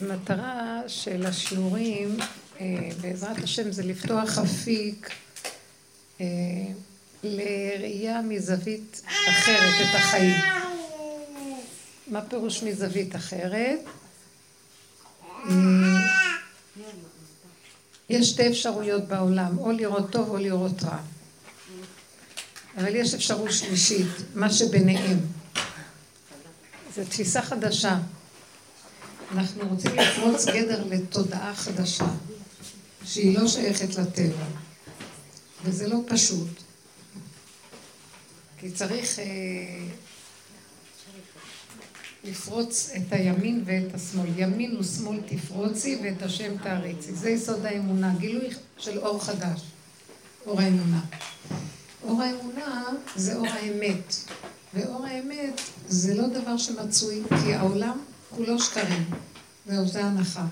המטרה של השיעורים, אה, בעזרת השם, זה לפתוח אפיק אה, לראייה מזווית אחרת את החיים. מה פירוש מזווית אחרת? אה, יש שתי אפשרויות בעולם, או לראות טוב או לראות רע. אבל יש אפשרות שלישית, מה שביניהם. זו תפיסה חדשה. אנחנו רוצים לפרוץ גדר לתודעה חדשה, שהיא לא שייכת לטבע. וזה לא פשוט. כי צריך אה, לפרוץ את הימין ואת השמאל. ימין ושמאל תפרוצי ואת השם תעריצי. זה יסוד האמונה, גילוי של אור חדש, אור האמונה. אור האמונה זה אור האמת, ואור האמת זה לא דבר שמצוי, כי העולם כולו שקרים. זהו, זה הנחה.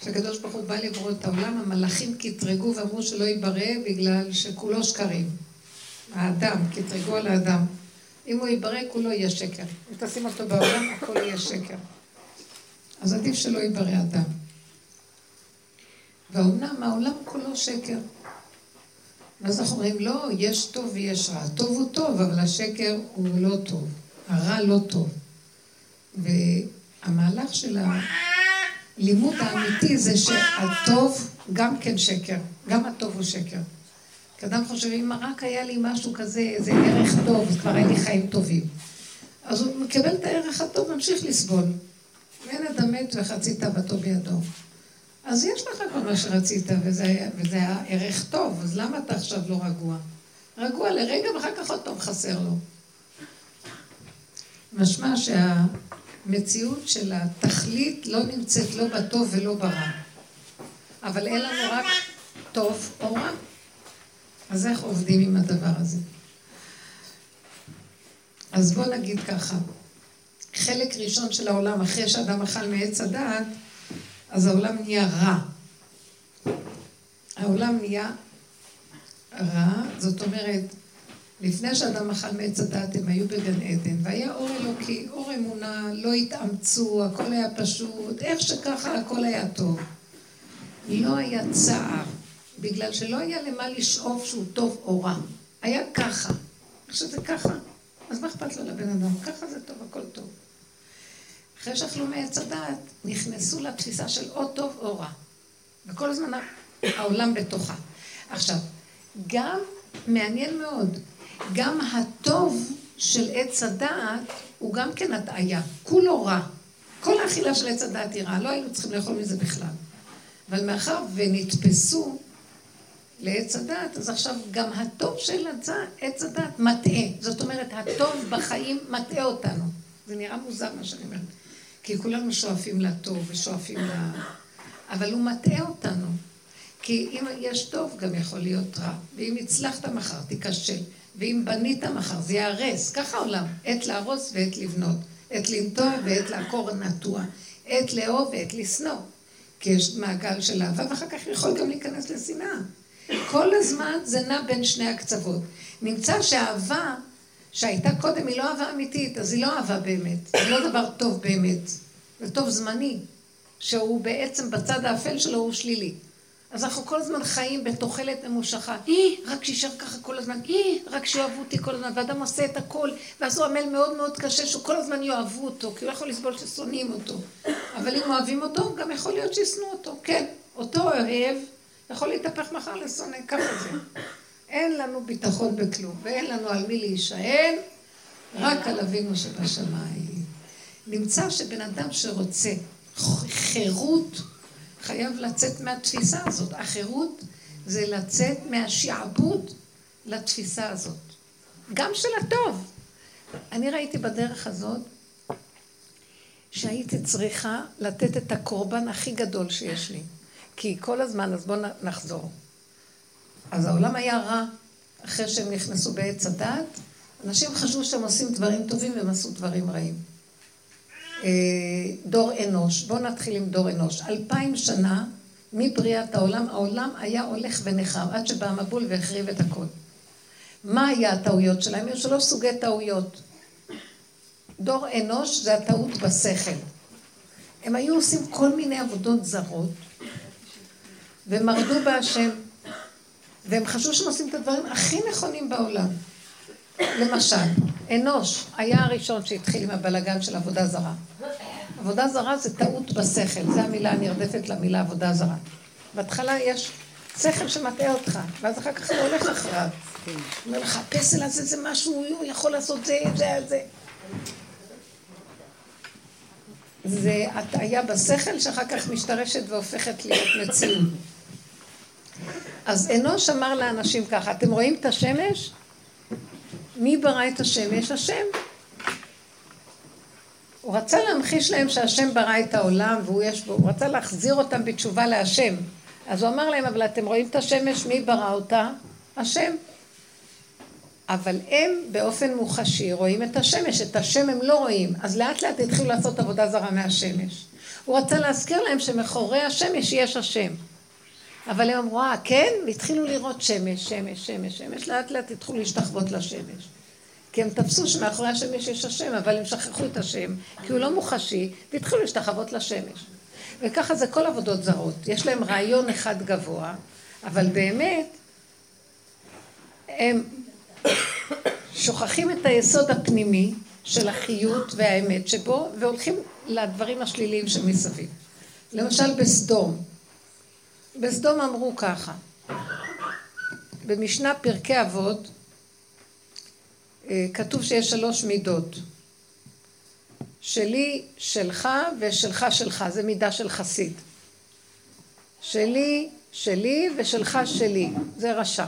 כשהקדוש ברוך הוא בא לברוא את העולם, המלאכים קטרגו ואמרו שלא ייברא בגלל שכולו שקרים. האדם, קטרגו על האדם. אם הוא ייברא, כולו יהיה שקר. אם תשים אותו בעולם, הכל יהיה שקר. אז עדיף שלא ייברא אדם. ואומנם העולם כולו שקר. ואז אנחנו אומרים, לא, יש טוב ויש רע. טוב הוא טוב, אבל השקר הוא לא טוב. הרע לא טוב. והמהלך של הלימוד האמיתי זה שהטוב גם כן שקר. גם הטוב הוא שקר. כי אדם חושב, אם רק היה לי משהו כזה, איזה ערך טוב, אז כבר היה לי חיים טובים. אז הוא מקבל את הערך הטוב, ממשיך לסבול. ואין אדם מת וחצי תאוותו בידו. אז יש לך כל מה שרצית, וזה, וזה היה ערך טוב, אז למה אתה עכשיו לא רגוע? רגוע לרגע ואחר כך עוד פעם חסר לו. משמע שהמציאות של התכלית לא נמצאת לא בטוב ולא ברע. אבל אין לנו רק טוב או רע. אז איך עובדים עם הדבר הזה? אז בואו נגיד ככה, חלק ראשון של העולם, אחרי שאדם אכל מעץ הדעת, אז העולם נהיה רע. העולם נהיה רע, זאת אומרת, לפני שאדם אכל מעץ הדת הם היו בגן עדן, והיה אור אלוקי, אור אמונה, לא התאמצו, הכל היה פשוט, איך שככה הכל היה טוב. לא היה צער, בגלל שלא היה למה לשאוף שהוא טוב או רע. היה ככה. איך שזה ככה, אז מה אכפת לו לבן אדם? ככה זה טוב, הכל טוב. אחרי שאכלו מעץ הדעת, נכנסו לתפיסה של או טוב או רע. וכל הזמן העולם בתוכה. עכשיו, גם, מעניין מאוד, גם הטוב של עץ הדעת הוא גם כן הטעיה, כולו רע. כל האכילה של עץ הדעת היא רעה, לא היינו צריכים לאכול מזה בכלל. אבל מאחר ונתפסו לעץ הדעת, אז עכשיו גם הטוב של עץ הדעת מטעה. זאת אומרת, הטוב בחיים מטעה אותנו. זה נראה מוזר מה שאני אומרת. כי כולנו שואפים לטוב ושואפים ל... אבל הוא מטעה אותנו. כי אם יש טוב, גם יכול להיות רע. ואם הצלחת מחר, תיכשל. ואם בנית מחר, זה ייהרס. ככה העולם. עת להרוס ועת לבנות. עת לנטוע ועת לעקור נטוע. עת לאהוב ועת לשנוא. כי יש מעגל של אהבה, ואחר כך יכול גם להיכנס לשנאה. כל הזמן זה נע בין שני הקצוות. נמצא שאהבה שהייתה קודם היא לא אהבה אמיתית, אז היא לא אהבה באמת. זה לא דבר טוב באמת. זה טוב זמני, שהוא בעצם בצד האפל שלו הוא שלילי. אז אנחנו כל הזמן חיים בתוחלת ממושכה. אי, רק שישאר ככה כל הזמן, אי, רק שיאהבו אותי כל הזמן, ואדם עושה את הכל, ואז הוא עמל מאוד מאוד קשה שכל הזמן יאהבו אותו, כי הוא לא יכול לסבול ששונאים אותו. אבל אם אוהבים אותו, גם יכול להיות שישנאו אותו. כן, אותו אוהב יכול להתהפך מחר לשונא, ככה זה. אין לנו ביטחון בכלום, ואין לנו על מי להישען, רק על אבינו שבשמיים. נמצא שבן אדם שרוצה חירות, חייב לצאת מהתפיסה הזאת. החירות זה לצאת מהשעבוד לתפיסה הזאת. גם של הטוב. אני ראיתי בדרך הזאת שהייתי צריכה לתת את הקורבן הכי גדול שיש לי. כי כל הזמן, אז בואו נחזור. אז העולם היה רע אחרי שהם נכנסו בעץ הדת. אנשים חשבו שהם עושים דברים טובים והם עשו דברים רעים. אה, דור אנוש, בואו נתחיל עם דור אנוש. אלפיים שנה מבריאת העולם, העולם היה הולך ונחר עד שבא המבול והחריב את הכל. מה היה הטעויות שלהם? היו שלוש סוגי טעויות. דור אנוש זה הטעות בשכל. הם היו עושים כל מיני עבודות זרות, ומרדו בהשם, והם חשבו שהם עושים את הדברים הכי נכונים בעולם. למשל, אנוש היה הראשון שהתחיל עם הבלגן של עבודה זרה. עבודה זרה זה טעות בשכל, זו המילה הנרדפת למילה עבודה זרה. בהתחלה יש שכל שמטעה אותך, ואז אחר כך אתה הולך אחריו. אומר לך, הפסל הזה זה משהו, הוא יכול לעשות זה, זה, זה. זה הטעיה בשכל שאחר כך משתרשת והופכת להיות מציאות. אז אנוש אמר לאנשים ככה, אתם רואים את השמש? מי ברא את השמש? השם. הוא רצה להמחיש להם שהשם ברא את העולם והוא יש בו, הוא רצה להחזיר אותם בתשובה להשם. אז הוא אמר להם, אבל אתם רואים את השמש, מי ברא אותה? השם. אבל הם באופן מוחשי רואים את השמש, את השם הם לא רואים, אז לאט לאט התחילו לעשות עבודה זרה מהשמש. הוא רצה להזכיר להם שמאחורי השמש יש השם. אבל הם אמרו, אה, כן? והתחילו לראות שמש, שמש, שמש, שמש, לאט לאט התחילו להשתחוות לשמש. כי הם תפסו שמאחורי השמש יש השם, אבל הם שכחו את השם, כי הוא לא מוחשי, והתחילו להשתחוות לשמש. וככה זה כל עבודות זרות. יש להם רעיון אחד גבוה, אבל באמת, הם שוכחים את היסוד הפנימי של החיות והאמת שבו, והולכים לדברים השליליים שמסביב. למשל בסדום. בסדום אמרו ככה, במשנה פרקי אבות אה, כתוב שיש שלוש מידות. שלי, שלך ושלך שלך, זה מידה של חסיד. שלי, שלי ושלך שלי, זה רשע.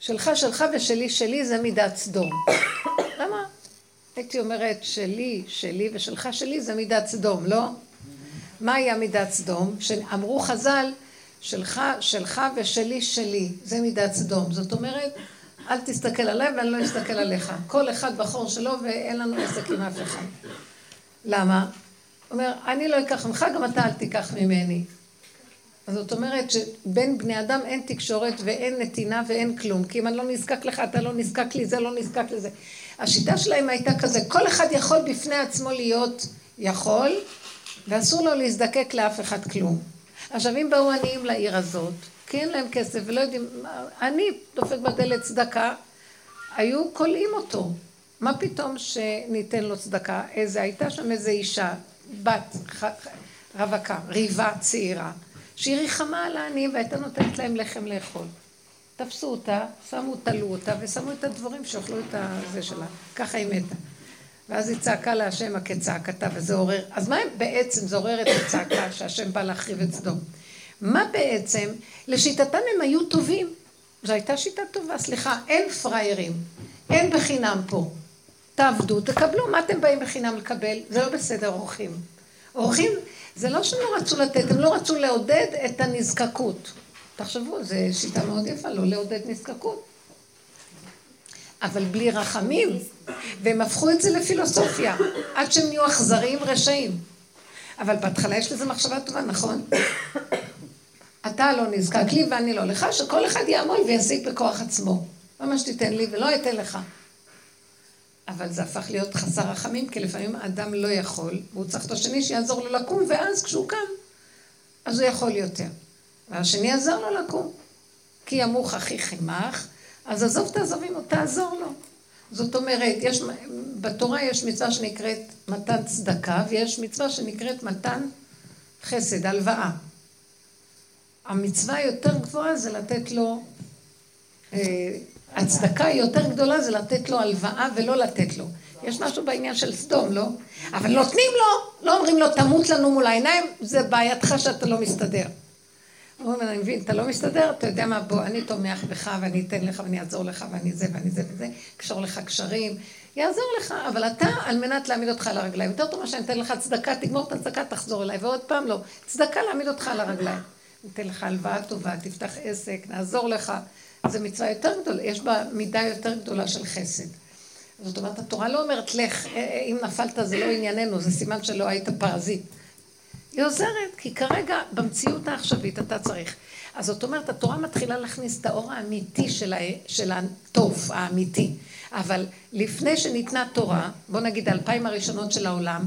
שלך שלך ושלי שלי זה מידת סדום. למה? הייתי אומרת שלי, שלי ושלך שלי זה מידת סדום, לא? מהי המידת סדום? שאמרו חז"ל, שלך, שלך ושלי שלי, זה מידת סדום. זאת אומרת, אל תסתכל עליי ואני לא אסתכל עליך. כל אחד בחור שלו ואין לנו עסק עם אף אחד. למה? הוא אומר, אני לא אקח ממך, גם אתה אל תיקח ממני. אז זאת אומרת שבין בני אדם אין תקשורת ואין נתינה ואין כלום. כי אם אני לא נזקק לך, אתה לא נזקק לי, זה לא נזקק לזה. השיטה שלהם הייתה כזה, כל אחד יכול בפני עצמו להיות יכול, ואסור לו להזדקק לאף אחד כלום. עכשיו, אם באו עניים לעיר הזאת, כי אין להם כסף ולא יודעים, אני דופק בדלת צדקה, היו כולאים אותו. מה פתאום שניתן לו צדקה? איזה, הייתה שם איזה אישה, בת, רווקה, ריבה צעירה, שהיא ריחמה על העניים והייתה נותנת להם לחם לאכול. תפסו אותה, שמו, תלו אותה ושמו את הדברים שאוכלו את הזה שלה. ככה היא מתה. ואז היא צעקה להשם כצעקתה, וזה עורר, אז מה בעצם זה עורר את הצעקה שהשם בא להחריב את סדום? מה בעצם, לשיטתם הם היו טובים. זו הייתה שיטה טובה, סליחה, אין פראיירים, אין בחינם פה. תעבדו, תקבלו, מה אתם באים בחינם לקבל? זה לא בסדר, אורחים. אורחים, זה לא שהם לא רצו לתת, הם לא רצו לעודד את הנזקקות. תחשבו, זו שיטה מאוד יפה, לא לעודד נזקקות. אבל בלי רחמים, והם הפכו את זה לפילוסופיה, עד שהם נהיו אכזריים רשעים. אבל בהתחלה יש לזה מחשבה טובה, נכון? אתה לא נזקק לי ואני לא לך, שכל אחד יעמול וישיג בכוח עצמו. מה שתיתן לי ולא אתן לך. אבל זה הפך להיות חסר רחמים, כי לפעמים האדם לא יכול, והוא צריך את השני שיעזור לו לקום, ואז כשהוא קם, אז הוא יכול יותר. והשני יעזור לו לקום. כי ימוך אחי חימך, אז עזוב תעזוב עמו, תעזור לו. זאת אומרת, יש, בתורה יש מצווה שנקראת מתן צדקה, ויש מצווה שנקראת מתן חסד, הלוואה. המצווה היותר גבוהה זה לתת לו, אה, הצדקה היותר גדולה זה לתת לו הלוואה ולא לתת לו. יש משהו בעניין של סדום, לא? אבל נותנים לו, לא אומרים לו תמות לנו מול העיניים, זה בעייתך שאתה לא מסתדר. אומרים, אני מבין, אתה לא מסתדר, אתה יודע מה, בוא, אני תומך בך ואני אתן לך ואני אעזור לך ואני זה ואני זה וזה, קשור לך קשרים, יעזור לך, אבל אתה, על מנת להעמיד אותך על הרגליים, יותר טוב מה שאני אתן לך צדקה, תגמור את הצדקה, תחזור אליי, ועוד פעם לא, צדקה להעמיד אותך על הרגליים. ניתן לך הלוואה טובה, תפתח עסק, נעזור לך. זו מצווה יותר גדולה, יש בה מידה יותר גדולה של חסד. זאת אומרת, התורה לא אומרת, לך, אה, אה, אם נפלת זה לא ענייננו, זה סימן שלא היית פרזיט. היא עוזרת, כי כרגע במציאות העכשווית אתה צריך. אז זאת אומרת, התורה מתחילה להכניס את האור האמיתי של, ה... של הטוב האמיתי. אבל לפני שניתנה תורה, בוא נגיד האלפיים הראשונות של העולם,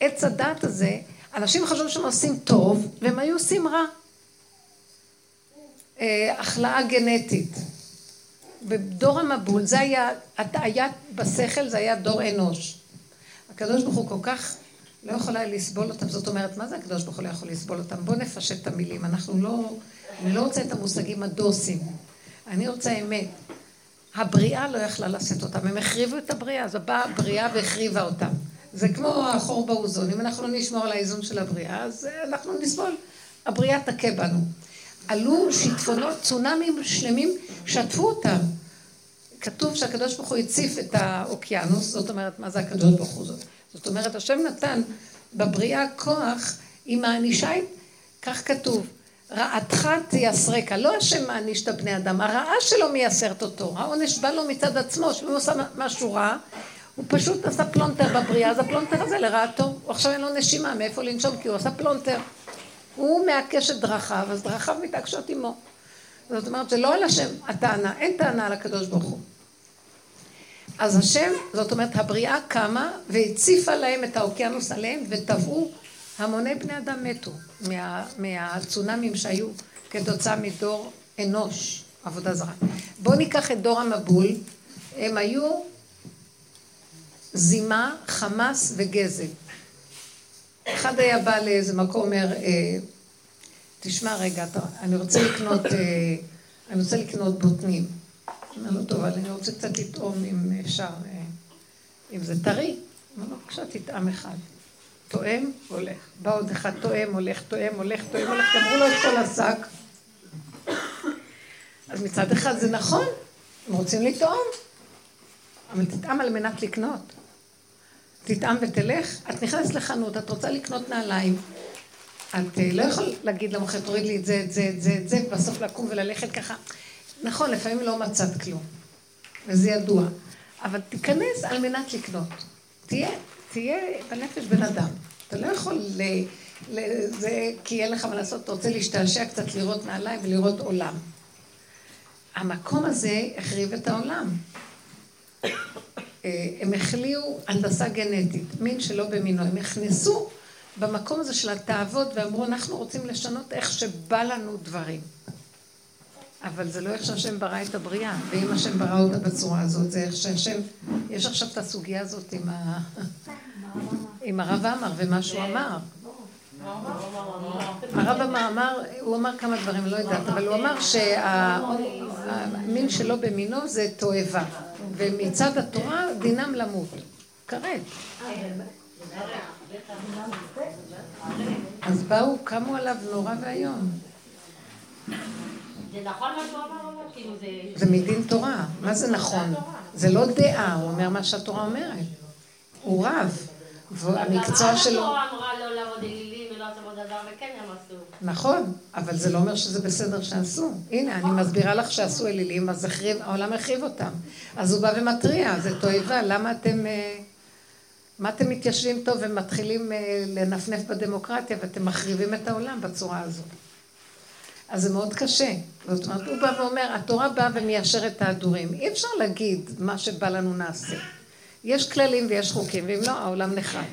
עץ הדת הזה, אנשים חשבו שהם עושים טוב, והם היו עושים רע. אה, החלאה גנטית. בדור המבול, זה היה, הטעיית בשכל, זה היה דור אנוש. הקדוש ברוך הוא כל כך לא יכול היה לסבול אותם. זאת אומרת, מה זה הקדוש ברוך הוא לא יכול לסבול אותם? בואו נפשט את המילים. אנחנו לא, אני לא רוצה את המושגים הדוסים. אני רוצה אמת. הבריאה לא יכלה לשאת אותם, הם החריבו את הבריאה, אז באה הבריאה והחריבה אותם. זה כמו החור באוזון, אם אנחנו לא נשמור על האיזון של הבריאה, אז אנחנו נסבול. הבריאה תכה בנו. עלו שיטפונות, צונאמים שלמים, שטפו אותם. כתוב שהקדוש ברוך הוא הציף את האוקיינוס, זאת אומרת, מה זה הקדוש ברוך הוא זאת? זאת אומרת, השם נתן בבריאה כוח, היא מענישה, כך כתוב, רעתך תייסרק. לא השם מעניש את הבני אדם, הרעה שלו מייסרת אותו. העונש בא לו מצד עצמו, שאם הוא עושה משהו רע, הוא פשוט עשה פלונטר בבריאה, אז הפלונטר הזה לרעתו. עכשיו אין לו נשימה, מאיפה לנשום, כי הוא עשה פלונטר. הוא מעקש את דרכיו, אז דרכיו מתעקשות עמו. זאת אומרת, זה לא על השם הטענה, אין טענה על הקדוש ברוך הוא. אז השם, זאת אומרת, הבריאה קמה והציפה להם את האוקיינוס עליהם וטבעו, המוני בני אדם מתו מה, מהצונאמים שהיו כתוצאה מדור אנוש, עבודה זרה. בואו ניקח את דור המבול, הם היו זימה, חמאס וגזל. אחד היה בא לאיזה מקום, אומר, אה, תשמע רגע, אני רוצה לקנות, אה, אני רוצה לקנות בוטנים. אומר לו, טוב, אני רוצה קצת לטעום אם אפשר, אה, אם זה טרי. אמר לו, בבקשה, תטעם אחד. תואם, הולך. בא עוד אחד, תואם, הולך, תואם, הולך, תואם, הולך, גמרו לו את כל השק. אז מצד אחד זה נכון, הם רוצים לטעום, אבל תטעם על מנת לקנות. תטעם ותלך, את נכנסת לחנות, את רוצה לקנות נעליים. את אה, לא יכול להגיד למוכר, תוריד לי את זה, את זה, את זה, את זה, ובסוף לקום וללכת ככה. נכון, לפעמים לא מצאת כלום, וזה ידוע. אבל תיכנס על מנת לקנות. תהיה, תהיה בנפש בן אדם. אתה לא יכול ל... ל... זה כי אין לך מה לעשות, אתה רוצה להשתעשע קצת לראות נעליים ולראות עולם. המקום הזה החריב את העולם. אה, הם החליאו הנדסה גנטית, מין שלא במינו. הם נכנסו במקום הזה של התאוות ואמרו, אנחנו רוצים לשנות איך שבא לנו דברים. אבל זה לא איך שהשם ברא את הבריאה, ואם השם ברא אותה בצורה הזאת, זה איך שהשם... יש עכשיו את הסוגיה הזאת עם, ה... עם הרב עמר ומה שהוא אמר. הרב עמר אמר, הוא אמר כמה דברים, לא יודעת, אבל הוא אמר שהמין שלו במינו זה תועבה, ומצד התורה דינם למות. כרת. אז באו, קמו עליו נורא ואיום. זה נכון מה שהוא אמר? כאילו זה... זה מדין תורה. מה זה נכון? זה לא דעה, הוא אומר מה שהתורה אומרת. הוא רב. והמקצוע שלו... התורה אמרה לא לעבוד אלילים ולא לעשות דבר, וכן הם עשו. נכון, אבל זה לא אומר שזה בסדר שעשו. הנה, אני מסבירה לך שעשו אלילים, אז העולם החריב אותם. אז הוא בא ומתריע, זה תועבה, למה אתם... אה, מה אתם מתיישבים טוב ומתחילים אה, לנפנף בדמוקרטיה ואתם מחריבים את העולם בצורה הזאת? אז זה מאוד קשה. זאת אומרת, הוא בא ואומר, התורה באה ומיישרת את ההדורים. אי אפשר להגיד מה שבא לנו נעשה. יש כללים ויש חוקים, ואם לא, העולם נחרב.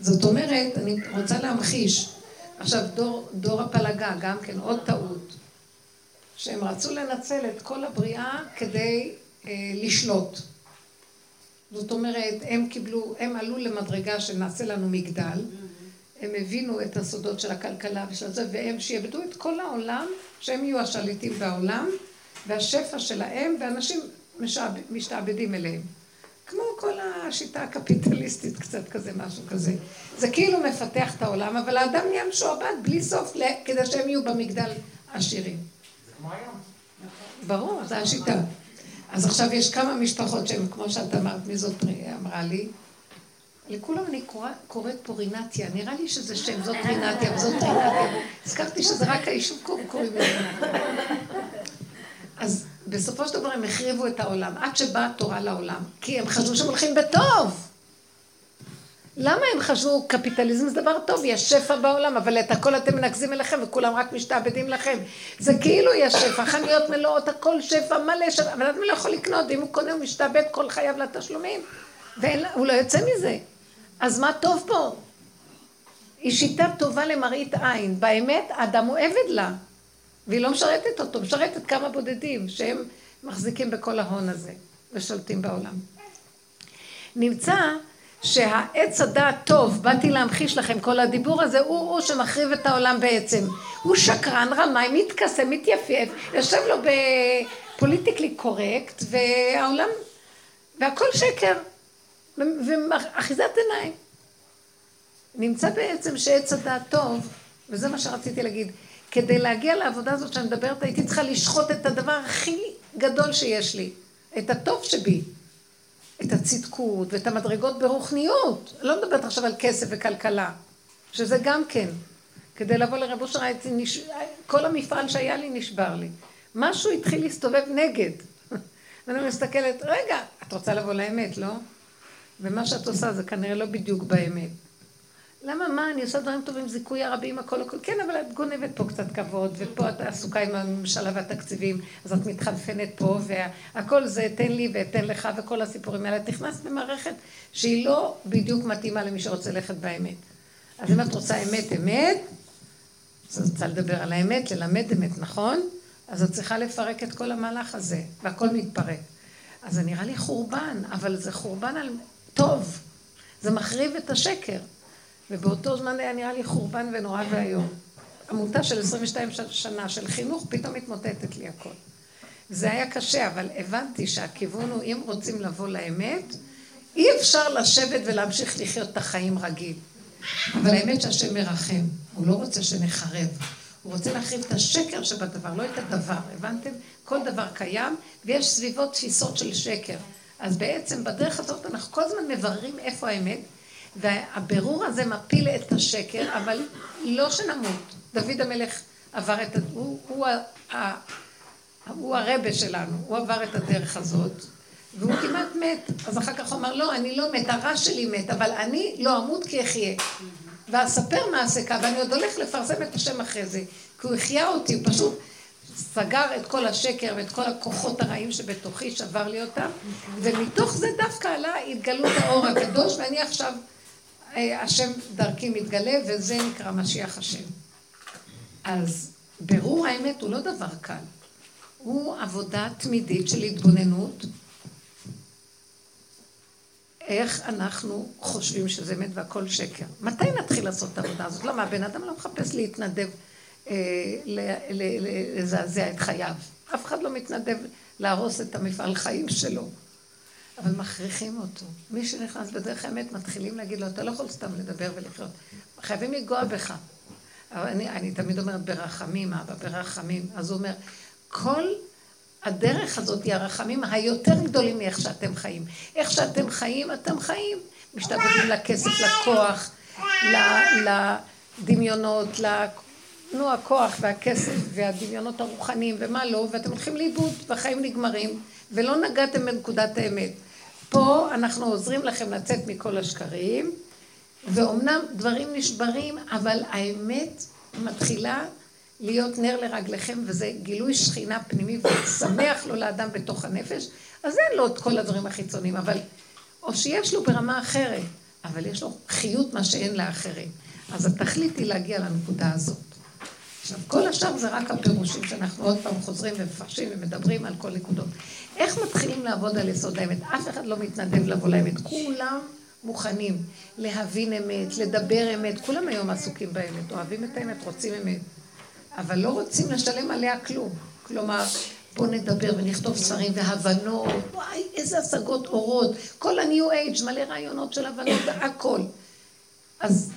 זאת אומרת, אני רוצה להמחיש. עכשיו, דור, דור הפלגה, גם כן, עוד טעות. שהם רצו לנצל את כל הבריאה כדי אה, לשלוט. זאת אומרת, הם קיבלו, הם עלו למדרגה שנעשה לנו מגדל. הם הבינו את הסודות של הכלכלה ושל זה, והם שיעבדו את כל העולם, שהם יהיו השליטים בעולם, והשפע שלהם, ואנשים משתעבדים אליהם. כמו כל השיטה הקפיטליסטית, קצת כזה, משהו כזה. זה כאילו מפתח את העולם, אבל האדם נהיה משועבד בלי סוף, כדי שהם יהיו במגדל עשירים. זה כמו היום. ברור, זו השיטה. אז עכשיו יש כמה משפחות שהן, כמו שאת אמרת, מי זאת אמרה לי? לכולם אני קוראת פה רינתיה, נראה לי שזה שם, זאת רינתיה וזאת רינתיה. הזכרתי שזה רק היישוב קוראים לזה. אז בסופו של דבר הם החריבו את העולם, עד שבאה התורה לעולם, כי הם חשבו שהם הולכים בטוב. למה הם חשבו קפיטליזם זה דבר טוב, יש שפע בעולם, אבל את הכל אתם מנקזים אליכם וכולם רק משתעבדים לכם. זה כאילו יש שפע, חנויות מלאות, הכל שפע, מלא שפע, אבל אדם לא יכול לקנות, אם הוא קונה הוא משתעבד כל חייו לתשלומים, והוא לא יוצא מזה. אז מה טוב פה? היא שיטה טובה למראית עין. באמת, האדם הוא עבד לה, והיא לא משרתת אותו, משרתת כמה בודדים שהם מחזיקים בכל ההון הזה ושולטים בעולם. נמצא שהעץ הדעת טוב, באתי להמחיש לכם, כל הדיבור הזה, הוא הוא שמחריב את העולם בעצם. הוא שקרן, רמאי, מתכסה, מתייפייף, יושב לו בפוליטיקלי קורקט, והעולם, והכל שקר, ואחיזת עיניים. נמצא בעצם שעץ הדעת טוב, וזה מה שרציתי להגיד, כדי להגיע לעבודה הזאת שאני מדברת, הייתי צריכה לשחוט את הדבר הכי גדול שיש לי, את הטוב שבי. את הצדקות ואת המדרגות ברוחניות. לא מדברת עכשיו על כסף וכלכלה, שזה גם כן. כדי לבוא לרב אושר, נש... כל המפעל שהיה לי נשבר לי. משהו התחיל להסתובב נגד. ואני מסתכלת, רגע, את רוצה לבוא לאמת, לא? ומה שאת עושה זה כנראה לא בדיוק באמת. למה, מה, אני עושה דברים טובים, זיכוי הרבים, הכל הכל, כן, אבל את גונבת פה קצת כבוד, ופה את עסוקה עם הממשלה והתקציבים, אז את מתחנפנת פה, והכל זה תן לי ואתן לך, וכל הסיפורים האלה. את נכנסת במערכת שהיא לא בדיוק מתאימה למי שרוצה ללכת באמת. אז אם את רוצה אמת אמת, אז את רוצה לדבר על האמת, ללמד אמת, נכון? אז את צריכה לפרק את כל המהלך הזה, והכל מתפרק. אז זה נראה לי חורבן, אבל זה חורבן על טוב. זה מחריב את השקר. ובאותו זמן היה נראה לי חורבן ונורא ואיום. עמותה של 22 שנה של חינוך, פתאום התמוטטת לי הכל. זה היה קשה, אבל הבנתי שהכיוון הוא, אם רוצים לבוא לאמת, אי אפשר לשבת ולהמשיך לחיות את החיים רגיל. אבל האמת שהשם מרחם, הוא לא רוצה שנחרב. הוא רוצה להחריב את השקר שבדבר, לא את הדבר, הבנתם? כל דבר קיים, ויש סביבו תפיסות של שקר. אז בעצם בדרך הזאת אנחנו כל הזמן מבררים איפה האמת, והבירור הזה מפיל את השקר, אבל לא שנמות. דוד המלך עבר את... הוא, הוא, הוא, הוא הרבה שלנו, הוא עבר את הדרך הזאת, והוא כמעט מת. אז אחר כך הוא אמר, לא, אני לא מת, הרע שלי מת, אבל אני לא אמות כי אחיה. ואספר מעשה קו, ואני עוד הולך לפרסם את השם אחרי זה, כי הוא החיה אותי, הוא פשוט סגר את כל השקר ואת כל הכוחות הרעים שבתוכי, שבר לי אותם, ומתוך זה דווקא עלה התגלות האור הקדוש, ואני עכשיו... השם דרכי מתגלה, וזה נקרא משיח השם. אז ברור האמת הוא לא דבר קל. הוא עבודה תמידית של התבוננות. איך אנחנו חושבים שזה אמת והכל שקר. מתי נתחיל לעשות את העבודה הזאת? למה? הבן אדם לא מחפש להתנדב, אה, לזעזע את חייו. אף אחד לא מתנדב להרוס את המפעל חיים שלו. אבל מכריחים אותו. מי שנכנס בדרך האמת, מתחילים להגיד לו, אתה לא יכול סתם לדבר ולחיות. חייבים לנגוע בך. אבל אני, אני תמיד אומרת, ברחמים, אבא, ברחמים. אז הוא אומר, כל הדרך הזאת היא הרחמים היותר גדולים מאיך שאתם חיים. איך שאתם חיים, אתם חיים. משתעבדים לכסף, לכוח, לדמיונות, ל... נו, הכוח והכסף והדמיונות הרוחניים ומה לא, ואתם הולכים לאיבוד והחיים נגמרים, ולא נגעתם בנקודת האמת. פה אנחנו עוזרים לכם לצאת מכל השקרים, ואומנם דברים נשברים, אבל האמת מתחילה להיות נר לרגליכם, וזה גילוי שכינה פנימי ושמח לו לאדם בתוך הנפש, אז אין לו את כל הדברים החיצוניים, אבל, או שיש לו ברמה אחרת, אבל יש לו חיות מה שאין לאחרים. אז התכלית היא להגיע לנקודה הזאת. עכשיו, כל השאר זה רק הפירושים שאנחנו עוד פעם חוזרים ומפרשים ומדברים על כל נקודות. איך מתחילים לעבוד על יסוד האמת? אף אחד לא מתנדב לבוא לאמת. כולם מוכנים להבין אמת, לדבר אמת. כולם היום עסוקים באמת, אוהבים את האמת, רוצים אמת. אבל לא רוצים לשלם עליה כלום. כלומר, בואו נדבר ונכתוב ספרים והבנות, וואי, איזה השגות אורות. כל ה-new age, מלא רעיונות של הבנות, הכל. אז,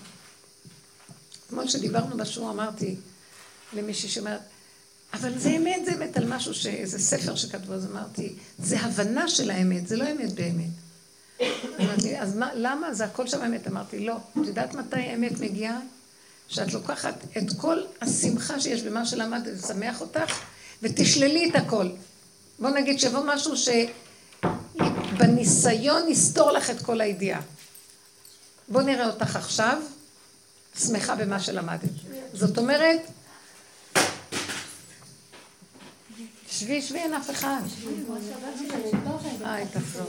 כמו שדיברנו בשיעור, אמרתי למישהי שאומרת, אבל זה אמת, זה אמת על משהו, איזה ספר שכתבו, אז אמרתי, זה הבנה של האמת, זה לא אמת באמת. אמרתי, אז מה, למה? זה הכל שם אמת. אמרתי, לא. את יודעת מתי האמת מגיעה? שאת לוקחת את כל השמחה שיש במה שלמדת, לשמח אותך, ותשללי את הכל. בוא נגיד שיבוא משהו שבניסיון יסתור לך את כל הידיעה. בוא נראה אותך עכשיו, שמחה במה שלמדת. זאת אומרת, שבי, שבי, אין אף אחד. אה, היא תחזור.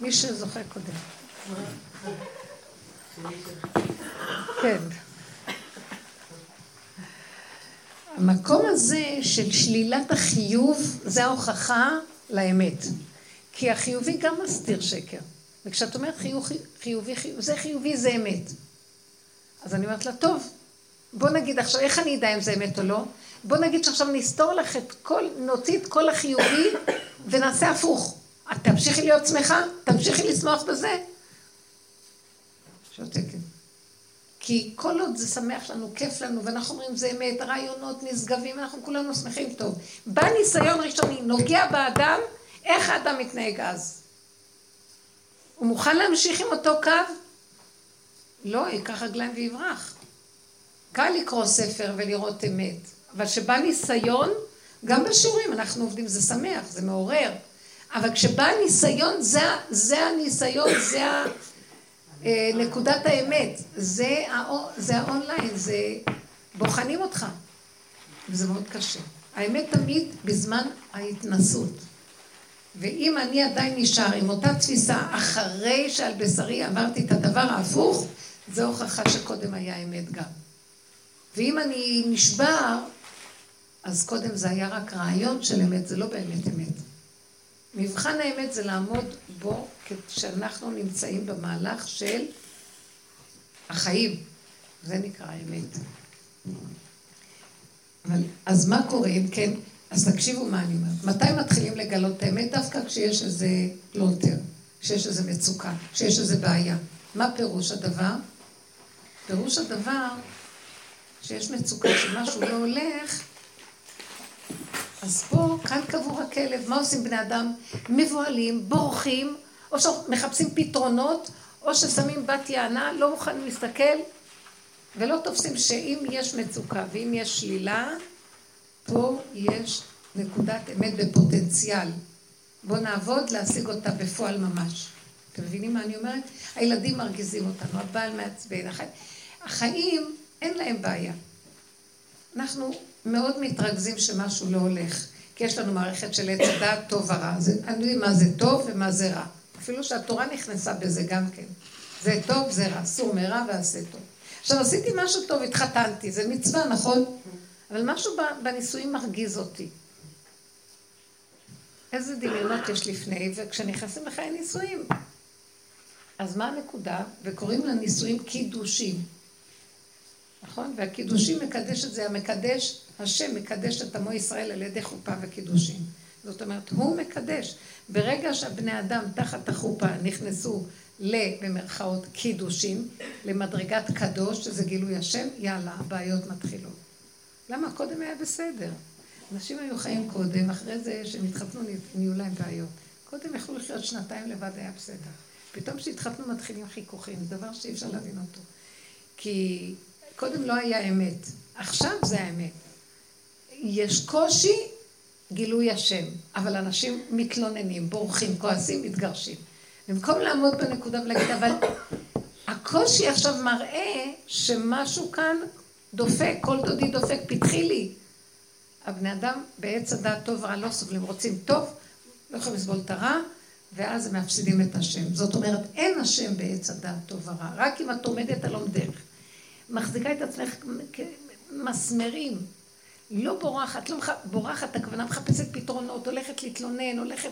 מי שזוכה קודם. כן. המקום הזה של שלילת החיוב, זה ההוכחה לאמת. כי החיובי גם מסתיר שקר. וכשאת אומרת חיובי, חיובי, זה חיובי, זה אמת. אז אני אומרת לה, טוב, בוא נגיד עכשיו, איך אני אדע אם זה אמת או לא? בוא נגיד שעכשיו נסתור לך את כל, נוציא את כל החיובי ונעשה הפוך. את תמשיכי להיות שמחה? תמשיכי לשמוח בזה? שותקת. כי כל עוד זה שמח לנו, כיף לנו, ואנחנו אומרים זה אמת, רעיונות נשגבים, אנחנו כולנו שמחים טוב. בא ניסיון ראשוני, נוגע באדם, איך האדם מתנהג אז? הוא מוכן להמשיך עם אותו קו? לא, ייקח רגליים ויברח. קל לקרוא ספר ולראות אמת, אבל כשבא ניסיון, גם בשיעורים אנחנו עובדים, זה שמח, זה מעורר. אבל כשבא ניסיון, זה, זה הניסיון, זה. אה, נקודת האמת, זה, האו, זה האונליין, זה בוחנים אותך, וזה מאוד קשה. האמת תמיד בזמן ההתנסות. ואם אני עדיין נשאר עם אותה תפיסה אחרי שעל בשרי עברתי את הדבר ההפוך, זו הוכחה שקודם היה אמת גם. ואם אני נשבר, אז קודם זה היה רק רעיון של אמת, זה לא באמת אמת. מבחן האמת זה לעמוד בו כשאנחנו נמצאים במהלך של החיים. זה נקרא האמת. אבל, אז מה קורה אם כן? אז תקשיבו מה אני אומרת. מתי מתחילים לגלות את האמת? דווקא כשיש איזה פלונטר, כשיש איזה מצוקה, כשיש איזה בעיה. מה פירוש הדבר? פירוש הדבר שיש מצוקה שמשהו לא הולך, אז פה, כאן קבור הכלב. מה עושים בני אדם? מבוהלים, בורחים, או שמחפשים פתרונות, או ששמים בת יענה, לא מוכנים להסתכל, ולא תופסים שאם יש מצוקה ואם יש שלילה, פה יש נקודת אמת בפוטנציאל. בואו נעבוד להשיג אותה בפועל ממש. אתם מבינים מה אני אומרת? הילדים מרגיזים אותנו, הבעל מעצבן, החיים, אין להם בעיה. אנחנו מאוד מתרכזים שמשהו לא הולך, כי יש לנו מערכת של עץ הדעת טוב ורע. אני יודעים מה זה טוב ומה זה רע. אפילו שהתורה נכנסה בזה גם כן. זה טוב, זה רע, סור מרע ועשה טוב. עכשיו, עשיתי משהו טוב, התחתנתי, זה מצווה, נכון? אבל משהו בנישואים מרגיז אותי. איזה דמיונות יש לפני, וכשנכנסים לחיי נישואים. אז מה הנקודה? וקוראים לנישואים קידושים. נכון? והקידושים מקדש את זה, המקדש, השם מקדש את עמו ישראל על ידי חופה וקידושים. זאת אומרת, הוא מקדש. ברגע שהבני אדם תחת החופה נכנסו ל, במרכאות, קידושים, למדרגת קדוש, שזה גילוי השם, יאללה, הבעיות מתחילות. למה? קודם היה בסדר. אנשים היו חיים קודם, אחרי זה שהם התחתנו נהיו להם בעיות. קודם יכלו לחיות שנתיים לבד, היה בסדר. פתאום כשהתחתנו מתחילים חיכוכים, דבר שאי אפשר להבין אותו. כי קודם לא היה אמת, עכשיו זה האמת. יש קושי, גילוי השם, אבל אנשים מתלוננים, בורחים, כועסים, מתגרשים. במקום לעמוד בנקודה ולהגיד, אבל הקושי עכשיו מראה שמשהו כאן דופק, כל דודי דופק, פתחי לי. הבני אדם בעץ הדעת טוב ורע לא סובלים, רוצים טוב, לא יכולים לסבול את הרע, ואז הם מפסידים את השם. זאת אומרת, אין השם בעץ הדעת טוב ורע, רק אם את עומדת על עומדך. מחזיקה את עצמך כמסמרים, לא בורחת, לא מח... בורחת, הכוונה מחפשת פתרונות, הולכת להתלונן, הולכת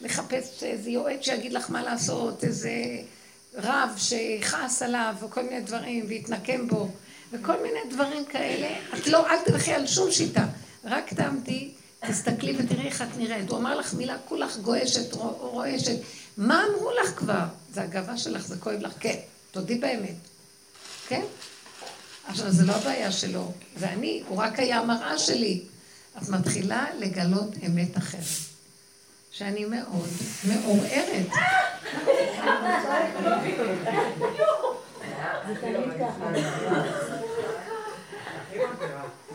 לחפש איזה יועץ שיגיד לך מה לעשות, איזה רב שיכעס עליו, וכל מיני דברים, ויתנקם בו, וכל מיני דברים כאלה. את לא, אל תלכי על שום שיטה, רק תעמדי, תסתכלי ותראי איך את נראית. הוא אמר לך מילה, כולך גועשת, רועשת. מה אמרו לך כבר? זה הגאווה שלך, זה כואב לך. כן, תודי באמת. כן? עכשיו, זה לא הבעיה שלו, זה אני, הוא רק היה המראה שלי. את מתחילה לגלות אמת אחרת, שאני מאוד מעורערת.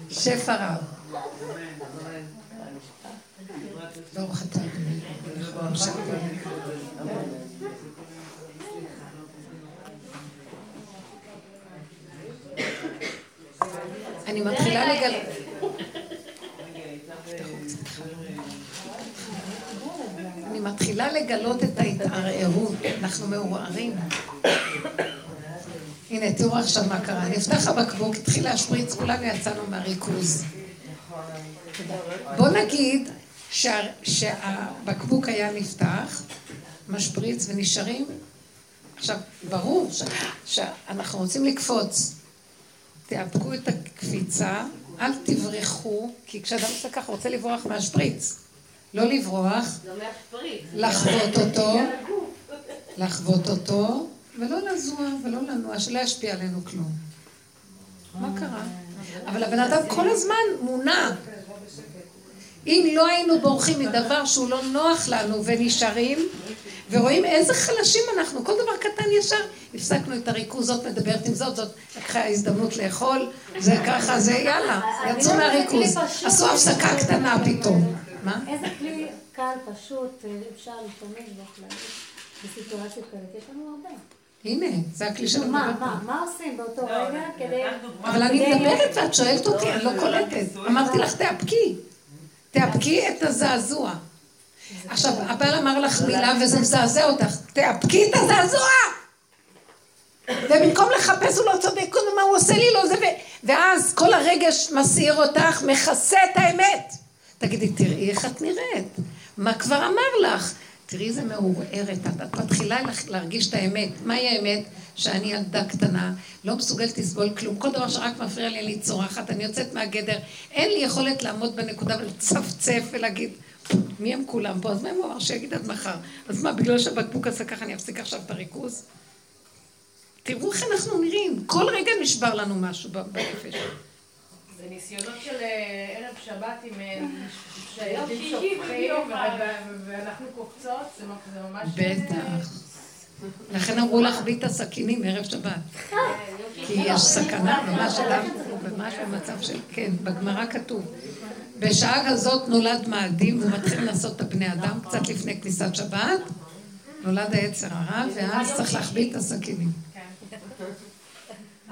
שפע רב. ברוך אתה אני מתחילה לגלות... אני מתחילה לגלות את ההתערערות, אנחנו מעורערים. הנה, תראו עכשיו מה קרה. נפתח הבקבוק, התחיל להשפריץ, כולנו יצאנו מהריכוז. בוא נגיד שה, שהבקבוק היה נפתח, משפריץ ונשארים. עכשיו, ברור ש, שאנחנו רוצים לקפוץ. תאפקו את הקפיצה, אל תברחו, כי כשאדם עושה ככה, רוצה לברוח מהשפריץ. לא לברוח, לחוות אותו, לחוות אותו, ולא לזוע ולא לנוע, שלא ישפיע עלינו כלום. מה קרה? אבל הבן אדם כל הזמן מונע. אם לא היינו בורחים מדבר שהוא לא נוח לנו ונשארים, ורואים איזה חלשים אנחנו, כל דבר קטן ישר, הפסקנו את הריכוז, זאת מדברת עם זאת, זאת לקחה הזדמנות לאכול, זה ככה, זה יאללה, יצאו מהריכוז, עשו הפסקה קטנה פתאום. מה? איזה כלי קל, פשוט, אה, אפשר להשתמש בו בסיטואציות כאלה, יש לנו הרבה. הנה, זה הכלי שלנו. מה, מה עושים באותו לא, רגע כדי... אבל אני מדברת ואת שואלת אותי, אני לא קולטת. אמרתי לך, תאפקי. תאפקי את הזעזוע. עכשיו, הבעל אמר לך מילה וזה מזעזע אותך. תאפקי את הזעזוע! ובמקום לחפש הוא לא צודק, מה הוא עושה לי לא זה, ואז כל הרגש מסעיר אותך, מכסה את האמת. תגידי, תראי איך את נראית. מה כבר אמר לך? תראי איזה מעורערת. את מתחילה להרגיש את האמת. מהי האמת? שאני ילדה קטנה, לא מסוגלת לסבול כלום. כל דבר שרק מפריע לי, אני צורחת, אני יוצאת מהגדר. אין לי יכולת לעמוד בנקודה ולצפצף ולהגיד, מי הם כולם פה? אז מה הוא אמר שיגיד עד מחר? אז מה, בגלל שהבקבוק עשה ככה אני אפסיק עכשיו את הריכוז? תראו איך אנחנו נראים. כל רגע נשבר לנו משהו בנפש. זה ניסיונות של אה, ערב שבת עם אה, שהילדים שופכים ואנחנו קופצות, זה ממש... בטח. לכן אמרו להחביא את הסכינים ערב שבת. כי יש סכנה, ממש אדם ממש במצב של, כן, בגמרא כתוב. בשעה כזאת נולד מאדים, והוא מתחיל לנסות את הבני אדם קצת לפני כניסת שבת. נולד היצר הרע, ואז צריך להחביא את הסכינים.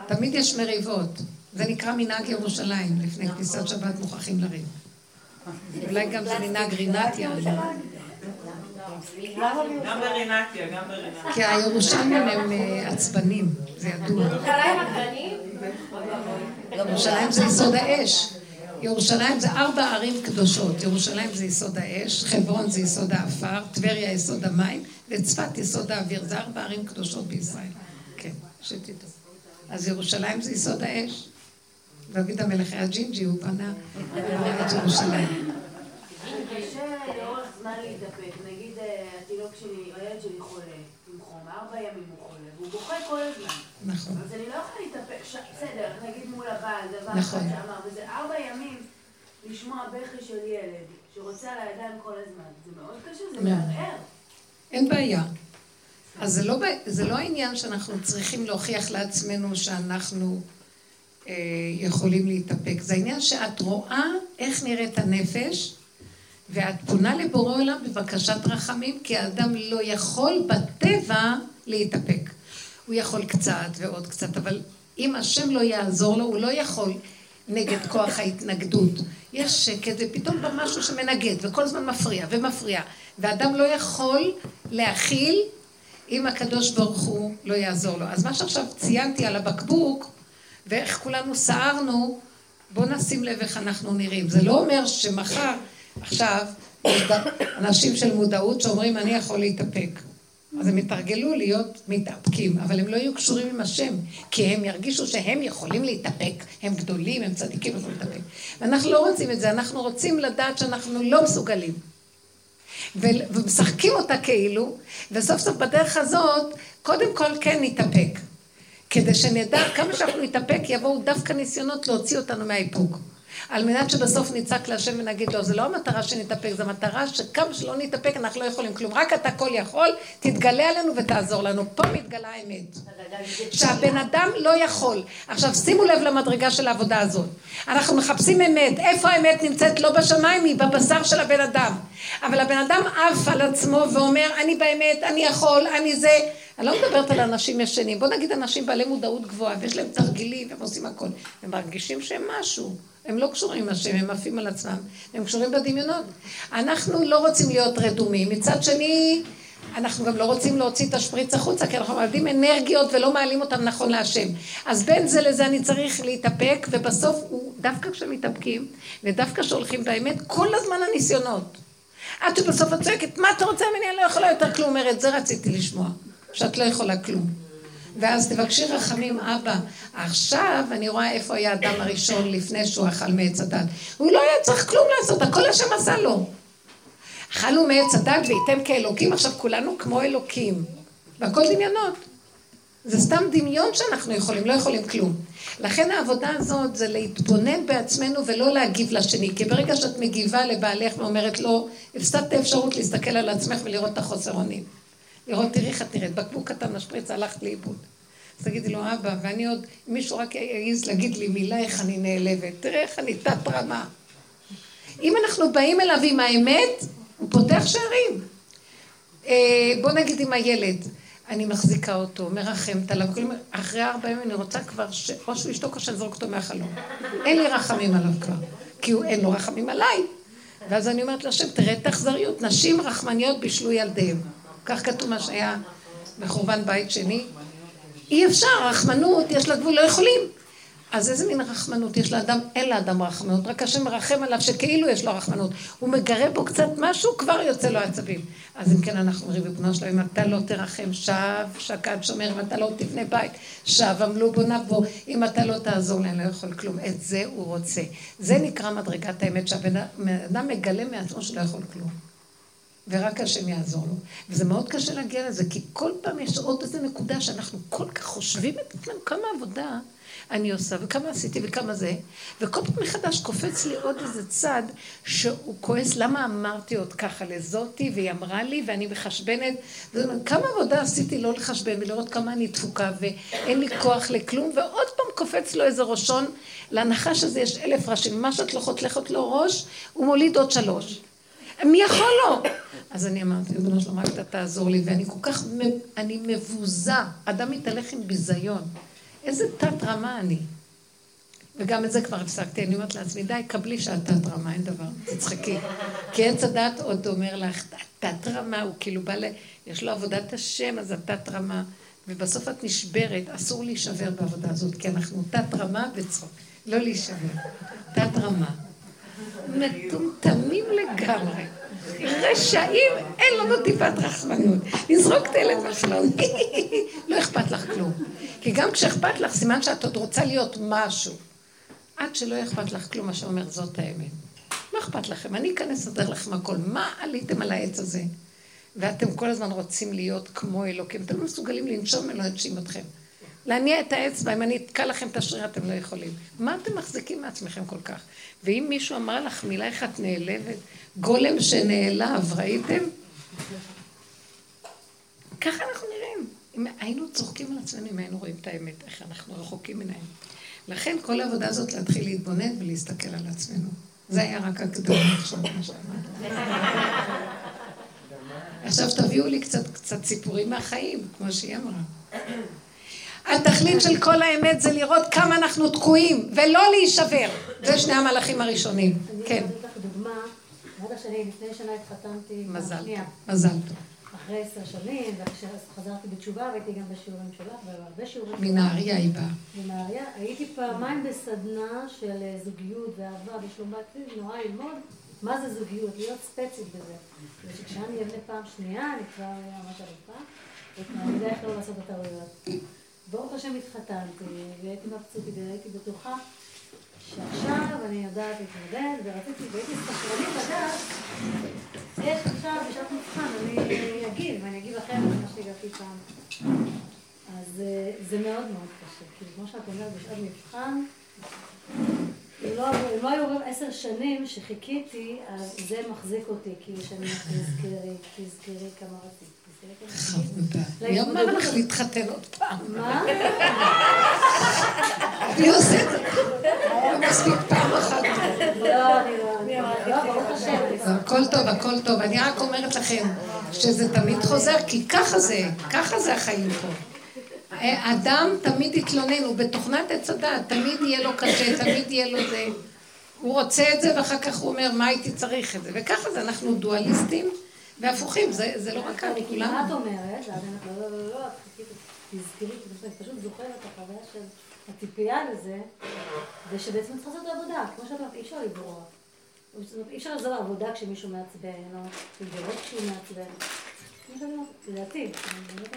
תמיד יש מריבות. זה נקרא מנהג ירושלים, לפני כניסת שבת מוכרחים לריב. אולי גם זה מנהג רינתיה. גם ברינתיה, גם ברינתיה. כי הירושלמים הם אה, עצבנים, זה ידוע. ירושלים זה יסוד האש. ירושלים זה ארבע ערים קדושות. ירושלים זה יסוד האש, חברון זה יסוד האפר, טבריה יסוד המים, וצפת יסוד האוויר. זה ארבע ערים קדושות בישראל. כן, שתדעו. אז ירושלים זה יסוד האש. דוד המלך היה ג'ינג'י, הוא בנה את ירושלים. קשה. נגיד אה, התינוק שלי, הילד שלי חולה, עם חום, ארבע ימים הוא חולה, והוא בוכה כל הזמן. נכון. אז אני לא יכולה להתאפק, בסדר, נגיד מול הבעל, דבר אחד נכון. שאמר, וזה ארבע ימים לשמוע בכי של ילד שרוצה על הידיים כל הזמן. זה מאוד קשה, זה מערער. אין בעיה. אז זה לא, זה לא העניין שאנחנו צריכים להוכיח לעצמנו שאנחנו אה, יכולים להתאפק. זה העניין שאת רואה איך נראית הנפש, ואת פונה לבורא עולם בבקשת רחמים, כי האדם לא יכול בטבע להתאפק. הוא יכול קצת ועוד קצת, אבל אם השם לא יעזור לו, הוא לא יכול נגד כוח ההתנגדות. יש שקט ופתאום בא משהו שמנגד וכל הזמן מפריע ומפריע, ואדם לא יכול להכיל אם הקדוש ברוך הוא לא יעזור לו. אז מה שעכשיו ציינתי על הבקבוק, ואיך כולנו סערנו, בואו נשים לב איך אנחנו נראים. זה לא אומר שמחר, עכשיו, אנשים של מודעות שאומרים, אני יכול להתאפק. אז הם יתרגלו להיות מתאפקים, אבל הם לא יהיו קשורים עם השם, כי הם ירגישו שהם יכולים להתאפק, הם גדולים, הם צדיקים, יכולים להתאפק. ואנחנו לא רוצים את זה, אנחנו רוצים לדעת שאנחנו לא מסוגלים. ומשחקים אותה כאילו, וסוף סוף בדרך הזאת, קודם כל כן נתאפק. כדי שנדע כמה שאנחנו נתאפק, יבואו דווקא ניסיונות להוציא אותנו מהאיפוק. על מנת שבסוף נצעק להשם ונגיד לו, זה לא המטרה שנתאפק, זו המטרה שכמה שלא נתאפק אנחנו לא יכולים כלום. רק אתה כל יכול, תתגלה עלינו ותעזור לנו. פה מתגלה האמת. שהבן אדם לא יכול. עכשיו שימו לב למדרגה של העבודה הזאת. אנחנו מחפשים אמת. איפה האמת נמצאת? לא בשמיים, היא בבשר של הבן אדם. אבל הבן אדם עף על עצמו ואומר, אני באמת, אני יכול, אני זה. אני לא מדברת על אנשים ישנים. בוא נגיד אנשים בעלי מודעות גבוהה, ויש להם תרגילים, והם עושים הכל. הם מרגישים שהם משהו. הם לא קשורים עם השם, הם עפים על עצמם, הם קשורים בדמיונות. אנחנו לא רוצים להיות רדומים. מצד שני, אנחנו גם לא רוצים להוציא את השפריץ החוצה, כי אנחנו מאבדים אנרגיות ולא מעלים אותן נכון להשם. אז בין זה לזה אני צריך להתאפק, ובסוף הוא, דווקא כשמתאפקים, ודווקא כשהולכים באמת, כל הזמן הניסיונות. עד שבסוף את צועקת, מה אתה רוצה ממני? אני לא יכולה יותר כלום. אומרת, זה רציתי לשמוע, שאת לא יכולה כלום. ואז תבקשי רחמים, אבא. עכשיו אני רואה איפה היה האדם הראשון לפני שהוא אכל מעץ הדת. הוא לא היה צריך כלום לעשות, הכל השם עשה לו. אכלנו מעץ הדת וייתם כאלוקים, עכשיו כולנו כמו אלוקים. והכל דמיונות. זה סתם דמיון שאנחנו יכולים, לא יכולים כלום. לכן העבודה הזאת זה להתבונן בעצמנו ולא להגיב לשני. כי ברגע שאת מגיבה לבעלך ואומרת לו, לא, הפסדת אפשרות להסתכל על עצמך ולראות את החוסר אונים. לראות, תראי איך את נראית, בקבוק קטן משפריץ, הלכת לאיבוד. אז תגידי לו, אבא, ואני עוד, אם מישהו רק יעז להגיד לי מילה איך אני נעלבת, תראה איך אני תת רמה. אם אנחנו באים אליו עם האמת, הוא פותח שערים. אה, בוא נגיד עם הילד, אני מחזיקה אותו, מרחמת עליו, אחרי ארבע ימים אני רוצה כבר. או שהוא ישתוק או שאני אזרוק אותו מהחלום. אין לי רחמים עליו כבר, כי הוא, אין לו רחמים עליי. ואז אני אומרת להשם, תראה את האכזריות, נשים רחמניות בישלו ילדיהם. כך כתוב מה שהיה בחורבן בית שני. אי אפשר, רחמנות, יש לה גבול, לא יכולים. אז איזה מין רחמנות יש לאדם? אין לאדם רחמנות, רק השם מרחם עליו שכאילו יש לו רחמנות. הוא מגרה בו קצת משהו, כבר יוצא לו עצבים. אז אם כן אנחנו אומרים, ריבונו שלו, אם אתה לא תרחם, שב, שקד שומר, אם אתה לא תבנה בית, שב, עמלו בו נבו, אם אתה לא תעזור לי, אני לא יכול כלום. את זה הוא רוצה. זה נקרא מדרגת האמת, שהבן אדם מגלה מעצמו שלא יכול כלום. ורק השם יעזור לו. וזה מאוד קשה להגיע לזה, כי כל פעם יש עוד איזה נקודה שאנחנו כל כך חושבים את עצמנו כמה עבודה אני עושה, וכמה עשיתי וכמה זה, וכל פעם מחדש קופץ לי עוד איזה צד שהוא כועס, למה אמרתי עוד ככה לזאתי, והיא אמרה לי, ואני מחשבנת, כמה עבודה עשיתי לא לחשבן ולראות כמה אני דפוקה, ואין לי כוח לכלום, ועוד פעם קופץ לו איזה ראשון, לנחש הזה יש אלף ראשים, מה שאת לא חותכת לו ראש, הוא מוליד עוד שלוש. מי יכול לו? אז אני אמרתי, ריבונו שלום, רק אתה תעזור לי, ואני כל כך, אני מבוזה. אדם מתהלך עם ביזיון. איזה תת רמה אני. וגם את זה כבר הפסקתי, אני אומרת לעצמי, די, קבלי שאת תת רמה, אין דבר, תצחקי. כי עץ הדת עוד אומר לך, תת רמה, הוא כאילו בא ל... יש לו עבודת השם, אז את תת רמה. ובסוף את נשברת, אסור להישבר בעבודה הזאת, כי אנחנו תת רמה וצחוק. לא להישבר, תת רמה. מטומטמים לגמרי. רשעים, אין לנו טיפת רחמנות. נזרוק את הילד מהחלום, לא אכפת לך כלום. כי גם כשאכפת לך, סימן שאת עוד רוצה להיות משהו. עד שלא אכפת לך כלום, מה שאומר זאת האמת. מה אכפת לכם? אני אכנס לסדר לכם הכל. מה עליתם על העץ הזה? ואתם כל הזמן רוצים להיות כמו אלוקים. אתם לא מסוגלים לנשום, אני לא אנשים אתכם. להניע את האצבע, אם אני אתקע לכם את השריר, אתם לא יכולים. מה אתם מחזיקים מעצמכם כל כך? ואם מישהו אמר לך מילה איך את נעלבת, גולם שנעלב, ראיתם? ככה אנחנו נראים. אם היינו צוחקים על עצמנו, אם היינו רואים את האמת, איך אנחנו רחוקים מן האמת. לכן כל העבודה הזאת להתחיל להתבונן ולהסתכל על עצמנו. זה היה רק הקדומה עכשיו, מה שאמרת. עכשיו תביאו לי קצת, קצת סיפורים מהחיים, כמו שהיא אמרה. התכלית של כל האמת זה לראות כמה אנחנו תקועים, ולא להישבר. זה שני המלאכים הראשונים. כן. אני אתן לך דוגמה. רגע שאני לפני שנה התחתנתי. מזל טוב. מזל טוב. אחרי עשר שנים, וחזרתי בתשובה, והייתי גם בשיעורים שלך, והרבה שיעורים. מנהריה היא באה. מנהריה. הייתי פעמיים בסדנה של זוגיות ואהבה ושלום בית, נורא ללמוד מה זה זוגיות, להיות ספציפית בזה. ושכשאני אבנה פעם שנייה, אני כבר ממש אלופה, ואני יודע איך לא לעשות את הטעויות. ברוך השם התחתנתי, והייתי מבסוטית, והייתי בטוחה שעכשיו אני יודעת להתמודד, ורציתי, והייתי סקרנית לדעת איך עכשיו בשעת מבחן אני אגיב, ואני אגיב אחרת ממה שהגעתי פעם. אז אה, זה מאוד מאוד קשה, כי כמו שאת אומרת, בשעת מבחן, אם לא, לא היו עוברים עשר שנים שחיכיתי, אז זה מחזיק אותי, כאילו שאני תזכרי, תזכרי כמה רציתי. מי אמר לך להתחתן עוד פעם? מה? אני עושה את זה. מספיק פעם אחת. לא, לא. הכל טוב, הכל טוב. אני רק אומרת לכם שזה תמיד חוזר, כי ככה זה, ככה זה החיים פה. אדם תמיד יתלונן, הוא בתוכנת עץ הדעת, תמיד יהיה לו קשה, תמיד יהיה לו זה. הוא רוצה את זה, ואחר כך הוא אומר, מה הייתי צריך את זה? וככה זה, אנחנו דואליסטים. והפוכים, זה, לא רק אני כולם. כמעט אומרת, ואז אומרת, לא, לא, לא, לא, תזכרי, אני פשוט זוכרת את החוויה של הציפייה לזה, ושבעצם צריך לעשות את העבודה, כמו שאת אומרת, אי אפשר לברוח. אי אפשר לעזור לעבודה כשמישהו מעצבן, או לגדולות כשהוא מעצבן. לדעתי,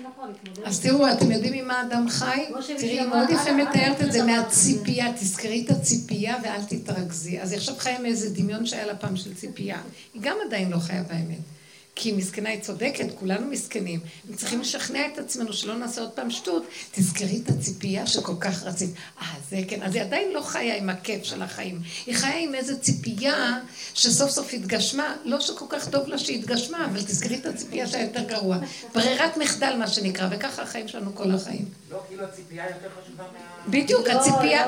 נכון, אז תראו, אתם יודעים ממה אדם חי? תראי, מאוד יפה מתארת את זה מהציפייה, תזכרי את הציפייה ואל תתרכזי. אז היא עכשיו חיה מאיזה דמיון שהיה לה פעם של ציפייה. היא גם עדיין לא חיה באמת. כי מסכנה, היא צודקת, כולנו מסכנים. הם צריכים לשכנע את עצמנו שלא נעשה עוד פעם שטות. תזכרי את הציפייה שכל כך רצית. אה, זה כן. אז היא עדיין לא חיה עם הכיף של החיים. היא חיה עם איזו ציפייה שסוף סוף התגשמה. לא שכל כך טוב לה שהתגשמה, אבל תזכרי את הציפייה שהיה יותר גרוע. ברירת מחדל, מה שנקרא, וככה החיים שלנו כל החיים. לא, כאילו הציפייה יותר חשובה מה... בדיוק, הציפייה...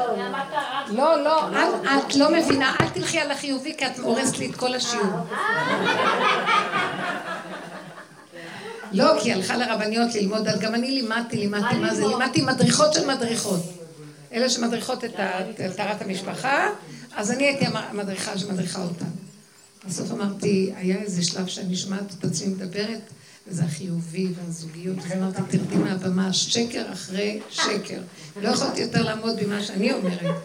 לא, לא, את לא מבינה, אל תלכי על החיובי, כי את הורסת לי את כל השיעור. לא, כי הלכה לרבניות ללמוד, גם אני לימדתי, לימדתי מה זה, לימדתי מדריכות של מדריכות. אלה שמדריכות את טהרת המשפחה, אז אני הייתי המדריכה שמדריכה אותה. בסוף אמרתי, היה איזה שלב שאני שומעת את עצמי מדברת, וזה החיובי והזוגיות, אז אמרתי, תרדי מהבמה, שקר אחרי שקר. לא יכולתי יותר לעמוד במה שאני אומרת,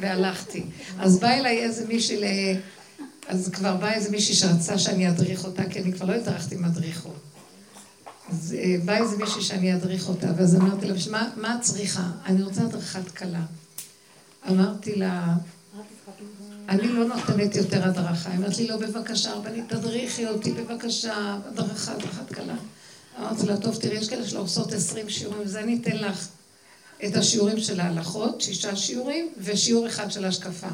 והלכתי. אז בא אליי איזה מישהי ל... אז כבר בא איזה מישהי שרצה שאני אדריך אותה, כי אני כבר לא הדרכתי מדריכות. אז אה, בא איזה מישהי שאני אדריך אותה, ואז אמרתי לה, מה את צריכה? אני רוצה הדרכת כלה. אמרתי לה, אני לא נותנת יותר הדרכה. היא אמרת לי, לא, בבקשה, רבנית, תדריכי אותי, בבקשה, הדרכה, הדרכת כלה. אמרתי לה, טוב, תראי, יש כאלה שלא עושות עשרים שיעורים, וזה אני אתן לך את השיעורים של ההלכות, שישה שיעורים, ושיעור אחד של השקפה.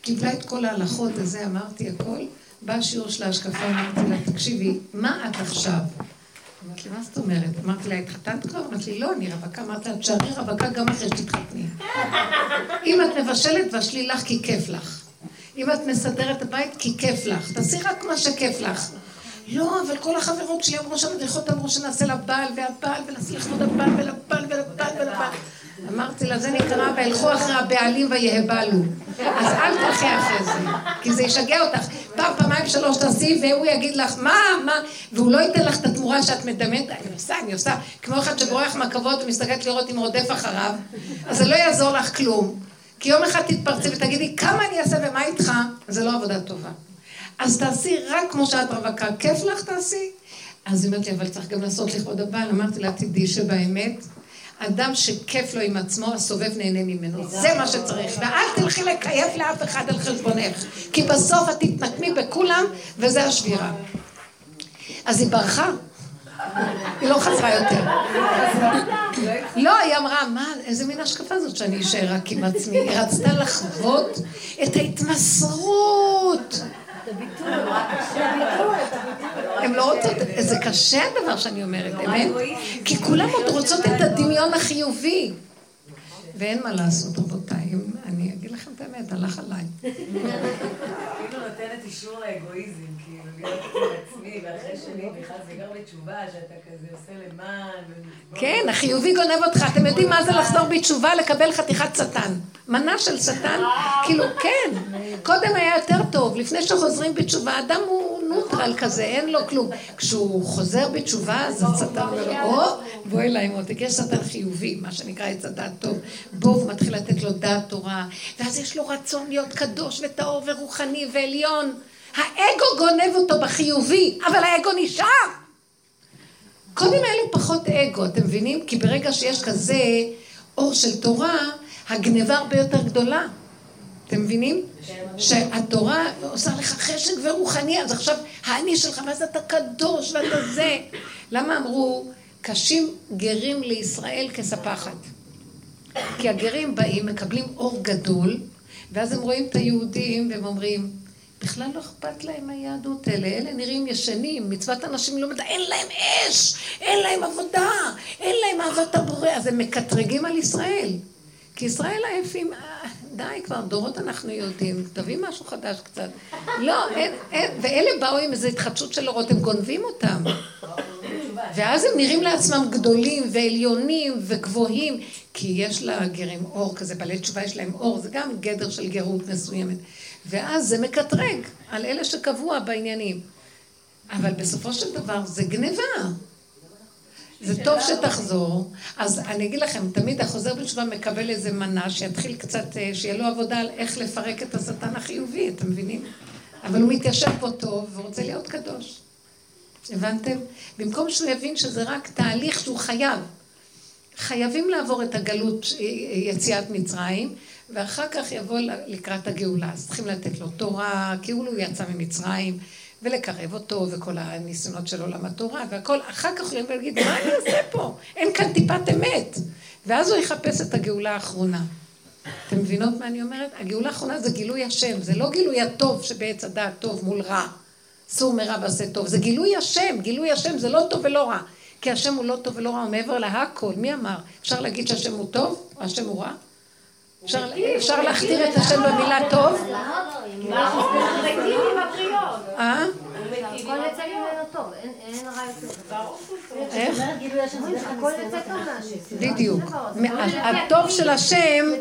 קיבלה את כל ההלכות, וזה אמרתי הכל. בא השיעור של ההשקפה, אמרתי לה, תקשיבי, מה את עכשיו? אמרתי לי, מה זאת אומרת? אמרתי לה, התחתנת כבר? אמרתי לי, לא, אני רווקה. אמרתי לה, תשארי רווקה גם אחרי שתתחתני. אם את מבשלת, תבשלי לך כי כיף לך. אם את מסדרת הבית, כי כיף לך. תעשי רק מה שכיף לך. לא, אבל כל החברות שלי אמרו שהמדריכות אמרו שנעשה לבעל והבעל, ונעשה לכבוד הבעל ולבעל ולבעל ולבעל. אמרתי לה, זה נקרא, וילכו אחרי הבעלים ויהבלו. אז אל תלכי אחרי זה, כי זה ישגע אותך. פעם, פעמיים, שלוש תעשי, והוא יגיד לך, מה, מה, והוא לא ייתן לך את התמורה שאת מדמיינת, אני עושה, אני עושה, כמו אחד שבורח מהכבוד ומסתכלת לראות אם רודף אחריו, אז זה לא יעזור לך כלום. כי יום אחד תתפרצי ותגידי, כמה אני אעשה ומה איתך? זה לא עבודה טובה. אז תעשי רק כמו שאת רווקה, כיף לך תעשי? אז היא אומרת לי, אבל צריך גם לעשות לכבוד הבעל. אמרתי לה, תדעי שבאמת, אדם שכיף לו עם עצמו, הסובב נהנה ממנו. זה מה שצריך. ואל תלכי לקייף לאף אחד על חשבונך. כי בסוף את תתנקמי בכולם, וזה השבירה. אז היא ברחה. היא לא חזרה יותר. לא, היא אמרה, מה, איזה מין השקפה זאת שאני אשאר רק עם עצמי? היא רצתה לחוות את ההתמסרות. הן לא רוצות, זה קשה הדבר שאני אומרת, אמת? כי כולם עוד רוצות את הדמיון החיובי. ואין מה לעשות, רבותיי. אני אגיד לכם את האמת, הלך עליי. כאילו נותנת אישור לאגואיזם, כאילו, להיות עצמי, ואחרי שני בכלל זה גר בתשובה, שאתה כזה עושה למען. כן, החיובי גונב אותך. אתם יודעים מה זה לחזור בתשובה? לקבל חתיכת שטן. מנה של שטן, כאילו, כן. קודם היה יותר טוב. לפני שחוזרים בתשובה, אדם הוא נוטרל כזה, אין לו כלום. כשהוא חוזר בתשובה, אז השטן אומר לו, או, בוא אליי מותק, יש שטן חיובי, מה שנקרא עץ הדעת טוב. בוא, הוא מתחיל לתת לו דעת תורה, ואז יש לו רצון להיות קדוש וטהור ורוחני ועליון. האגו גונב אותו בחיובי, אבל האגו נשאר. קודם לי פחות אגו, אתם מבינים? כי ברגע שיש כזה אור של תורה, הגניבה הרבה יותר גדולה. אתם מבינים? שהתורה עושה לך חשק ורוחני, אז עכשיו האני שלך, ואז אתה קדוש ואתה זה. למה אמרו, קשים גרים לישראל כספחת? כי הגרים באים, מקבלים אור גדול, ואז הם רואים את היהודים והם אומרים, בכלל לא אכפת להם היהדות האלה, אלה נראים ישנים, מצוות אנשים לא מדע, אין להם אש, אין להם עבודה, אין להם אהבת הבורא, אז הם מקטרגים על ישראל. כי ישראל עייפים, אה, די כבר, דורות אנחנו יודעים, תביא משהו חדש קצת. לא, אין, אין, ואלה באו עם איזו התחדשות של אורות, הם גונבים אותם. ואז הם נראים לעצמם גדולים ועליונים וגבוהים, כי יש לגרים אור כזה, בעלי תשובה יש להם אור, זה גם גדר של גרות מסוימת. ואז זה מקטרג על אלה שקבוע בעניינים. אבל בסופו של דבר זה גניבה. זה טוב שתחזור. אז אני אגיד לכם, תמיד החוזר בתשובה מקבל איזה מנה שיתחיל קצת, אה, שיהיה לו עבודה על איך לפרק את השטן החיובי, אתם מבינים? אבל הוא מתיישב פה טוב ורוצה להיות קדוש. הבנתם? במקום שהוא יבין שזה רק תהליך שהוא חייב. חייבים לעבור את הגלות אה, יציאת מצרים, ואחר כך יבוא לקראת הגאולה. אז צריכים לתת לו תורה, כאילו הוא יצא ממצרים, ולקרב אותו, וכל הניסיונות של עולם התורה, והכל. אחר כך הוא יבוא ויגיד, מה אני עושה פה? אין כאן טיפת אמת. ואז הוא יחפש את הגאולה האחרונה. אתם מבינות מה אני אומרת? הגאולה האחרונה זה גילוי השם, זה לא גילוי הטוב שבעץ הדעת טוב מול רע. סור מרע ועשה טוב. זה גילוי השם, גילוי השם זה לא טוב ולא רע. כי השם הוא לא טוב ולא רע, הוא מעבר להכל. מי אמר? אפשר להגיד שהשם הוא טוב או השם הוא רע? אפשר להכתיר את השם במילה טוב? אה? בדיוק. הטוב של השם,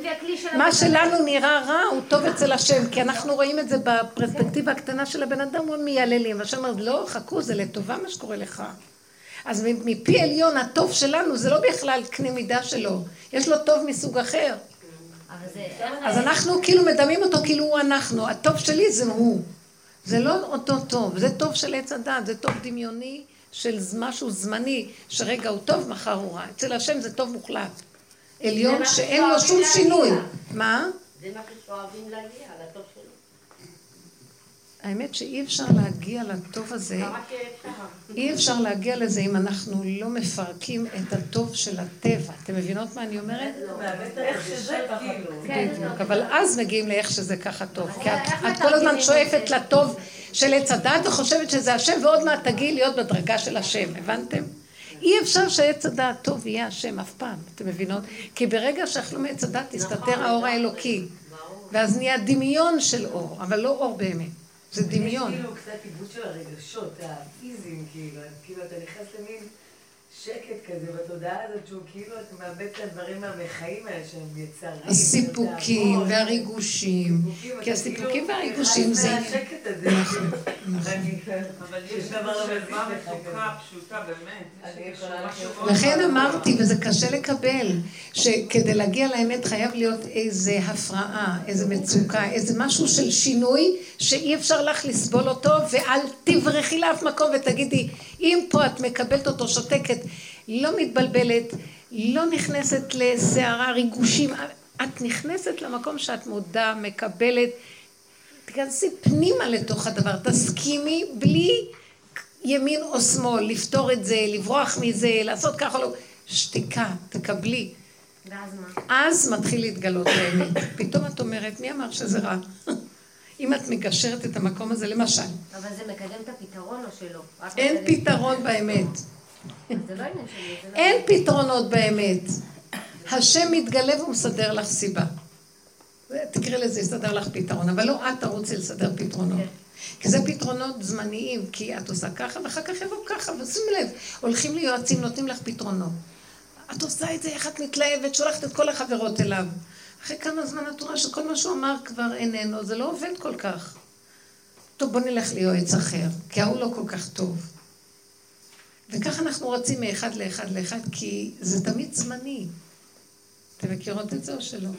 מה שלנו נראה רע הוא טוב אצל השם, כי אנחנו רואים את זה בפרספקטיבה הקטנה של הבן אדם, הוא מייללים. והשם אומר, לא, חכו, זה לטובה מה שקורה לך. אז מפי עליון הטוב שלנו זה לא בכלל קנה מידה שלו, יש לו טוב מסוג אחר. אז אנחנו כאילו מדמים אותו כאילו הוא אנחנו, הטוב שלי זה הוא. זה לא אותו טוב, זה טוב של עץ הדת, זה טוב דמיוני של משהו זמני, שרגע הוא טוב, מחר הוא רע. אצל השם זה טוב מוחלט. עליון שאין לו שום שינוי. מה? זה מה שאוהבים להגיע. האמת שאי אפשר להגיע לטוב הזה, אי אפשר להגיע לזה אם אנחנו לא מפרקים את הטוב של הטבע. אתם מבינות מה אני אומרת? בדיוק, אבל אז מגיעים לאיך שזה ככה טוב. כי את כל הזמן שואפת לטוב של עץ הדת וחושבת שזה השם, ועוד מעט תגיעי להיות בדרגה של השם, הבנתם? אי אפשר שעץ הדעת טוב יהיה השם אף פעם, אתם מבינות? כי ברגע שאכלו מעץ הדעת תסתתר האור האלוקי, ואז נהיה דמיון של אור, אבל לא אור באמת. זה דמיון. יש כאילו קצת עיבוד של הרגשות הפיזיים, כאילו, כאילו אתה נכנס למין שקט כזה בתודעה הזאת, שהוא כאילו אתה מאבד את הדברים מהחיים האלה שהם יצרים. הסיפוקים והריגושים. כי הסיפוקים והריגושים זה... מהשקט הזה. נכון. אבל יש דבר שלווה מתוקה, פשוטה, באמת. לכן אמרתי, וזה קשה לקבל, שכדי להגיע לאמת חייב להיות איזה הפרעה, איזה מצוקה, איזה משהו של שינוי, שאי אפשר לך לסבול אותו, ואל תברחי לאף מקום ותגידי, אם פה את מקבלת אותו שותקת, לא מתבלבלת, לא נכנסת לסערה, ריגושים, את נכנסת למקום שאת מודה, מקבלת, תיכנסי פנימה לתוך הדבר, תסכימי בלי ימין או שמאל, לפתור את זה, לברוח מזה, לעשות ככה, לא, שתיקה, תקבלי. ואז מה? אז מתחיל להתגלות האמת. פתאום את אומרת, מי אמר שזה רע? אם את מגשרת את המקום הזה, למשל. אבל זה מקדם את הפתרון או שלא? אין. פתרון באמת. לא לא... אין פתרונות באמת. השם מתגלה והוא מסדר לך סיבה. תקראי לזה, יסדר לך פתרון, אבל לא את תרוצי לסדר פתרונות. כי זה פתרונות זמניים, כי את עושה ככה, ואחר כך יבוא ככה, ושים לב, הולכים ליועצים, נותנים לך פתרונות. את עושה את זה, איך את מתלהבת, שולחת את כל החברות אליו. אחרי כמה זמן את רואה שכל מה שהוא אמר כבר איננו, זה לא עובד כל כך. טוב, בוא נלך ליועץ אחר, כי ההוא לא כל כך טוב. וככה אנחנו רצים מאחד לאחד לאחד, כי זה תמיד זמני. אתם מכירות את זה או שלא?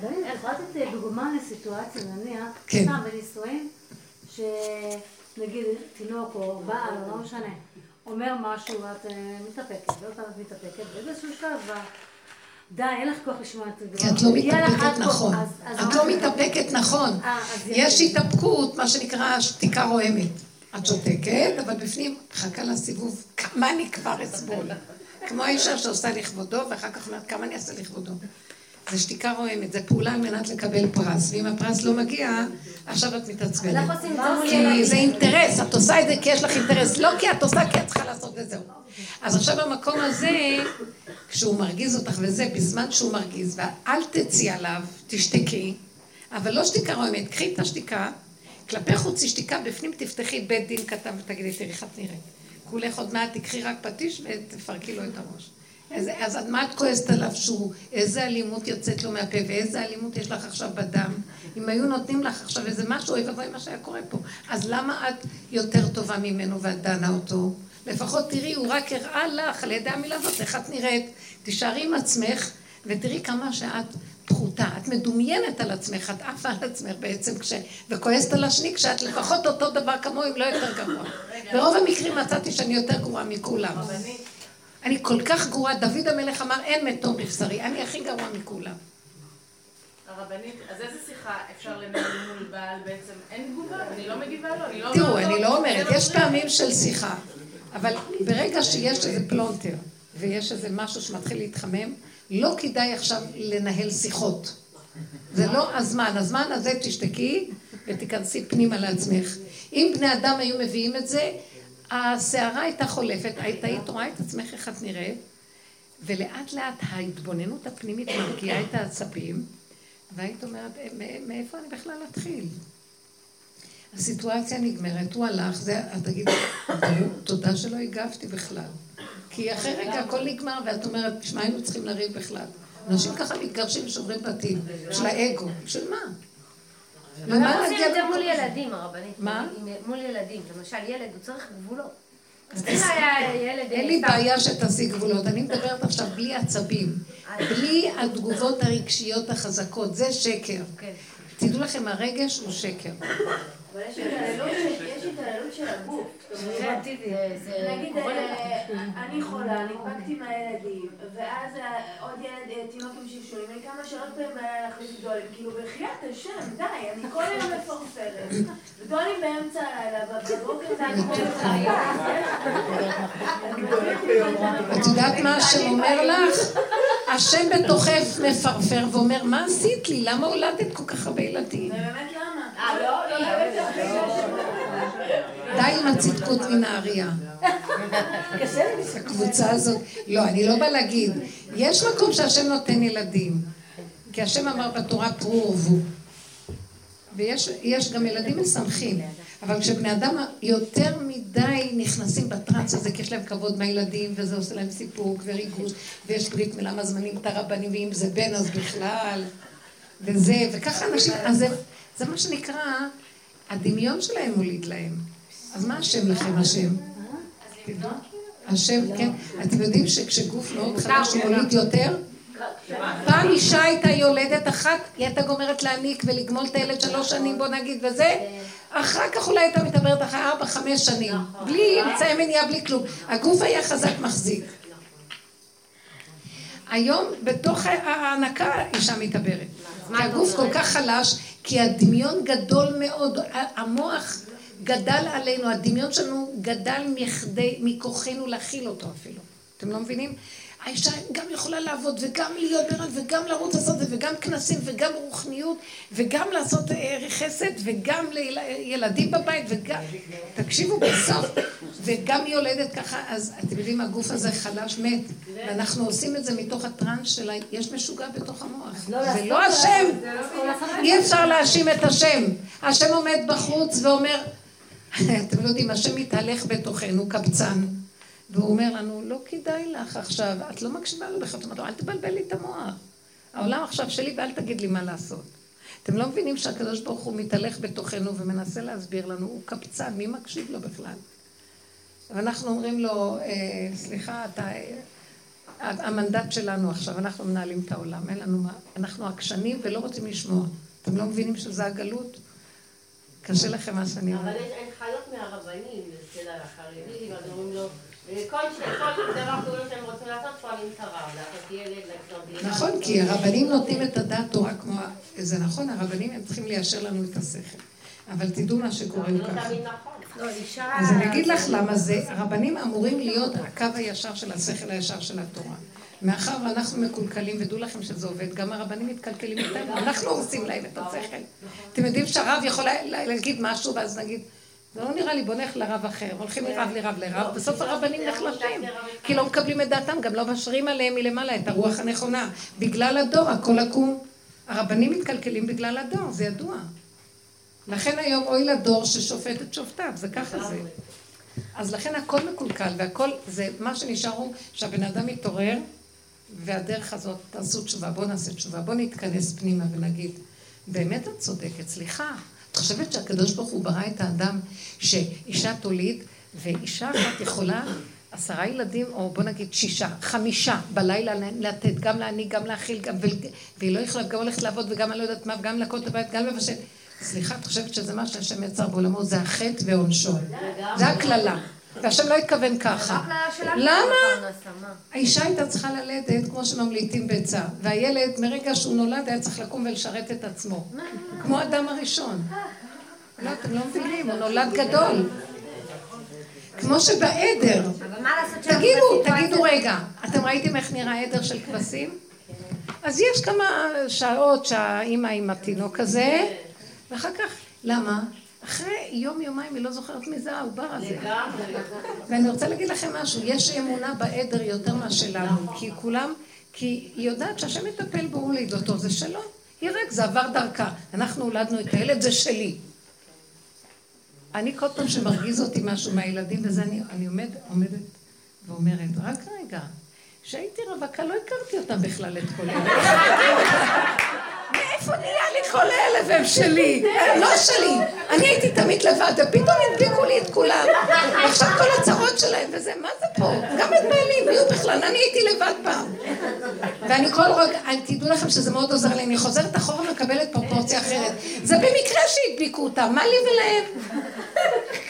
אבל אני יכולה לתת דוגמה לסיטואציה, נניח, כן. סתם בנישואים, שנגיד תינוק או בעל, או לא משנה, אומר משהו ואת אה, מתאפקת, ועוד פעם את מתאפקת, ובאיזשהו שלב די, אין לך כוח לשמוע את זה. כי את לא מתאפקת נכון. את לא מתאפקת נכון. אה, יש. התאפקות, מה שנקרא שתיקה רועמת. את שותקת, אבל בפנים חכה לסיבוב, כמה אני כבר אסבול. כמו האישה שעושה לכבודו, ואחר כך אומרת, כמה אני אעשה לכבודו. זה שתיקה רועמת, זה פעולה על מנת לקבל פרס, ואם הפרס לא מגיע, עכשיו את מתעצבנת. אנחנו עושים את זה כי. זה אינטרס, את עושה את זה כי יש לך אינטרס, לא כי את עושה, כי את צריכה לעשות וזהו. אז עכשיו במקום הזה, כשהוא מרגיז אותך וזה, בזמן שהוא מרגיז, ואל תצאי עליו, תשתקי, אבל לא שתיקה רועמת, קחי את השתיקה, כלפי חוץ היא שתיקה, בפנים תפתחי בית דין קטן ותגידי, תראי איך את נראית. כולך עוד מעט תקחי רק פטיש ותפרקי לו את הראש. אז, אז מה את כועסת עליו שהוא, איזה אלימות יוצאת לו מהפה ואיזה אלימות יש לך עכשיו בדם? אם היו נותנים לך עכשיו איזה משהו, אוי ואבוי מה שהיה קורה פה. אז למה את יותר טובה ממנו ואת דנה אותו? לפחות תראי, הוא רק הראה לך על ידי המילה הזאת איך את נראית. תישארי עם עצמך ותראי כמה שאת פחותה. את מדומיינת על עצמך, את עפה על עצמך בעצם, כש... וכועסת על השני כשאת לפחות אותו דבר כמוהו, אם לא יותר גרוע. ברוב המקרים מצאתי שאני יותר גרועה מכולם. אני כל כך גרועה, דוד המלך אמר, אין מתום בבשרי, אני הכי גרוע מכולם. הרבנית, אז איזה שיחה אפשר לנהל מול בעל בעצם? אין תגובה? אני לא מגיבה לו? אני לא תראו, אני לא אומרת, יש פעמים של שיחה, אבל ברגע שיש איזה פלונטר ויש איזה משהו שמתחיל להתחמם, לא כדאי עכשיו לנהל שיחות. זה לא הזמן, הזמן הזה תשתקי ותיכנסי פנימה לעצמך. אם בני אדם היו מביאים את זה, הסערה הייתה חולפת, היית היית רואה את עצמך איך את נראית, ולאט לאט ההתבוננות הפנימית מרגיעה את העצבים, והיית אומרת, מאיפה אני בכלל אתחיל? הסיטואציה נגמרת, הוא הלך, זה, את תגידי, תודה שלא הגבתי בכלל. כי אחרי רגע הכל נגמר, ואת אומרת, תשמע, היינו צריכים לריב בכלל. אנשים ככה מתגרשים ושומרים בתים, של האגו. של מה? למה עושים את זה מול ילדים, הרבנית? מה? מול ילדים. למשל, ילד, הוא צריך גבולות. אין לי בעיה שתעשי גבולות, אני מדברת עכשיו בלי עצבים, בלי התגובות הרגשיות החזקות, זה שקר. כן. תדעו לכם, הרגש הוא שקר. אבל יש התעללות של הגוף. נגיד, אני חולה, נדבקתי מהילדים, ואז עוד ילד, תינוק עם שלשולים, אני כמה שעות פעמים בלילה להחליף דולים, כאילו בחייאת השם, די, אני כל היום מפרפרת, ודולים באמצע הלילה, בבוקר זה את יודעת מה השם אומר לך? השם בתוכך מפרפר ואומר, מה עשית לי? למה הולדת כל כך הרבה ילדים? באמת למה? אה, לא, לא, די עם הצדקות מנהריה. הקבוצה הזאת, לא, אני לא באה להגיד, יש מקום שהשם נותן ילדים, כי השם אמר בתורה פרו ורבו, ויש גם ילדים משמחים, אבל כשבני אדם יותר מדי נכנסים בטראנס הזה, כי יש להם כבוד מהילדים, וזה עושה להם סיפוק וריגוש, ויש ברית מילה מזמנים את הרבנים, ואם זה בן אז בכלל, וזה, וככה אנשים, אז זה, זה מה שנקרא, הדמיון שלהם מוליד להם. אז מה השם לכם השם? השם, כן. אתם יודעים שכשגוף מאוד חדש הוא מוליד יותר? פעם אישה הייתה יולדת אחת, היא הייתה גומרת להניק ולגמול את הילד שלוש שנים, בוא נגיד, וזה, אחר כך אולי הייתה מתעברת אחרי ארבע, חמש שנים, בלי אמצעי מניעה, בלי כלום. הגוף היה חזק מחזיק. היום בתוך ההנקה אישה מתעברת. כי הגוף כל כך חלש, כי הדמיון גדול מאוד, המוח גדל עלינו, הדמיון שלנו גדל מכדי, מכוחנו להכיל אותו אפילו. אתם לא מבינים? האישה גם יכולה לעבוד וגם להיות ברן וגם לרוץ לעשות זה וגם כנסים וגם רוחניות וגם לעשות אה, חסד וגם לילדים בבית וגם... תקשיבו בסוף וגם יולדת ככה אז אתם יודעים הגוף הזה חלש מת ואנחנו עושים את זה מתוך הטראנס של יש משוגע בתוך המוח לא זה לא השם אי אפשר להאשים את השם השם עומד בחוץ ואומר אתם לא יודעים השם מתהלך בתוכנו קבצן והוא אומר לנו, לא כדאי לך עכשיו, את לא מקשיבה לו בכלל, אל תבלבל לי את המוח. העולם עכשיו שלי ואל תגיד לי מה לעשות. אתם לא מבינים שהקדוש ברוך הוא מתהלך בתוכנו ומנסה להסביר לנו, הוא קפצן, מי מקשיב לו בכלל? ואנחנו אומרים לו, אה, סליחה, אתה... המנדט שלנו עכשיו, אנחנו מנהלים את העולם, אין לנו מה, אנחנו עקשנים ולא רוצים לשמוע. אתם לא מבינים שזה הגלות? קשה לכם מה שאני אומרת. אבל יש הנחיות מהרבנים, אצל החרדים, אז אומרים לו... כל דבר שהם רוצים לעשות, שואלים את הרב, לעשות ילד, נכון, כי הרבנים נותנים את הדעת תורה כמו... זה נכון, הרבנים הם צריכים ליישר לנו את השכל. אבל תדעו מה שקורה הוא ככה. אז אני אגיד לך למה זה, הרבנים אמורים להיות הקו הישר של השכל הישר של התורה. מאחר ואנחנו מקולקלים, ודעו לכם שזה עובד, גם הרבנים מתקלקלים איתנו, אנחנו הורסים להם את השכל. אתם יודעים שהרב יכול להגיד משהו, ואז נגיד, זה לא נראה לי, בוא נלך לרב אחר, הולכים מרב לרב לרב, בסוף הרבנים נחלשים, כי לא מקבלים את דעתם, גם לא משרים עליהם מלמעלה את הרוח הנכונה. בגלל הדור, הכל עקום. הרבנים מתקלקלים בגלל הדור, זה ידוע. לכן היום אוי לדור ששופט את שופטיו, זה ככה זה. אז לכן הכל מקולקל, והכל, זה, מה שנשאר הוא שהבן אדם מתעורר, והדרך הזאת, תעשו תשובה, בואו נעשה תשובה, בואו נתכנס פנימה ונגיד, באמת את צודקת, סליחה. את חושבת שהקדוש ברוך הוא ברא את האדם שאישה תוליד, ואישה אחת יכולה עשרה ילדים, או בוא נגיד שישה, חמישה, בלילה לתת, גם להנהיג, גם להאכיל, גם, והיא לא יכולה, גם הולכת לעבוד, וגם אני לא יודעת מה, וגם לנקות את הבית, גם לבשל. סליחה, את חושבת שזה מה שהשם יצר בעולמו, זה החטא ועונשו. זה הקללה. והשם לא התכוון ככה. למה? האישה הייתה צריכה ללדת כמו שממליטים ביצה, והילד מרגע שהוא נולד היה צריך לקום ולשרת את עצמו. כמו אדם הראשון. לא, אתם לא מבינים, הוא נולד גדול. כמו שבעדר. תגידו, תגידו רגע, אתם ראיתם איך נראה עדר של כבשים? אז יש כמה שעות שהאימא עם התינוק הזה, ואחר כך, למה? אחרי יום יומיים היא לא זוכרת מי זה העובר הזה. ואני רוצה להגיד לכם משהו, יש אמונה בעדר יותר מהשלנו, כי כולם, כי היא יודעת שהשם מטפל בו וליד אותו, זה שלו. היא רק, זה עבר דרכה. אנחנו הולדנו את הילד, זה שלי. אני כל פעם שמרגיז אותי משהו מהילדים וזה, אני, אני עומד, עומדת ואומרת, רק רגע, כשהייתי רווקה לא הכרתי אותם בכלל את כל אלה. מאיפה נהיה לי כל אלה והם שלי? לא שלי. אני הייתי תמיד לבד, ופתאום הדביקו לי את כולם. עכשיו כל הצרות שלהם וזה, מה זה פה? גם את בעלי, מי הוא בכלל? אני הייתי לבד פעם. ואני כל רגע, תדעו לכם שזה מאוד עוזר לי, אני חוזרת אחורה ומקבלת פרופורציה אחרת. זה במקרה שהדביקו אותם, מה לי ולהם?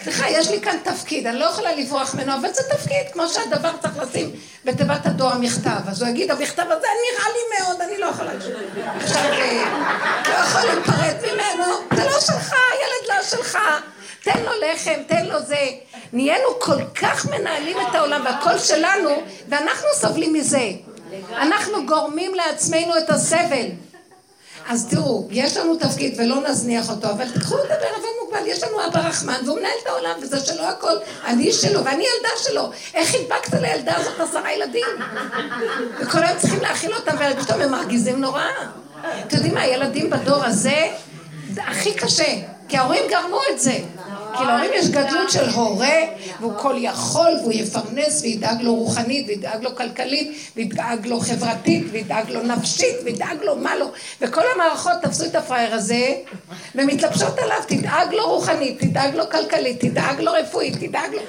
סליחה, יש לי כאן תפקיד, אני לא יכולה לברוח ממנו, אבל זה תפקיד, כמו שהדבר צריך לשים בתיבת הדואר מכתב. אז הוא יגיד, המכתב הזה נראה לי מאוד, אני לא יכולה... עכשיו, אה, לא יכול להיפרד ממנו, זה לא שלך, הילד לא שלך. תן לו לחם, תן לו זה. נהיינו כל כך מנהלים את העולם והכל שלנו, ואנחנו סובלים מזה. אנחנו גורמים לעצמנו את הסבל. אז תראו, יש לנו תפקיד ולא נזניח אותו, אבל תקחו את בערבון מוגבל, יש לנו אבא רחמן והוא מנהל את העולם וזה שלו הכל, אני שלו ואני ילדה שלו. איך הדבקת לילדה הזאת עשרה ילדים? וכל היום צריכים להאכיל אותם ופתאום הם מרגיזים נורא. אתם יודעים מה, הילדים בדור הזה, זה הכי קשה, כי ההורים גרמו את זה. כי להורים יש גדלות של הורה, והוא כל יכול, והוא יפרנס, וידאג לו רוחנית, וידאג לו כלכלית, וידאג לו חברתית, וידאג לו נפשית, וידאג לו מה לו. וכל המערכות תפסו את הפראייר הזה, ומתלבשות עליו, תדאג לו רוחנית, תדאג לו כלכלית, תדאג לו רפואית, תדאג לו...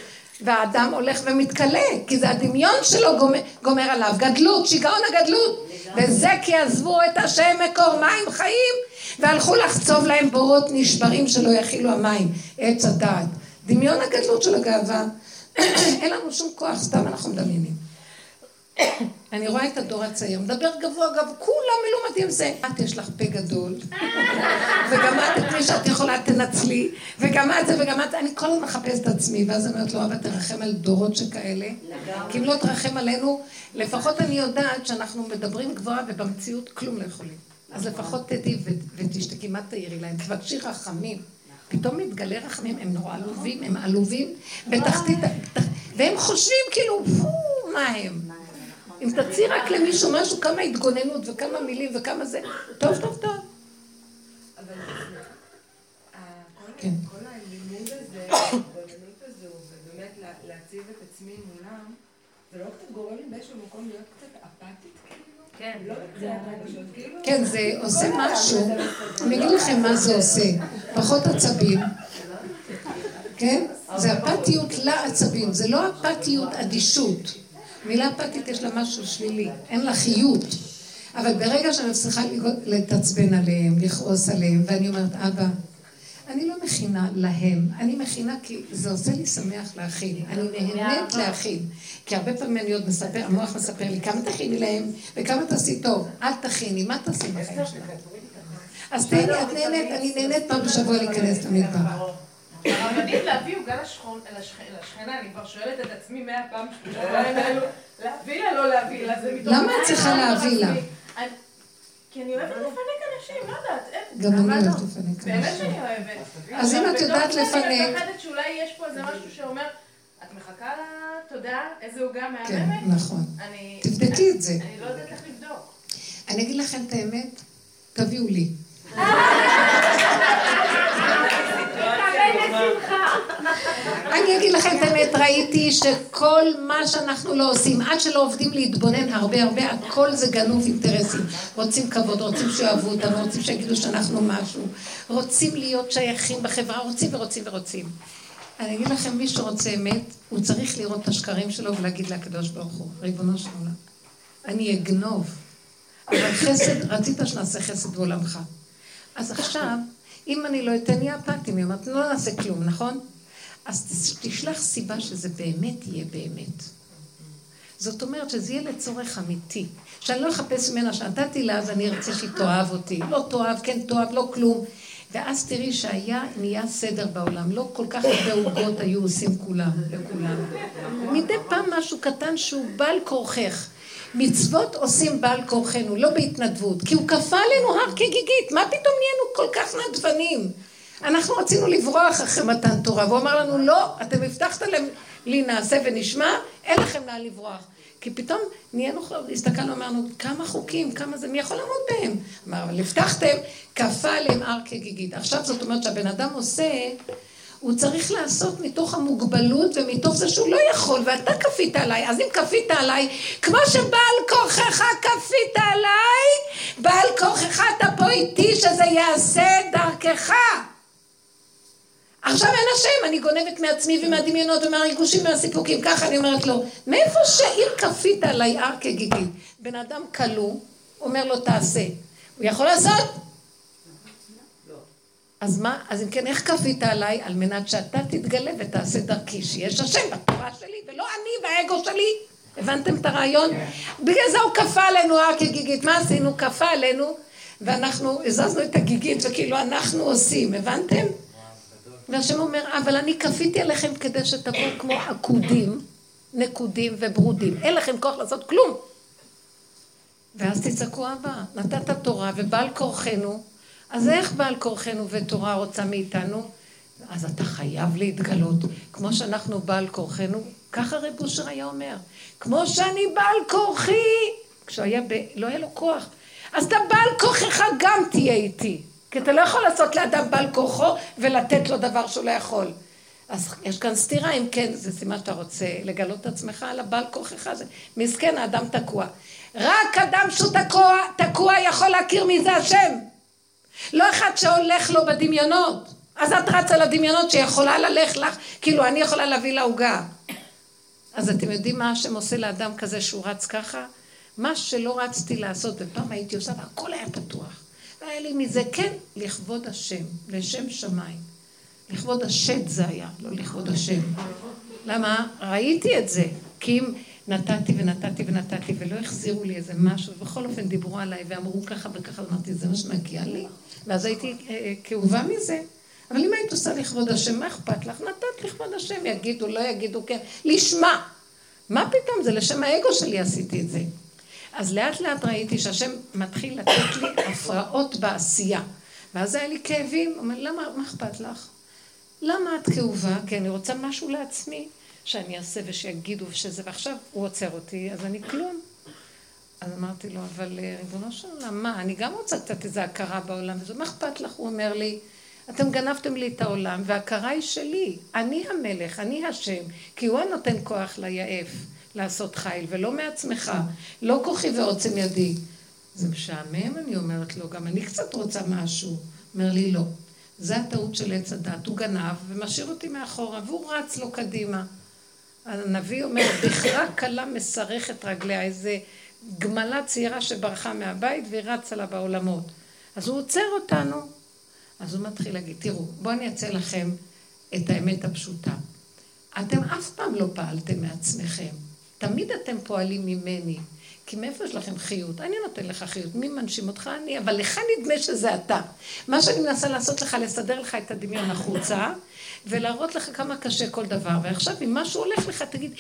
והאדם הולך ומתכלה, כי זה הדמיון שלו גומר, גומר עליו, גדלות, שיגעון הגדלות. וזה כי עזבו את השם מקור מים חיים, והלכו לחצוב להם בורות נשברים שלא יכילו המים, עץ הדעת. דמיון הגדלות של הגאווה, אין לנו שום כוח, סתם אנחנו מדמיינים. אני רואה את הדור הצעיר, מדבר גבוה גבוה, כולם מלומדים זה. את יש לך פה גדול, וגם את את מי שאת יכולה תנצלי, וגם את זה וגם את, אני כל הזמן מחפשת את עצמי, ואז אני אומרת לו, אבא תרחם על דורות שכאלה, כי אם לא תרחם עלינו, לפחות אני יודעת שאנחנו מדברים גבוה ובמציאות כלום לא יכולים. אז לפחות תדעי ותשתקי, מה תעירי להם? תבקשי רחמים. פתאום מתגלה רחמים, הם נורא עלובים, הם עלובים בתחתית, והם חושבים כאילו, מה הם? אם תציע רק למישהו משהו, כמה התגוננות וכמה מילים וכמה זה, טוב, טוב, טוב. אבל כן. כל הלימוד הזה, ההתבוננות הזו, ובאמת להציב את עצמי מולם, זה לא קצת גורם לי באיזשהו מקום להיות קצת אפתית כאילו? כן. לא כאילו? כן, זה עושה משהו. אני אגיד לכם מה זה עושה. פחות עצבים. כן? זה אפתיות לעצבים, זה לא אפתיות אדישות. מילה אפתית יש לה משהו שלילי, אין לה חיות. אבל ברגע שאני צריכה להתעצבן עליהם, לכעוס עליהם, ואני אומרת, אבא, אני לא מכינה להם, אני מכינה כי זה עושה לי שמח להכין, אני נהנית להכין. כי הרבה פעמים אני עוד מספר, המוח מספר לי כמה תכיני להם וכמה תעשי טוב, אל תכיני, מה תעשי בחיים שלך? אז תהני, את נהנית, אני נהנית פעם בשבוע להיכנס למדבר. הרבנית להביא עוגה לשכנה, אני כבר שואלת את עצמי מאה פעם להביא לה, לא להביא לה, זה מתוך... למה את צריכה להביא לה? כי אני אוהבת לפנק אנשים, לא יודעת. גם אני אוהבת לפנק אנשים. באמת שאני אוהבת. אז אם את יודעת לפנק... אני מפחדת שאולי יש פה איזה משהו שאומר, את מחכה לתודה, איזה עוגה מהממת? כן, נכון. תבדקי את זה. אני לא יודעת איך לבדוק. אני אגיד לכם את האמת, תביאו לי. אני אגיד לכם את האמת, ראיתי שכל מה שאנחנו לא עושים, עד שלא עובדים להתבונן הרבה הרבה, הכל זה גנוב אינטרסים. רוצים כבוד, רוצים שאוהבו אותנו, רוצים שיגידו שאנחנו משהו, רוצים להיות שייכים בחברה, רוצים ורוצים ורוצים. אני אגיד לכם, מי שרוצה אמת, הוא צריך לראות את השקרים שלו ולהגיד לקדוש ברוך הוא, ריבונו של עולם, אני אגנוב, אבל חסד, רצית שנעשה חסד בעולמך. אז עכשיו, אם אני לא אתן, יהיה אפתים, היא אומרת, לא נעשה כלום, נכון? אז תשלח סיבה שזה באמת יהיה באמת. זאת אומרת שזה יהיה לצורך אמיתי. שאני לא אחפש ממנה שנתתי לה, אז אני ארצה שהיא תאהב אותי. לא תאהב, כן תאהב, לא כלום. ואז תראי שהיה, נהיה סדר בעולם. לא כל כך הרבה עוגות היו עושים כולם, לכולם. מדי פעם משהו קטן שהוא בעל כורכך. מצוות עושים בעל כורחנו, לא בהתנדבות, כי הוא כפה עלינו הר כגיגית, מה פתאום נהיינו כל כך נדבנים? אנחנו רצינו לברוח אחרי מתן תורה, והוא אמר לנו, לא, אתם הבטחתם לי נעשה ונשמע, אין לכם לאן לברוח. כי פתאום נהיינו, הסתכלנו, אמרנו, כמה חוקים, כמה זה, מי יכול לעמוד בהם? אמר, אבל הבטחתם, כפה עליהם הר כגיגית. עכשיו זאת אומרת שהבן אדם עושה הוא צריך לעשות מתוך המוגבלות ומתוך זה שהוא לא יכול, ואתה כפית עליי, אז אם כפית עליי, כמו שבעל כוחך כפית עליי, בעל כוחך אתה פה איתי שזה יעשה דרכך. עכשיו אין השם, אני גונבת מעצמי ומהדמיונות ומהריגושים ומהסיפוקים, ככה אני אומרת לו, מאיפה שאם כפית עליי הר כגיגית? בן אדם כלוא, אומר לו תעשה. הוא יכול לעשות? אז מה, אז אם כן, איך כפית עליי? על מנת שאתה תתגלה ותעשה דרכי, שיש השם בתורה שלי, ולא אני והאגו שלי. הבנתם את הרעיון? בגלל זה הוא כפה עלינו הר כגיגית. מה עשינו? כפה עלינו, ואנחנו הזזנו את הגיגית, וכאילו אנחנו עושים, הבנתם? והשם אומר, אבל אני כפיתי עליכם כדי שתבואו כמו עקודים, נקודים וברודים. אין לכם כוח לעשות כלום. ואז תצעקו אבא, נתת תורה ובעל כורחנו אז איך בעל כורחנו ותורה רוצה מאיתנו? אז אתה חייב להתגלות. כמו שאנחנו בעל כורחנו, ככה רב אושר היה אומר. כמו שאני בעל כורחי, כשהוא היה ב... לא היה לו כוח. אז אתה בעל כורחך גם תהיה איתי. כי אתה לא יכול לעשות לאדם בעל כורחו ולתת לו דבר שהוא לא יכול. אז יש כאן סתירה, אם כן, זה סימן שאתה רוצה לגלות את עצמך על הבעל כורחך הזה. מסכן, האדם תקוע. רק אדם שהוא תקוע, תקוע יכול להכיר מי זה השם. לא אחד שהולך לו בדמיונות. אז את רצה לדמיונות שיכולה ללך לך, כאילו אני יכולה להביא לעוגה. אז אתם יודעים מה השם עושה לאדם כזה שהוא רץ ככה? מה שלא רצתי לעשות, ופעם הייתי עושה, והכל היה פתוח. והיה לי מזה, כן, לכבוד השם, לשם שמיים. לכבוד השד זה היה, לא לכבוד השם. למה? ראיתי את זה. כי אם נתתי ונתתי ונתתי ולא החזירו לי איזה משהו, ובכל אופן דיברו עליי ואמרו ככה וככה, אמרתי, זה מה שמגיע לי? ואז הייתי אה, אה, כאובה מזה. אבל אם היית עושה לכבוד השם, מה אכפת לך? נתת לכבוד השם, יגידו, לא יגידו, כן, לשמה. מה פתאום, זה לשם האגו שלי עשיתי את זה. אז לאט לאט ראיתי שהשם מתחיל לתת לי הפרעות בעשייה. ואז היה לי כאבים, אומר, למה, מה אכפת לך? למה את כאובה? כי אני רוצה משהו לעצמי. שאני אעשה ושיגידו שזה, ועכשיו הוא עוצר אותי, אז אני כלום. אז אמרתי לו, אבל אה, ריבונו של עולם, מה, אני גם רוצה קצת איזו הכרה בעולם, וזה, מה אכפת לך? הוא אומר לי, אתם גנבתם לי את העולם, וההכרה היא שלי. אני המלך, אני השם, כי הוא הנותן כוח ליעף, לעשות חיל, ולא מעצמך. לא כוחי ועוצם ידי. זה משעמם, אני אומרת לו, גם אני קצת רוצה משהו. אומר לי, לא. זה הטעות של עץ הדת, הוא גנב ומשאיר אותי מאחורה, והוא רץ לו קדימה. הנביא אומר, בכרה קלה מסרכת רגליה, איזה גמלה צעירה שברחה מהבית והיא רצה לה בעולמות. אז הוא עוצר אותנו. אז הוא מתחיל להגיד, תראו, בואו אני אצא לכם את האמת הפשוטה. אתם אף פעם לא פעלתם מעצמכם. תמיד אתם פועלים ממני. כי מאיפה יש לכם חיות? אני נותן לך חיות. מי מנשים אותך? אני. אבל לך נדמה שזה אתה. מה שאני מנסה לעשות לך, לסדר לך את הדמיון החוצה, ולהראות לך כמה קשה כל דבר. ועכשיו, אם משהו הולך לך, תגיד,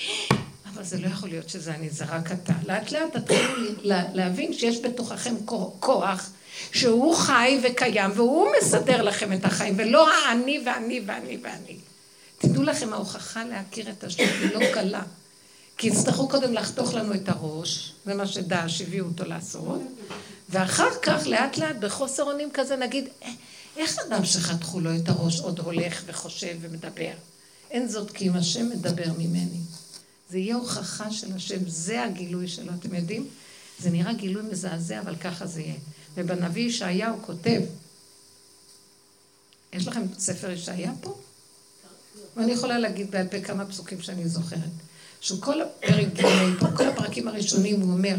אבל זה לא יכול להיות שזה אני, זה רק אתה. לאט לאט תתחילו להבין שיש בתוככם כוח שהוא חי וקיים, והוא מסדר לכם את החיים, ולא האני ואני ואני ואני. תדעו לכם, ההוכחה להכיר את השם היא לא קלה. כי יצטרכו קודם לחתוך לנו את הראש, זה מה שדאעש הביאו אותו לעשות, ואחר כך לאט לאט בחוסר אונים כזה נגיד, איך אדם שחתכו לו את הראש עוד הולך וחושב ומדבר? אין זאת כי אם השם מדבר ממני. זה יהיה הוכחה של השם, זה הגילוי שלו, אתם יודעים? זה נראה גילוי מזעזע, אבל ככה זה יהיה. ובנביא ישעיהו כותב, יש לכם ספר ישעיה פה? ואני יכולה להגיד בעל פה כמה פסוקים שאני זוכרת. שכל הפרק ג' פה, כל הפרקים הראשונים הוא אומר,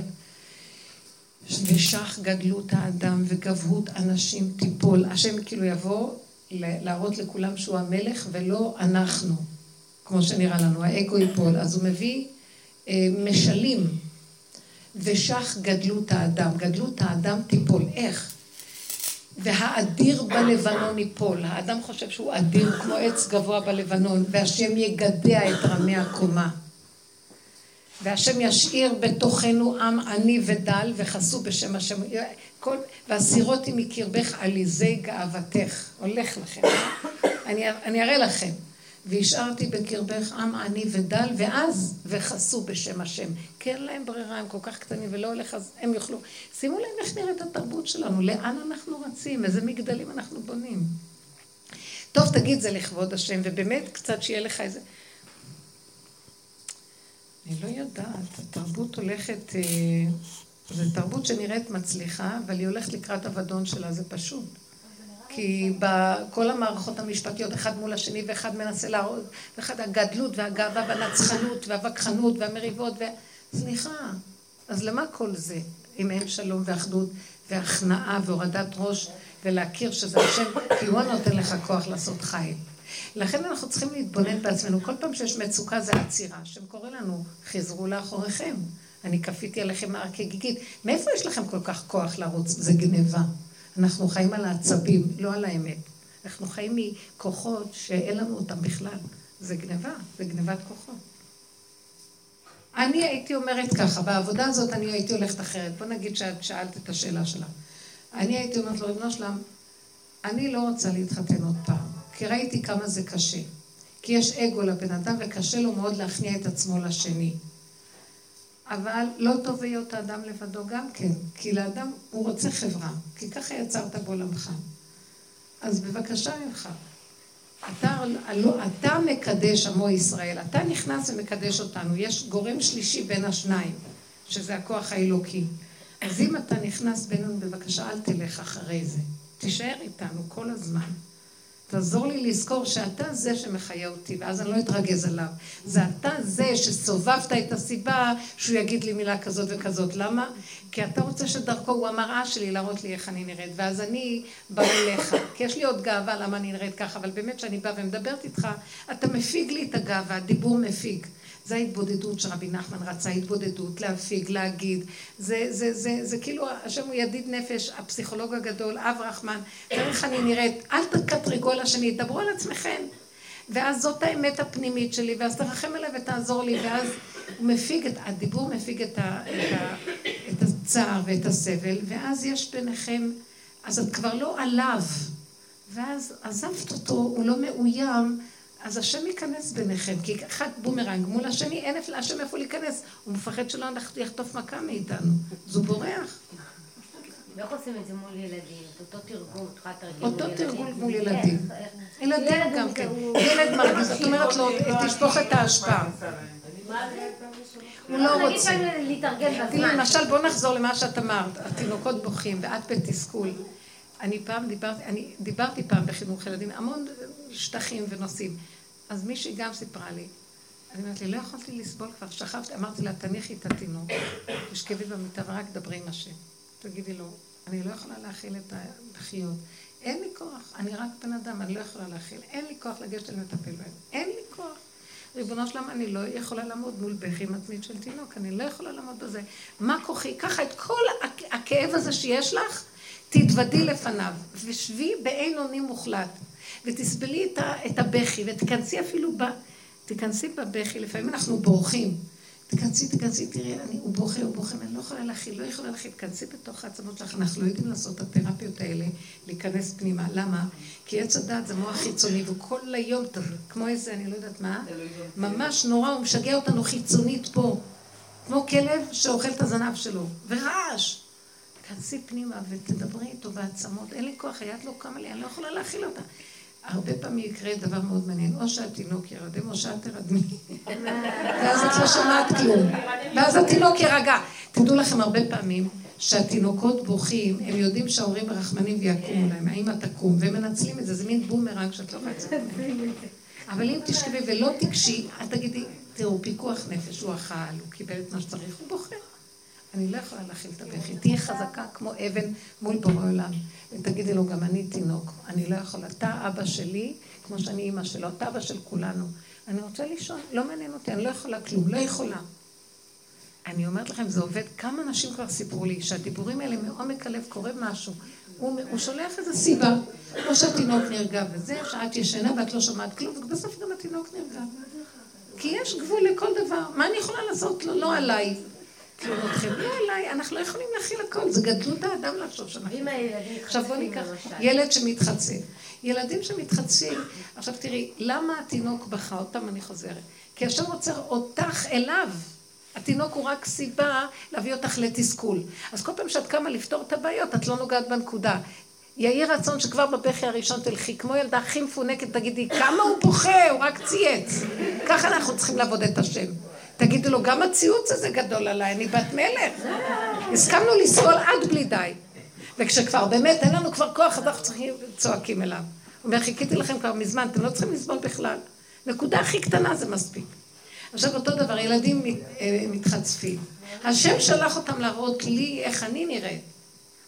ושך גדלות האדם וגבהות אנשים תיפול. השם כאילו יבוא להראות לכולם שהוא המלך ולא אנחנו, כמו שנראה לנו, האגו ייפול. אז הוא מביא אה, משלים, ושך גדלות האדם. גדלות האדם תיפול. איך? והאדיר בלבנון ייפול. האדם חושב שהוא אדיר כמו עץ גבוה בלבנון, והשם יגדע את רמי הקומה. והשם ישאיר בתוכנו עם עני ודל וחסו בשם השם. כל, והסירותי מקרבך עליזי גאוותך. הולך לכם. אני, אני אראה לכם. והשארתי בקרבך עם עני ודל, ואז וחסו בשם השם. כי אין להם ברירה, הם כל כך קטנים ולא הולך, אז הם יוכלו. שימו לב איך נראית התרבות שלנו, לאן אנחנו רצים, איזה מגדלים אנחנו בונים. טוב, תגיד זה לכבוד השם, ובאמת קצת שיהיה לך איזה... אני לא יודעת, התרבות הולכת... אה, זו תרבות שנראית מצליחה, אבל היא הולכת לקראת אבדון שלה, זה פשוט. כי בכל המערכות המשפטיות, אחד מול השני, ואחד מנסה להראות, ואחד הגדלות והגאווה והנצחנות והווכחנות והמריבות, ו... סליחה, אז למה כל זה, אם אין שלום ואחדות והכנעה והורדת ראש, ולהכיר שזה השם, כי הוא נותן לך כוח לעשות חיים. לכן אנחנו צריכים להתבונן בעצמנו. כל פעם שיש מצוקה זה עצירה. השם קורא לנו, חזרו לאחוריכם. אני כפיתי עליכם הר כגיגית. מאיפה יש לכם כל כך כוח לרוץ? זה גניבה. אנחנו חיים על העצבים, לא על האמת. אנחנו חיים מכוחות שאין לנו אותם בכלל. זה גניבה, זה גניבת כוחות. אני הייתי אומרת ככה, בעבודה הזאת אני הייתי הולכת אחרת. בוא נגיד שאת שאלת את השאלה שלה. אני הייתי אומרת לו, ריבונו שלם, אני לא רוצה להתחתן עוד פעם, כי ראיתי כמה זה קשה. כי יש אגו לבן אדם וקשה לו מאוד להכניע את עצמו לשני. אבל לא טוב היות האדם לבדו גם כן, כי לאדם הוא רוצה חברה, כי ככה יצרת בעולמך. אז בבקשה ממך, אתה, לא, אתה מקדש עמו ישראל, אתה נכנס ומקדש אותנו, יש גורם שלישי בין השניים, שזה הכוח האלוקי. אז אם אתה נכנס בינינו, בבקשה אל תלך אחרי זה, תישאר איתנו כל הזמן. תעזור לי לזכור שאתה זה שמחיה אותי, ואז אני לא אתרגז עליו. זה אתה זה שסובבת את הסיבה שהוא יגיד לי מילה כזאת וכזאת. למה? כי אתה רוצה שדרכו הוא המראה שלי להראות לי איך אני נראית, ואז אני באה אליך. כי יש לי עוד גאווה למה אני נראית ככה, אבל באמת כשאני באה ומדברת איתך, אתה מפיג לי את הגאווה, דיבור מפיג. זה ההתבודדות שרבי נחמן רצה, התבודדות, להפיג, להגיד. זה, זה, זה, זה כאילו, השם הוא ידיד נפש, הפסיכולוג הגדול, אב רחמן, איך אני נראית, אל תקטרגו על השני, דברו על עצמכם. ואז זאת האמת הפנימית שלי, ואז תרחם עליי ותעזור לי, ואז הוא מפיג, את, הדיבור מפיג את, ה, את, ה, את הצער ואת הסבל, ואז יש ביניכם, אז את כבר לא עליו, ואז עזבת אותו, הוא לא מאוים, אז השם ייכנס ביניכם, כי אחד בומרנג מול השני, אין להשם איפה להיכנס. הוא מפחד שלא יחטוף מכה מאיתנו. אז הוא בורח. ואיך עושים את זה מול ילדים? אותו תרגום, אותו תרגום מול ילדים. ילדים גם כן. ילד מרגיז, את אומרת לו, תשפוך את ההשפעה. הוא לא רוצה. למשל, בוא נחזור למה שאת אמרת. התינוקות בוכים ואת בתסכול. אני פעם דיברתי, אני דיברתי פעם בחינוך ילדים, המון שטחים ונושאים. אז מישהי גם סיפרה לי, אני אומרת לי, לא יכולתי לסבול כבר, שכבתי, אמרתי לה, תניחי את התינוק, תשכבי במיטה ורק דברי עם השם. תגידי לו, אני לא יכולה להכיל את הבכיות. אין לי כוח, אני רק בן אדם, אני לא יכולה להכיל. אין לי כוח לגשת ולטפל בהם. אין לי כוח. ריבונו שלם, אני לא יכולה לעמוד מול בכי מתמיד של תינוק, אני לא יכולה לעמוד בזה. מה כוחי? ככה את כל הכאב הזה שיש לך, תתוודי לפניו, ושבי באין אונים מוחלט, ותסבלי את הבכי, ותיכנסי אפילו ב... תיכנסי בבכי, לפעמים אנחנו בורחים. תיכנסי, תיכנסי, תראי, אני, הוא בוכה, הוא בוכה, אני לא יכולה להכיל, לא יכולה להכיל, תיכנסי בתוך העצמות שלך, אנחנו לא יודעים לעשות את התרפיות האלה, להיכנס פנימה. למה? כי עץ הדת זה מוח חיצוני, והוא כל היום, כמו איזה, אני לא יודעת מה, ממש נורא, הוא משגע אותנו חיצונית פה, כמו כלב שאוכל את הזנב שלו, ורעש. תיכנסי פנימה ותדברי איתו בעצמות, אין לי כוח, היד לא קמה לי, אני לא יכולה להכיל אותה. הרבה פעמים יקרה דבר מאוד מעניין, או שהתינוק ירדם או שאת תרדמי. ואז את לא שומעת כלום. ואז התינוק יירגע. תדעו לכם הרבה פעמים שהתינוקות בוכים, הם יודעים שההורים רחמנים ויקומו להם, האמא תקום, והם מנצלים את זה, זה מין בומרנג שאת לא מצאת. אבל אם תשכבי ולא תיגשי, את תגידי, תראו, פיקוח נפש, הוא אכל, הוא קיבל את מה שצריך, הוא בוכה. אני לא יכולה להכיל את הבכי. תהיי חזקה כמו אבן מול בורא עולם. ותגידי לו, גם אני תינוק. אני לא יכולה. אתה אבא שלי, כמו שאני אימא שלו, אתה אבא של כולנו. אני רוצה לישון, לא מעניין אותי, אני לא יכולה כלום, לא יכולה. אני אומרת לכם, זה עובד. כמה אנשים כבר סיפרו לי שהדיבורים האלה מעומק הלב קורה משהו. הוא, הוא שולח איזו סיבה. או שהתינוק נרגע וזה, שאת ישנה ואת לא שומעת כלום, ובסוף גם התינוק נרגע. כי יש גבול לכל דבר. מה אני יכולה לעשות? לא, לא עליי. תלונותכם, לא עליי, אנחנו לא יכולים להכיל הכל, זה גדלות האדם לחשוב שאנחנו... ואם הילדים עכשיו בוא ניקח ילד שמתחצף. ילדים שמתחצפים, עכשיו תראי, למה התינוק בכה? עוד פעם אני חוזרת. כי השם עוצר אותך אליו. התינוק הוא רק סיבה להביא אותך לתסכול. אז כל פעם שאת קמה לפתור את הבעיות, את לא נוגעת בנקודה. יהי רצון שכבר בבכי הראשון תלכי, כמו ילדה הכי מפונקת, תגידי, כמה הוא בוכה, הוא רק צייץ. ככה אנחנו צריכים לעבוד את השם. תגידו לו, גם הציוץ הזה גדול עליי, אני בת מלך. הסכמנו לסבול עד בלי די. וכשכבר באמת אין לנו כבר כוח, אז אנחנו צריכים, צועקים אליו. הוא אומר, חיכיתי לכם כבר מזמן, אתם לא צריכים לסבול בכלל. נקודה הכי קטנה זה מספיק. עכשיו אותו דבר, ילדים אה, מתחצפים. השם שלח אותם להראות לי איך אני נראית.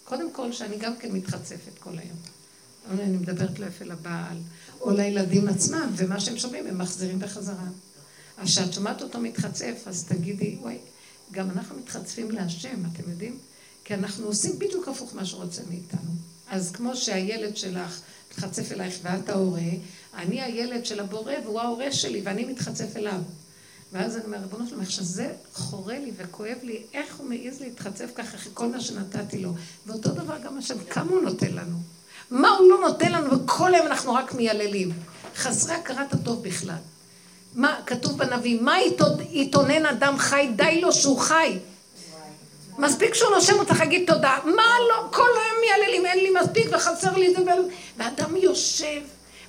קודם כל, שאני גם כן מתחצפת כל היום. אני מדברת לא יפה לבעל, או לילדים עצמם, ומה שהם שומעים הם מחזירים בחזרה. אז כשאת שומעת אותו מתחצף, אז תגידי, וואי, גם אנחנו מתחצפים להשם, אתם יודעים? כי אנחנו עושים בדיוק הפוך מה שהוא רוצה מאיתנו. אז כמו שהילד שלך מתחצף אלייך ואת ההורה, אני הילד של הבורא והוא ההורה שלי ואני מתחצף אליו. ואז אני אומרת, ריבונו שלום, איך שזה חורה לי וכואב לי, איך הוא מעז להתחצף ככה אחרי כל מה שנתתי לו. ואותו דבר גם השם, כמה הוא נותן לנו? מה הוא לא נותן לנו, וכל היום אנחנו רק מייללים. חסרי הכרת הטוב בכלל. מה כתוב בנביא, מה יתונן אדם חי, די לו שהוא חי. מספיק שהוא נושם אותך, להגיד תודה. מה לא, כל היום מייללים, אין לי מספיק וחסר לי זה, ואדם יושב,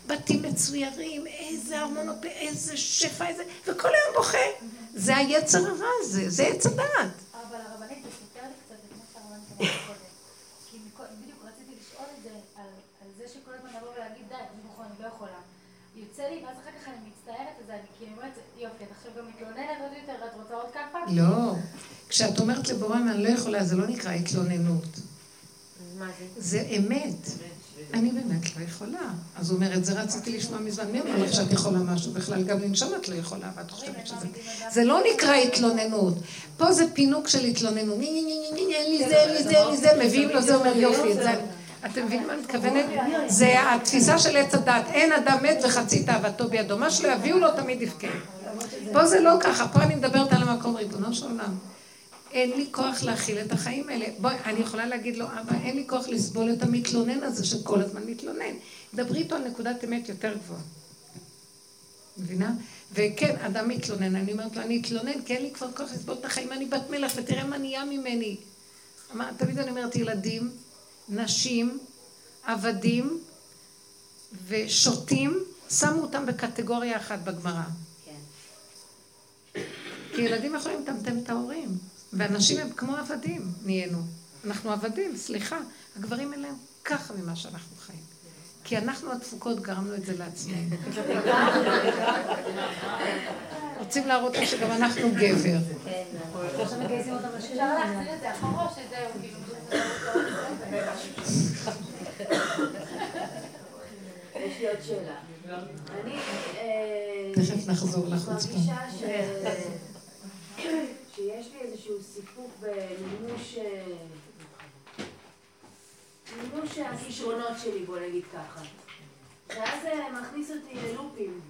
בתים מצוירים, איזה ארמונות, איזה שפע, איזה... וכל היום בוכה. זה היצר הרע הזה, זה עץ הדעת. אבל הרבנית, סותר לי קצת את מה שהרבנית אמרת קודם. כי בדיוק רציתי לשאול את זה על זה שכל הזמן לבוא ולהגיד די, אני לא יכולה. יוצא לי, ואז אחר כך אני מצטערת על זה, אני כאילו אומרת, יופי, את עכשיו גם מתלוננת עוד יותר, את רוצה עוד ככה? לא. כשאת אומרת לבורם, אני לא יכולה, זה לא נקרא התלוננות. זה? אמת. אני באמת לא יכולה. אז הוא אומר, את זה רציתי לשמוע מזמן. מי אומר לך שאת יכולה משהו? בכלל, גם לנשום את לא יכולה, ואת חושבת שזה... זה לא נקרא התלוננות. פה זה פינוק של התלוננות. אין לי זה, אין לי זה, אין לי זה, מביאים לו זה, אומר יופי, את זה. אתם מבינים מה אני מתכוונת? זה התפיסה של עץ הדת. אין אדם מת וחצי תאוותו בידו. מה שלא יביאו לו תמיד יבכה. פה זה לא ככה, פה אני מדברת על המקום ריבונו של עולם. אין לי כוח להכיל את החיים האלה. בואי, אני יכולה להגיד לו, אבא, אין לי כוח לסבול את המתלונן הזה שכל הזמן מתלונן. דברי איתו על נקודת אמת יותר גבוהה. מבינה? וכן, אדם מתלונן, אני אומרת לו, אני אתלונן, כי אין לי כבר כוח לסבול את החיים, אני בת מלך, ותראה מה נהיה ממני. תמיד אני אומרת, ילדים, נשים, עבדים ושוטים, שמו אותם בקטגוריה אחת בגמרא. כי ילדים יכולים לטמטם את ההורים, ואנשים הם כמו עבדים נהיינו. אנחנו עבדים, סליחה. הגברים אין להם ככה ממה שאנחנו חיים. כי אנחנו התפוקות גרמנו את זה לעצמנו. רוצים להראות לי שגם אנחנו גבר. כאילו. יש לי עוד שאלה. אני... אה, תכף נחזור לחוצפה. מרגישה שיש לי איזשהו סיפוק במימוש... אה, מימוש הכישרונות שלי, בוא נגיד ככה. ואז זה מכניס אותי ללופים.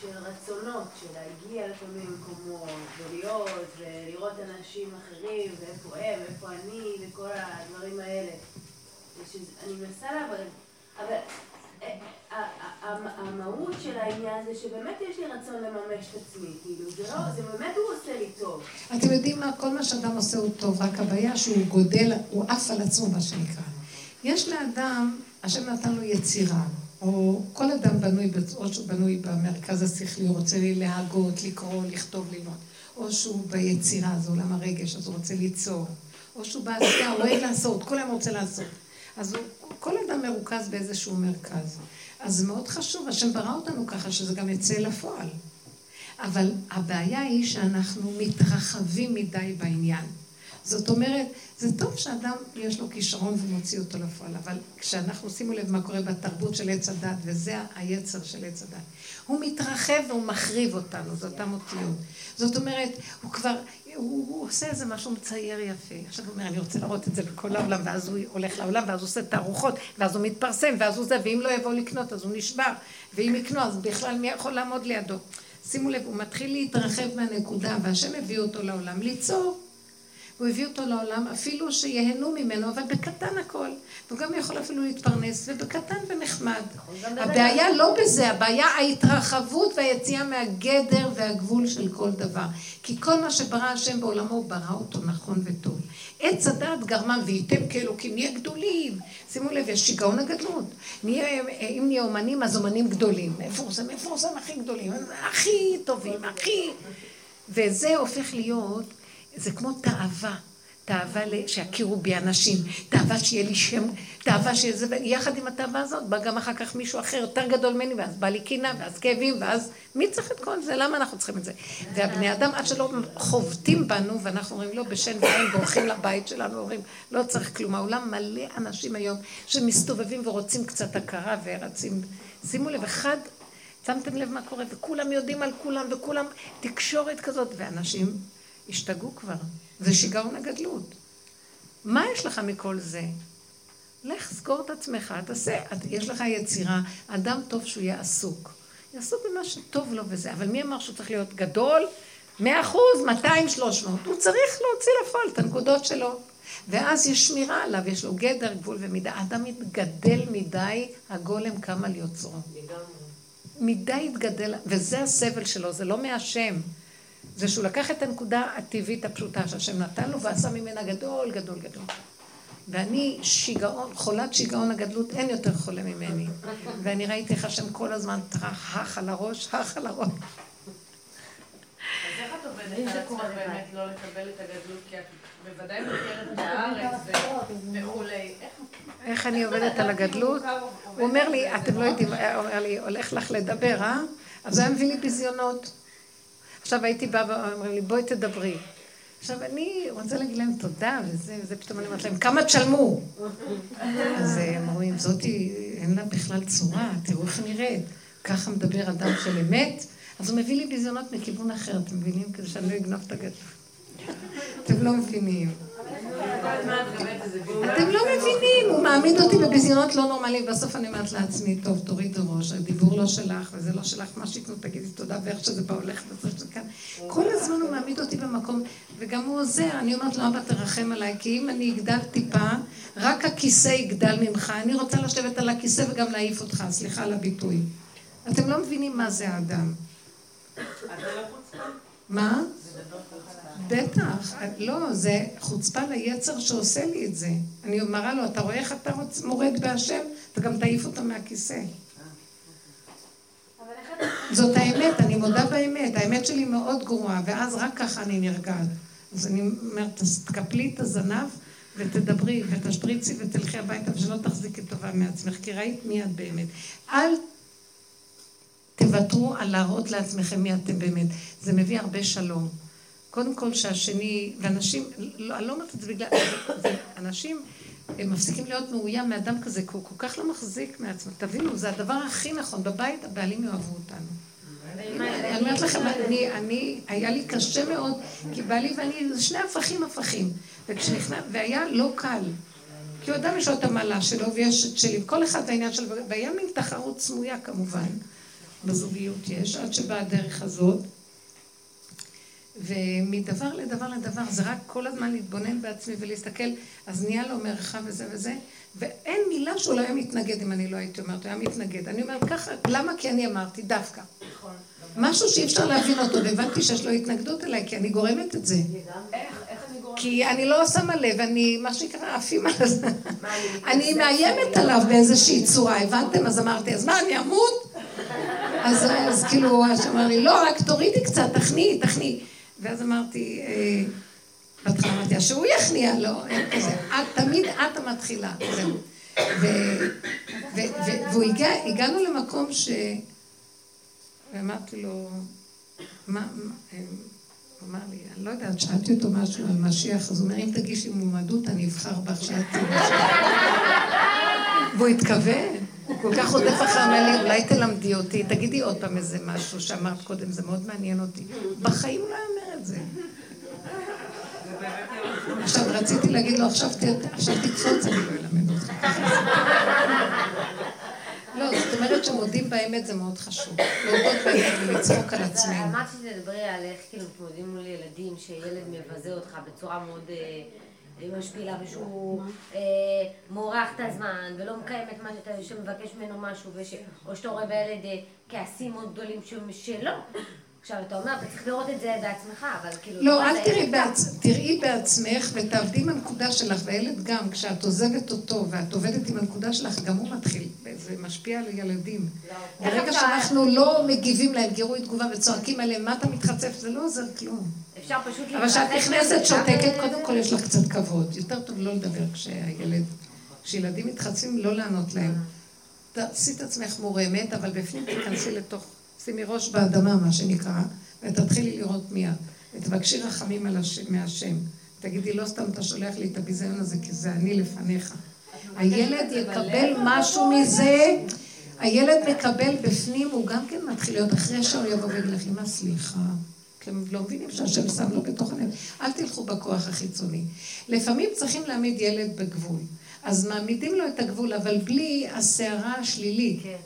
של רצונות, של להגיע לכל מיני מקומות, ולהיות, ולראות אנשים אחרים, ואיפה הם, ואיפה אני, וכל הדברים האלה. אני מנסה לעבוד, אבל אה, המהות של העניין זה שבאמת יש לי רצון לממש את עצמי, כאילו, זה לא, זה באמת הוא עושה לי טוב. אתם יודעים מה? כל מה שאדם עושה הוא טוב, רק הבעיה שהוא גודל, הוא עף על עצמו, מה שנקרא. יש לאדם, השם נתן לו יצירה. או כל אדם בנוי, או שהוא בנוי במרכז השכלי, הוא רוצה להגות, לקרוא, לכתוב, ללמוד. או שהוא ביצירה, זה עולם הרגש, אז הוא רוצה ליצור. או שהוא בעשייה, הוא אוהב לעשות, היום רוצה לעשות. אז הוא, כל אדם מרוכז באיזשהו מרכז. אז מאוד חשוב, השם ברא אותנו ככה, שזה גם יצא לפועל. אבל הבעיה היא שאנחנו מתרחבים מדי בעניין. זאת אומרת, זה טוב שאדם יש לו כישרון ומוציא אותו לפועל, אבל כשאנחנו, שימו לב מה קורה בתרבות של עץ הדת, וזה היצר של עץ הדת, הוא מתרחב והוא מחריב אותנו, זה אותם אותיות. זאת אומרת, הוא כבר, הוא, הוא עושה איזה משהו מצייר יפה. עכשיו הוא אומר, אני רוצה להראות את זה בכל העולם, ואז הוא הולך לעולם, ואז הוא עושה תערוכות, ואז הוא מתפרסם, ואז הוא זה, ואם לא יבואו לקנות, אז הוא נשבר, ואם יקנו, אז בכלל מי יכול לעמוד לידו? שימו לב, הוא מתחיל להתרחב מהנקודה, והשם הביא אותו לעולם ליצור. הוא הביא אותו לעולם, אפילו שיהנו ממנו, אבל בקטן הכל. והוא גם יכול אפילו להתפרנס, ובקטן ונחמד. הבעיה לא בזה, הבעיה ההתרחבות והיציאה מהגדר והגבול של כל דבר. כי כל מה שברא השם בעולמו, ברא אותו נכון וטוב. עץ הדעת גרמם, וייתם כאלוקים, נהיה גדולים. שימו לב, יש שיגעון הגדלות. נהיה, אם נהיה אומנים, אז אומנים גדולים. מפורסם, מפורסם הכי גדולים. הכי טובים, הכי... וזה הופך להיות... זה כמו תאווה. תאווה שיכירו בי אנשים, תאווה שיהיה לי שם, תאווה שיהיה זה, ויחד עם התאווה הזאת בא גם אחר כך מישהו אחר יותר גדול ממני, ואז בא לי קינה, ואז כאבים, ואז מי צריך את כל זה? למה אנחנו צריכים את זה? והבני אדם עד שלא חובטים בנו, ואנחנו אומרים לא, בשן ועין, והולכים לבית שלנו, אומרים לא צריך כלום. העולם מלא אנשים היום שמסתובבים ורוצים קצת הכרה ורצים, שימו לב, אחד שמתם לב מה קורה, וכולם יודעים על כולם, וכולם תקשורת כזאת, ואנשים השתגעו כבר. זה שיגעון הגדלות. מה יש לך מכל זה? לך, סגור את עצמך, תעשה, יש לך יצירה, אדם טוב שהוא יהיה עסוק. יהיה עסוק במה שטוב לו וזה, אבל מי אמר שהוא צריך להיות גדול? מאה אחוז, מאתיים, שלוש מאות. הוא צריך להוציא לפועל את הנקודות שלו. ואז יש שמירה עליו, יש לו גדר, גבול ומידה. אדם מתגדל מדי, הגולם קם על יוצרו. מדי התגדל, וזה הסבל שלו, זה לא מהשם. זה שהוא לקח את הנקודה הטבעית הפשוטה שהשם נתן לו ועשה ממנה גדול, גדול, גדול. ואני שיגעון, חולת שיגעון הגדלות, אין יותר חולה ממני. ואני ראיתי איך השם כל הזמן טרח, הך על הראש, הך על הראש. אז איך את עובדת על עצמך באמת לא לקבל את הגדלות? כי את בוודאי מכירת בארץ וכולי. איך אני עובדת על הגדלות? הוא אומר לי, אתם לא יודעים, הוא אומר לי, הולך לך לדבר, אה? אז הוא היה מביא לי ביזיונות. עכשיו הייתי באה ואומרים לי, בואי תדברי. עכשיו, אני רוצה להגיד להם תודה, וזה, וזה פתאום אני אומרת להם, כמה תשלמו? אז הם אומרים, זאתי, אין לה בכלל צורה, תראו איך נראית. ככה מדבר אדם של אמת, אז הוא מביא לי ביזיונות מכיוון אחר, אתם מבינים? כדי שאני לא אגנוב את הגדול. אתם לא מבינים. אתם לא מבינים, הוא מעמיד אותי בביזיונות לא נורמליים, בסוף אני אומרת לעצמי, טוב, תוריד ראש, הדיבור לא שלך, וזה לא שלך, מה שיקנו, תגידי תודה, ואיך שזה בא הולך וזה שזה כאן. כל הזמן הוא מעמיד אותי במקום, וגם הוא עוזר, אני אומרת לו, אבא, תרחם עליי, כי אם אני אגדל טיפה, רק הכיסא יגדל ממך, אני רוצה לשבת על הכיסא וגם להעיף אותך, סליחה על הביטוי. אתם לא מבינים מה זה האדם. מה? בטח, לא, זה חוצפה ליצר שעושה לי את זה. אני מראה לו, אתה רואה איך אתה מורד בהשם? אתה גם תעיף אותו מהכיסא. זאת האמת, אני מודה באמת, האמת שלי מאוד גרועה, ואז רק ככה אני נרגעת. אז אני אומרת, תקפלי את הזנב ותדברי ותשפריצי ותלכי הביתה ושלא תחזיקי טובה מעצמך, כי ראית מי את באמת. אל תוותרו על להראות לעצמכם מי אתם באמת. זה מביא הרבה שלום. קודם כל שהשני, ואנשים, לא, אני לא אומרת את זה בגלל, זה, אנשים הם מפסיקים להיות מאוים מאדם כזה, כי הוא כל כך לא מחזיק מעצמו. תבינו, זה הדבר הכי נכון. בבית הבעלים יאהבו אותנו. אני אומרת לכם, אני, אני, היה לי קשה מאוד, כי בעלי ואני, זה שני הפכים הפכים. וכשנכנס, והיה לא קל. כי הוא אדם יש לו את המעלה שלו ויש את שלי, כל אחד העניין שלו, והיה מין תחרות סמויה כמובן, בזוגיות יש, עד שבאה הדרך הזאת. ומדבר לדבר לדבר, זה רק כל הזמן להתבונן בעצמי ולהסתכל, אז נהיה לו מרחב וזה וזה, ואין מילה שהוא לא היה מתנגד אם אני לא הייתי אומרת, הוא היה מתנגד. אני אומרת ככה, למה? כי אני אמרתי, דווקא. נכון. משהו שאי אפשר להבין אותו, והבנתי שיש לו התנגדות אליי, כי אני גורמת את זה. כי אני לא שמה לב, אני, מה שנקרא, עפים על זה. אני מאיימת עליו באיזושהי צורה, הבנתם? אז אמרתי, אז מה, אני אמות? אז, כאילו, הוא אמר לי, לא, רק תורידי קצת, תכניעי, תכניעי. ואז אמרתי, אה, בהתחלה אמרתי, שהוא יכניע, לא, כזה. את, תמיד את המתחילה, זהו. והגענו למקום ש... ואמרתי לו, מה, הוא אמר לי, אני לא יודעת, שאלתי אותו משהו על משיח, אז הוא אומר, אם תגישי מועמדות, אני אבחר בך שאת והוא התכוון, כל כך רודף אחרי, אמר לי, אולי תלמדי אותי, תגידי עוד פעם איזה משהו שאמרת קודם, זה מאוד מעניין אותי. בחיים לא אומר את זה. עכשיו, רציתי להגיד לו, עכשיו תקפוץ, אני לא אלמד אותך. לא, זאת אומרת שמודים באמת זה מאוד חשוב. להודות באמת ולצחוק על עצמנו. אמרת שתדברי על איך כאילו מתמודדים מול ילדים, שילד מבזה אותך בצורה מאוד אה, משפילה, ושהוא אה, מורח את הזמן, ולא מקיים את מה שאתה מבקש ממנו משהו, או שאתה רואה בילד אה, כעסים מאוד גדולים שלא. עכשיו, אתה אומר, אתה צריך לראות את זה בעצמך, אבל כאילו... לא, אל תראי, בעצ... תראי בעצמך ותעבדי עם הנקודה שלך, והילד גם, כשאת עוזבת אותו ואת עובדת עם הנקודה שלך, גם הוא מתחיל, זה משפיע על ילדים. לא. ברגע שאנחנו לא מגיבים להם גירוי תגובה וצועקים עליהם, מה אתה מתחצף? זה לא עוזר כלום. אפשר פשוט... אבל כשאת נכנסת שותקת, קודם כל יש לך קצת כבוד. יותר טוב לא לדבר כשהילד... כשילדים מתחצפים, לא לענות להם. תעשי את עצמך מורמת, אבל בפנים תיכנסי לתוך... שימי ראש באדמה, מה שנקרא, ותתחילי לראות מיד. ותבקשי רחמים מהשם. תגידי, לא סתם אתה שולח לי את הביזיון הזה, כי זה אני לפניך. הילד יקבל משהו מזה, הילד מקבל בפנים, הוא גם כן מתחיל להיות אחרי שהוא יבוא ויגיד לך, אמא, סליחה. כי הם לא מבינים שהשם שם לו בתוך הנפש. אל תלכו בכוח החיצוני. לפעמים צריכים להעמיד ילד בגבול. אז מעמידים לו את הגבול, אבל בלי הסערה השלילית. כן.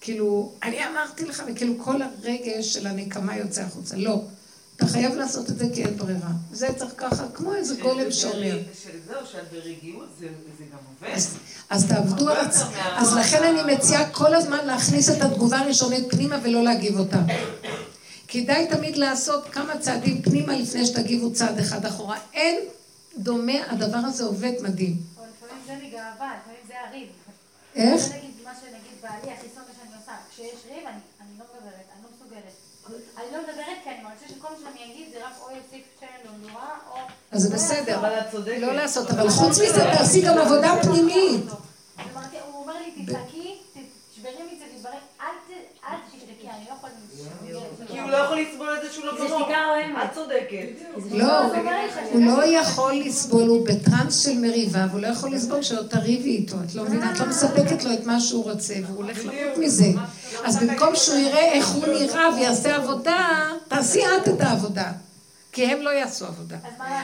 כאילו, אני אמרתי לך, וכאילו כל הרגש של הנקמה יוצא החוצה. לא. אתה חייב לעשות את זה כי אין ברירה. זה צריך ככה, כמו איזה גולם שאומר. זהו, שאת ברגיעות, זה גם עובד. אז תעבדו על עצמם. אז לכן אני מציעה כל הזמן להכניס את התגובה הראשונית פנימה ולא להגיב אותה. כדאי תמיד לעשות כמה צעדים פנימה לפני שתגיבו צעד אחד אחורה. אין דומה, הדבר הזה עובד מדהים. לפעמים זה מגאווה, לפעמים זה הריב. איך? מה שנגיד בעלי, הכי שונא שאני עושה, כשיש ריב, אני לא מדברת, אני לא מסוגלת. אני לא מדברת כי אני מרגישה שכל מה שאני אגיד זה רק או יוסיף שמן למדורה, או... אז זה בסדר, לא לעשות, אבל חוץ מזה תעשי גם עבודה פנימית. הוא אומר לי, תצעקי, תשברי מזה, תתברי, אל תשתקי, אני לא יכולה... כי הוא לא יכול לסבול את זה שהוא לא ברוב. את צודקת. לא, הוא לא יכול לסבול, הוא בטראנס של מריבה, והוא לא יכול לסבול שלא תריבי איתו. את לא מבינה, את לא מספקת לו את מה שהוא רוצה, והוא הולך למות מזה. אז במקום שהוא יראה איך הוא נראה ויעשה עבודה, תעשי את את העבודה. כי הם לא יעשו עבודה.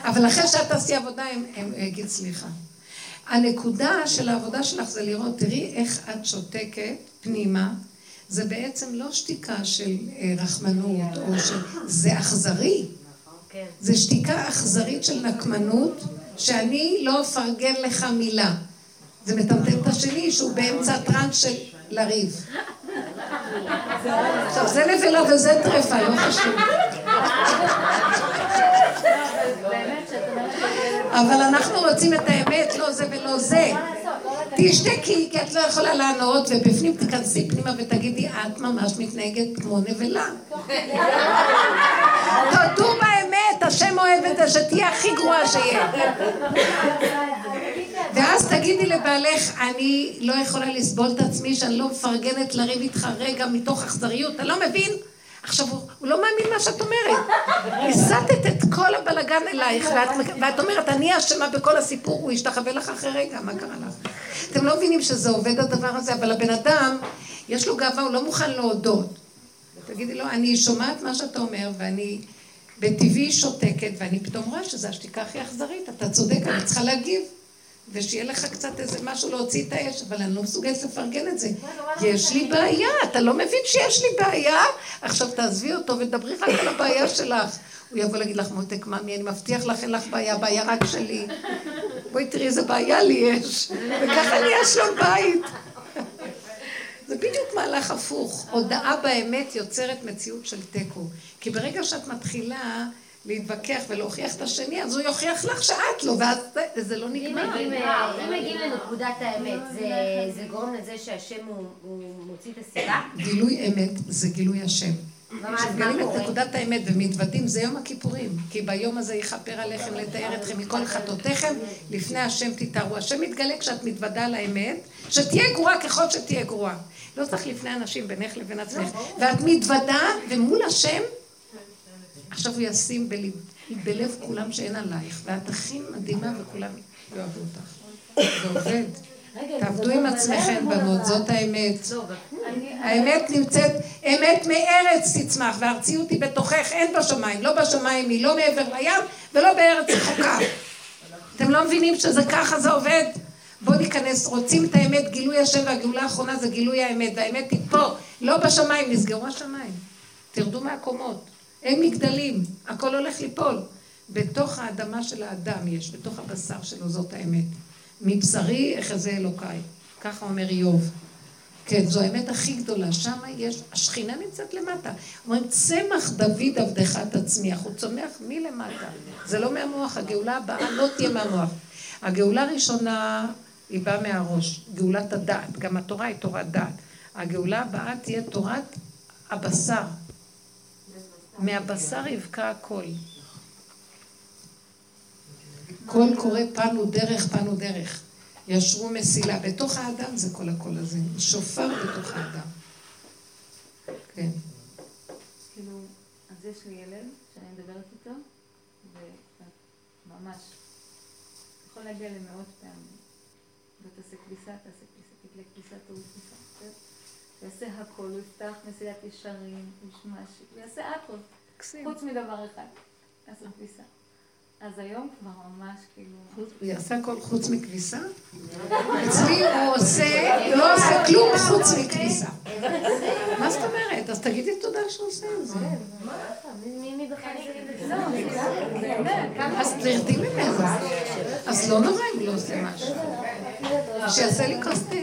אבל אחרי שאת תעשי עבודה, הם יגיד סליחה. הנקודה של העבודה שלך זה לראות, תראי איך את שותקת פנימה. זה בעצם לא שתיקה של אה, רחמנות, או של... זה אכזרי. זה שתיקה אכזרית של נקמנות, שאני לא אפרגן לך מילה. זה מטמטם את השני שהוא באמצע טראנס של לריב. עכשיו זה נבלה וזה טרפה, לא חשוב. אבל אנחנו רוצים את האמת, לא זה ולא זה. תשתקי, כי את לא יכולה לענות, ובפנים תיכנסי פנימה ותגידי, את ממש מתנהגת כמו נבלה. תודו באמת, השם אוהב את זה, שתהיה הכי גרועה שיהיה. ואז תגידי לבעלך, אני לא יכולה לסבול את עצמי שאני לא מפרגנת לריב איתך רגע מתוך אכזריות, אתה לא מבין? עכשיו, הוא, לא מאמין מה שאת אומרת. הסטת את כל הבלגן אלייך, ואת אומרת, אני אשמה בכל הסיפור, הוא ישתחווה לך אחרי רגע, מה קרה לך? אתם לא מבינים שזה עובד הדבר הזה, אבל הבן אדם, יש לו גאווה, הוא לא מוכן להודות. תגידי לו, אני שומעת מה שאתה אומר, ואני בטבעי שותקת, ואני פתאום רואה שזו השתיקה הכי אכזרית, אתה צודק, אני צריכה להגיב. ושיהיה לך קצת איזה משהו להוציא את האש, אבל אני לא מסוגלת לפרגן את זה. כי יש לי בעיה, אתה לא מבין שיש לי בעיה? עכשיו תעזבי אותו ודברי רק על הבעיה שלך. הוא יבוא להגיד לך, מותק, ממי, אני מבטיח לך, אין לך בעיה, בעיה רק שלי. בואי תראי איזה בעיה לי יש. וככה נהיה שלום בית. זה בדיוק מהלך הפוך. הודאה באמת יוצרת מציאות של תיקו. כי ברגע שאת מתחילה להתווכח ולהוכיח את השני, אז הוא יוכיח לך שאת לא, ואז זה לא נגמר. אם מגיעים לנקודת האמת, זה גורם לזה שהשם הוא מוציא את הסיבה? גילוי אמת זה גילוי השם. כשמגלים את נקודת האמת ומתוודים, זה יום הכיפורים. כי ביום הזה יכפר עליכם לתאר אתכם מכל חטאותיכם, לפני השם תתארו. השם מתגלה כשאת מתוודה על האמת, שתהיה גרועה ככל שתהיה גרועה. לא צריך לפני אנשים, בינך לבין עצמך. ואת מתוודה, ומול השם, עכשיו הוא ישים בלב, בלב כולם שאין עלייך, ואת הכי מדהימה וכולם יאהבו אותך. זה עובד. תעבדו עם עצמכם, בנות, זאת האמת. לא, האמת נמצאת, אמת מארץ תצמח, והארציות היא בתוכך, אין בשמיים, לא בשמיים היא, לא מעבר לים ולא בארץ רחוקה. אתם לא מבינים שזה ככה זה עובד? בואו ניכנס, רוצים את האמת, גילוי השם והגאולה האחרונה זה גילוי האמת, והאמת היא פה, לא בשמיים, נסגרו השמיים. תרדו מהקומות, אין מגדלים, הכל הולך ליפול. בתוך האדמה של האדם יש, בתוך הבשר שלו, זאת האמת. מבשרי אחזה אלוקיי. ככה אומר איוב. כן, זו האמת הכי גדולה. שם יש, השכינה נמצאת למטה. אומרים, צמח דוד עבדך תצמיח. הוא צומח מלמטה. זה לא מהמוח, הגאולה הבאה לא תהיה מהמוח. הגאולה הראשונה היא באה מהראש, גאולת הדעת. גם התורה היא תורת דעת. הגאולה הבאה תהיה תורת הבשר. מהבשר יבקע הכל. קול קורא פנו דרך, פנו דרך. ישרו מסילה. בתוך האדם זה כל הקול הזה. שופר בתוך האדם. כן. כאילו, אז יש לי ילד שאני מדברת איתו, וממש, יכול להגיע למאות פעמים. ותעשה כביסה, תעשה כביסה, תקלה כביסה, תוריד כביסה. יעשה הכל, הוא יפתח מסילת ישרים, ישמע, יעשה הכל. חוץ מדבר אחד, לעשות כביסה. אז היום כבר ממש כאילו... הוא יעשה הכל חוץ מכביסה? אצלי הוא עושה, לא עושה כלום חוץ מכביסה. מה זאת אומרת? אז תגידי תודה שהוא עושה את זה. אז תרדי ממנו. אז לא נורא אם לא עושה משהו. שיעשה לי כוס תה.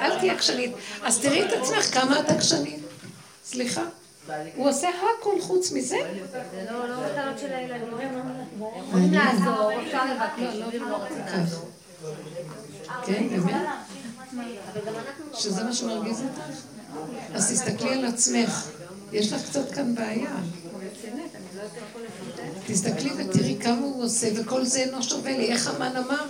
אל תהיה עקשנית. אז תראי את עצמך כמה את עקשנית. סליחה. הוא עושה הכל חוץ מזה? זה לא מטלות של הילדים. כן? שזה מה שמרגיז אותך? אז תסתכלי על עצמך. יש לך קצת כאן בעיה. תסתכלי ותראי כמה הוא עושה, וכל זה אינו שווה לי. איך המן אמר?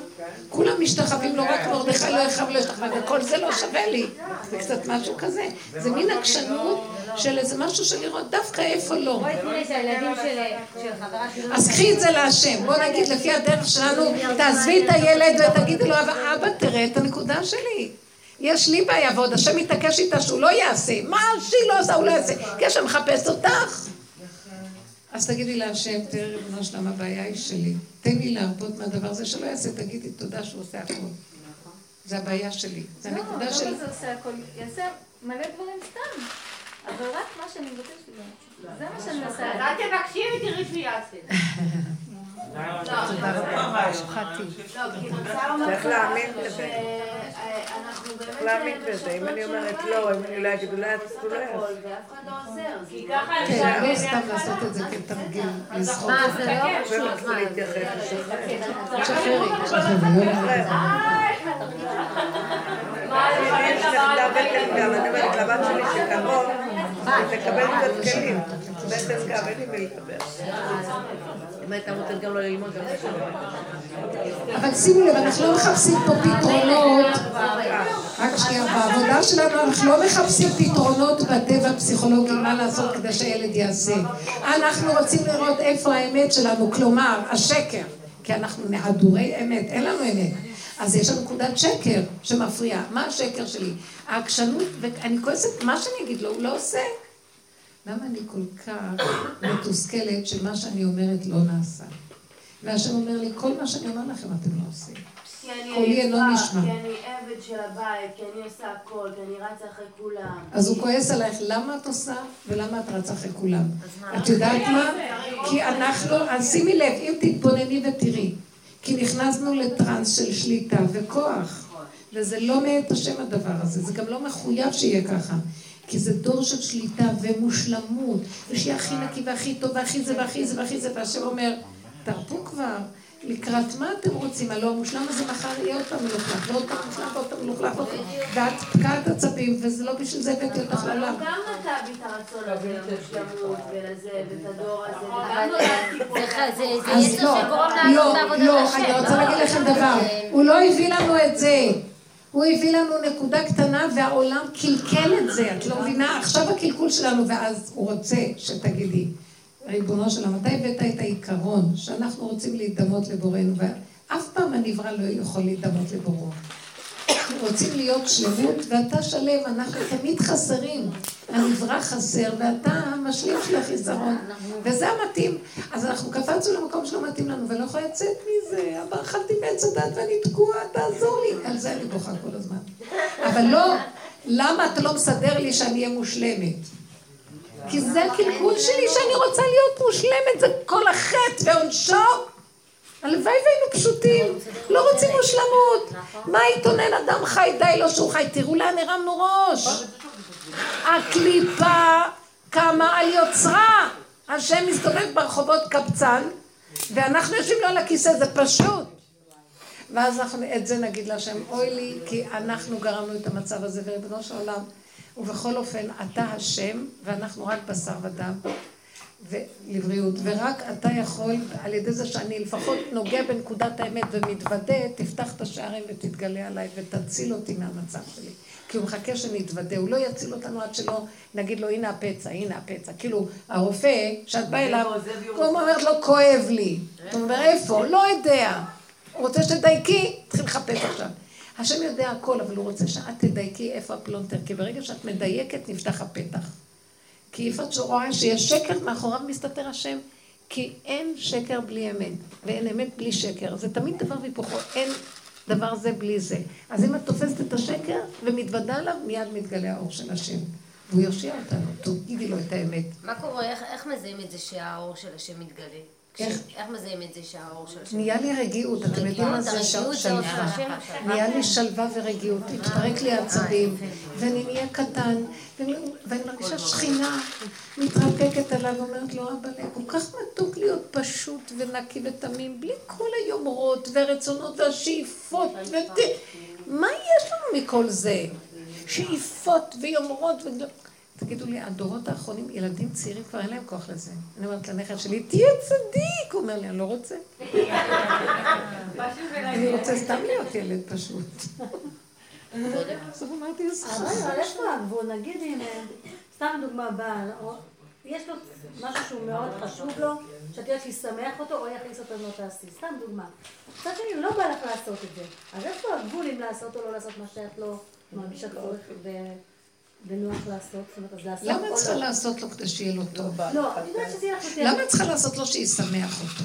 כולם משתחווים לו, רק מרדכי לא יחב לא ישתחווה, וכל זה לא שווה לי. זה קצת משהו כזה. זה מין עקשנות של איזה משהו של לראות דווקא איפה לא. אז קחי את זה להשם. בוא נגיד, לפי הדרך שלנו, תעזבי את הילד ותגידי לו, אבא, תראה את הנקודה שלי. יש לי בעיה, ועוד השם מתעקש איתה שהוא לא יעשה. מה שהיא לא עושה, הוא לא יעשה. כי השם מחפש אותך. אז תגידי להשם, תראה ריבונו שלם, הבעיה היא שלי. תן לי להרפות מהדבר הזה שלא יעשה, תגידי תודה שהוא עושה הכול. זה הבעיה שלי. זה לא, הנקודה של... לא, לא זה עושה הכול. יעשה מלא דברים סתם. אבל רק מה שאני מבקשת. זה מה שאני עושה. אז אל תבקשי ותראי שהוא יעשה. תודה רבה, שוחטתי. צריך להאמין בזה. צריך להאמין בזה. אם אני אומרת לא, אם אני לא אגיד, אולי לא יעשו. כי ככה זה הרבה סתם לעשות את זה כתרגיל, לזכות. מה, זה לא פשוט. שחררי, שחררי. אני אומרת לבת שלי שקרוב, תקבל קצת כלים. בעצם גם אין לי מי לדבר. אם הייתה נותנת גם לא ללמוד, גם אבל שימו לב, אנחנו לא מחפשים פה פתרונות. רק שנייה, בעבודה שלנו אנחנו לא מחפשים פתרונות בטבע הפסיכולוגי, מה לעשות כדי שהילד יעשה. אנחנו רוצים לראות איפה האמת שלנו, כלומר, השקר. כי אנחנו מהדורי אמת, אין לנו אמת. אז יש לנו נקודת שקר שמפריעה. מה השקר שלי? העקשנות, ואני כועסת, מה שאני אגיד לו, הוא לא עושה. למה אני כל כך מתוסכלת שמה שאני אומרת לא נעשה? והשם אומר לי, כל מה שאני אומר לכם אתם לא עושים. קולי אינו נשמע. כי אני עבד של הבית, כי אני עושה הכל, כי אני רצה אחרי כולם. אז הוא כועס עלייך, למה את עושה ולמה את רצה אחרי כולם? את יודעת מה? כי אנחנו, אז שימי לב, אם תתבונני ותראי, כי נכנסנו לטראנס של שליטה וכוח. וזה לא מאת השם הדבר הזה, זה גם לא מחויב שיהיה ככה. כי זה דור של שליטה ומושלמות, ושיהיה הכי נקי והכי טוב והכי זה והכי זה והכי זה, והשם אומר, תרפו כבר, לקראת מה אתם רוצים? הלא המושלם הזה מחר יהיה עוד פעם מלוכלך, ועוד פעם מלוכלך, ועוד פעם מלוכלך, ואת פקעת עצבים, וזה לא בשביל זה הבאתי אותך לעולם. הוא גם בי את הרצון הזה למושלמות ולזה, ואת הדור הזה, יצר שגורם לעשות בעבודת לא, השם. אני רוצה להגיד לכם דבר, הוא לא הביא לנו את זה. הוא הביא לנו נקודה קטנה והעולם קלקל את זה, את לא מבינה? עכשיו הקלקול שלנו, ואז הוא רוצה שתגידי, ריבונו שלנו, מתי הבאת את העיקרון שאנחנו רוצים להידמות לבוראנו, ואף פעם הנברא לא יכול להידמות לבוראו. רוצים להיות שלמות, ואתה שלם, אנחנו תמיד חסרים. הנברא חסר, ואתה המשלים של החיסרון. וזה המתאים. אז אנחנו קפצנו למקום שלא מתאים לנו, ולא יכולה לצאת מזה. אבל אכלתי מעץ הדת ואני תקועה, תעזור לי. על זה אני בוכה כל הזמן. אבל לא, למה אתה לא מסדר לי שאני אהיה מושלמת? כי זה הקלקול שלי שאני רוצה להיות מושלמת, זה כל החטא ועונשו. הלוואי והיינו פשוטים, לא רוצים מושלמות. מה יתונן אדם חי, די לו שהוא חי, תראו לאן הרמנו ראש. הקליפה קמה על יוצרה. השם מסתובב ברחובות קבצן, ואנחנו יושבים לו על הכיסא, זה פשוט. ואז אנחנו את זה נגיד להשם, אוי לי, כי אנחנו גרמנו את המצב הזה, וריבונו של עולם, ובכל אופן, אתה השם, ואנחנו רק בשר ודם. ולבריאות, ורק אתה יכול, על ידי זה שאני לפחות נוגע בנקודת האמת ומתוודה, תפתח את השערים ותתגלה עליי ותציל אותי מהמצב שלי. כי הוא מחכה שנתוודה, הוא לא יציל אותנו עד שלא נגיד לו, הנה הפצע, הנה הפצע. כאילו, הרופא, שאת באה אליו, הוא אומרת לו, כואב לי. הוא אומר, איפה? לא יודע. הוא רוצה שתדייקי, תתחיל לחפש עכשיו. השם יודע הכל, אבל הוא רוצה שאת תדייקי איפה הפלונטר, כי ברגע שאת מדייקת, נפתח הפתח. כי איפה את רואה שיש שקר, מאחוריו מסתתר השם, כי אין שקר בלי אמת, ואין אמת בלי שקר. זה תמיד דבר והיפוכו, אין דבר זה בלי זה. אז אם את תופסת את השקר ומתוודה עליו, מיד מתגלה האור של השם. והוא יושיע אותנו, תגידי לו את האמת. מה קורה, איך, איך מזהים את זה שהאור של השם מתגלה? איך? מזהים את זה שהאור של השם... נהיה לי רגיעות, אתם יודעים מה זה שלווה. נהיה לי שלווה ורגיעות, התפרק לי העצבים, ואני נהיה קטן, ואני מרגישה שכינה מתרפקת עליו, ואומרת לו, אבא, כל כך מתוק להיות פשוט ונקי ותמים, בלי כל היומרות והרצונות והשאיפות, ות... מה יש לנו מכל זה? שאיפות ויומרות וגדול... תגידו לי, הדורות האחרונים, ילדים צעירים כבר אין להם כוח לזה. אני אומרת לנכד שלי, תהיה צדיק! הוא אומר לי, אני לא רוצה. אני רוצה סתם להיות ילד פשוט. אז אמרתי, אז אבל פה הגבול, נגיד אם, סתם דוגמה, בעל, יש לו משהו שהוא מאוד חשוב לו, שאת יודעת שישמח אותו או יכניס אותו לא תעשי, סתם דוגמה. מצד שני, לא בא לך לעשות את זה. אז יש פה הגבול אם לעשות או לא לעשות מה שאת לא מרגישה צורך ו- ונוח לעשות, זאת אומרת, אז לעשות או לא. למה את צריכה לעשות לו כדי שיהיה לו טוב? לא, אני יודעת שזה יהיה לך יותר. למה את צריכה לעשות לו שישמח אותו?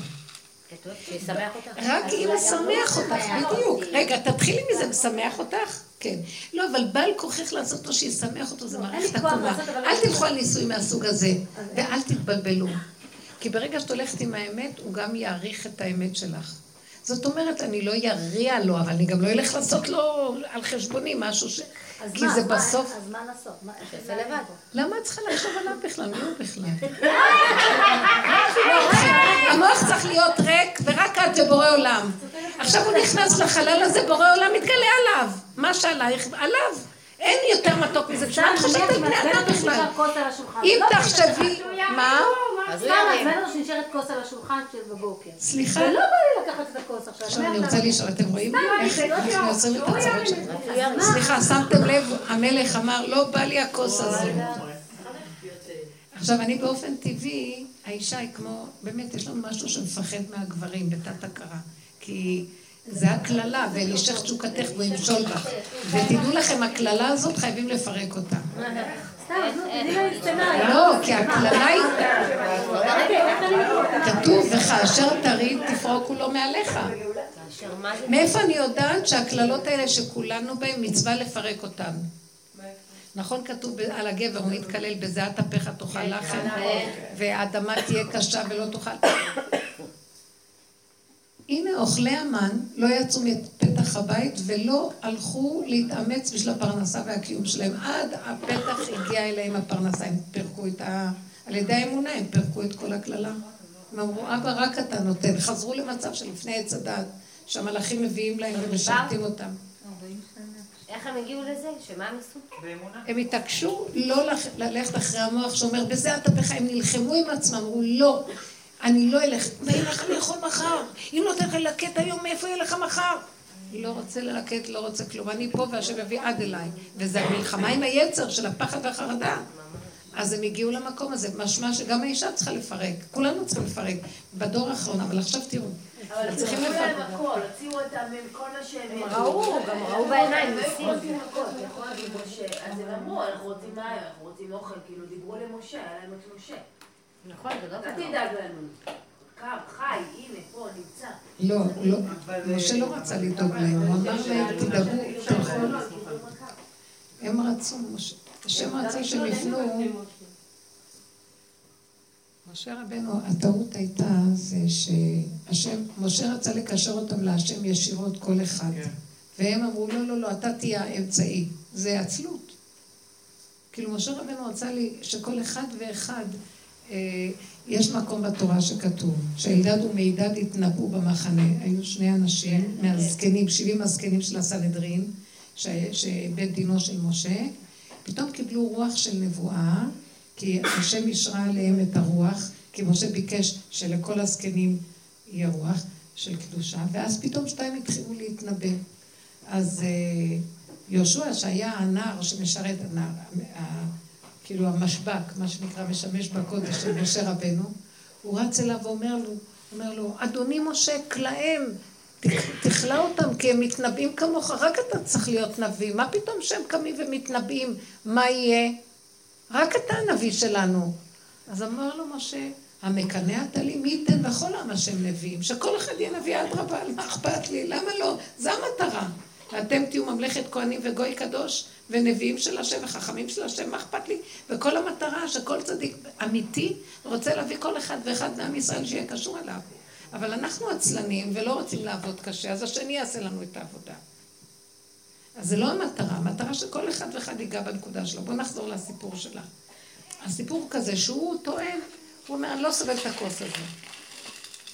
רק אם משמח אותך, בדיוק. רגע, תתחילי מזה, משמח אותך? כן. לא, אבל בעל כוחך לעשות לו שישמח אותו, זה אין מערכת עקומה. אל תלכו על ניסוי מהסוג הזה, ואל תתבלבלו. כי ברגע שאת הולכת עם האמת, הוא גם יעריך את האמת שלך. זאת אומרת, אני לא יריע לו, אבל אני גם לא אלך לעשות לו על חשבוני משהו ש... כי מה, זה מה- בסוף... אז מה לעשות? מה- שיעשה זה לבד. למה את צריכה לחשוב עליו בכלל? מי הוא בכלל? המוח צריך להיות ריק, ורק את ובורא עולם. עכשיו הוא נכנס לחלל הזה, בורא עולם מתגלה עליו. מה שעלייך, עליו. אין יותר מתוק מזה. כשאת חושבת על בני אדם בכלל. אם תחשבי, מה? אז סתם. מעצבן אותו שנשארת כוס על השולחן של בבוקר. סליחה? ולא בא לי לקחת את הכוס עכשיו. עכשיו אני רוצה לשאול, אתם רואים איך לא. יוצרים את הוא הצרות זה. סליחה, שמתם לב, המלך אמר, לא בא לי הכוס הזו. עכשיו, אני באופן טבעי, האישה היא כמו, באמת, יש לנו משהו שמפחד מהגברים, בתת הכרה. כי זה הקללה, ואלישך תשוקתך והוא ימשול בך. ותדעו לכם, הקללה הזאת, חייבים לפרק אותה. לא, כי הקללה היא... כתוב, וכאשר תריד תפרוקו לו מעליך. כאשר מה זה? מאיפה אני יודעת שהקללות האלה שכולנו בהן מצווה לפרק אותן? נכון כתוב על הגבר, הוא מתקלל בזיעת אפיך תאכל לחם, והאדמה תהיה קשה ולא תאכל. הנה אוכלי המן לא יצאו מפתח הבית ולא הלכו להתאמץ בשביל הפרנסה והקיום שלהם. עד הפתח הגיע אליהם הפרנסה, הם פירקו את ה... על ידי האמונה הם פירקו את כל הקללה. הם אמרו, אבא, רק אתה נותן. חזרו למצב שלפני עץ הדת, שהמלאכים מביאים להם ומשרתים אותם. איך הם הגיעו לזה? שמה הם עשו? באמונה. הם התעקשו לא ללכת אחרי המוח שאומר, בזה אתה בך, הם נלחמו עם עצמם, אמרו, לא, אני לא אלך, ואין לך לאכול מחר. אם לא תלך ללקט היום, מאיפה יהיה לך מחר? לא רוצה ללקט, לא רוצה כלום. אני פה והשם יביא עד אליי. וזה המלחמה עם היצר של הפחד והחרדה. אז הם הגיעו למקום הזה, משמע שגם האישה צריכה לפרק, כולנו צריכים לפרק, בדור האחרון, אבל עכשיו תראו. אבל צריכים לפרק. הכל, הוציאו אותם כל מה שהם... הם ראו, גם ראו בעיניים, ניסים. אז הם אמרו, אנחנו רוצים מים, אנחנו רוצים אוכל, כאילו דיברו למשה, היה להם את משה. נכון, זה לא אל תדאג לנו. חי, הנה, פה, נמצא. לא, לא, משה לא רצה לדאוג להם, הוא אמר להם, תדאגו, תלכו. הם רצו, השם רצה שהם יפנו. משה רבנו, הטעות הייתה זה שהשם, משה רצה לקשר אותם להשם ישירות כל אחד. כן. והם אמרו, לא, לא, לא, אתה תהיה האמצעי. זה עצלות. כאילו, משה רבנו רצה לי שכל אחד ואחד אה, יש מקום בתורה שכתוב, שאלדד ומידד התנבאו במחנה. היו שני אנשים מהזקנים, שבעים הזקנים של הסנהדרין, שבית דינו של משה, פתאום קיבלו רוח של נבואה, כי השם אישרה עליהם את הרוח, כי משה ביקש שלכל הזקנים יהיה רוח של קדושה, ואז פתאום שתיים התחילו להתנבא. אז אה, יהושע, שהיה הנער שמשרת, הנער, כאילו המשבק, מה שנקרא משמש בקודש של משה רבנו, הוא רץ אליו ואומר לו, אומר לו, אדוני משה, כלאם, תכלה אותם כי הם מתנבאים כמוך, רק אתה צריך להיות נביא, מה פתאום שהם קמים ומתנבאים, מה יהיה? רק אתה הנביא שלנו. אז אמר לו משה, המקנא אתה לי, מי ייתן בכל עם השם נביאים, שכל אחד יהיה נביא אדרבה, מה אכפת לי, למה לא? זו המטרה. ואתם תהיו ממלכת כהנים וגוי קדוש, ונביאים של השם וחכמים של השם, מה אכפת לי? וכל המטרה שכל צדיק אמיתי רוצה להביא כל אחד ואחד מעם ישראל שיהיה קשור אליו. אבל אנחנו עצלנים ולא רוצים לעבוד קשה, אז השני יעשה לנו את העבודה. אז זה לא המטרה, המטרה שכל אחד ואחד ייגע בנקודה שלו. בואו נחזור לסיפור שלה. הסיפור כזה שהוא טוען, הוא אומר, אני לא סובל את הכוס הזה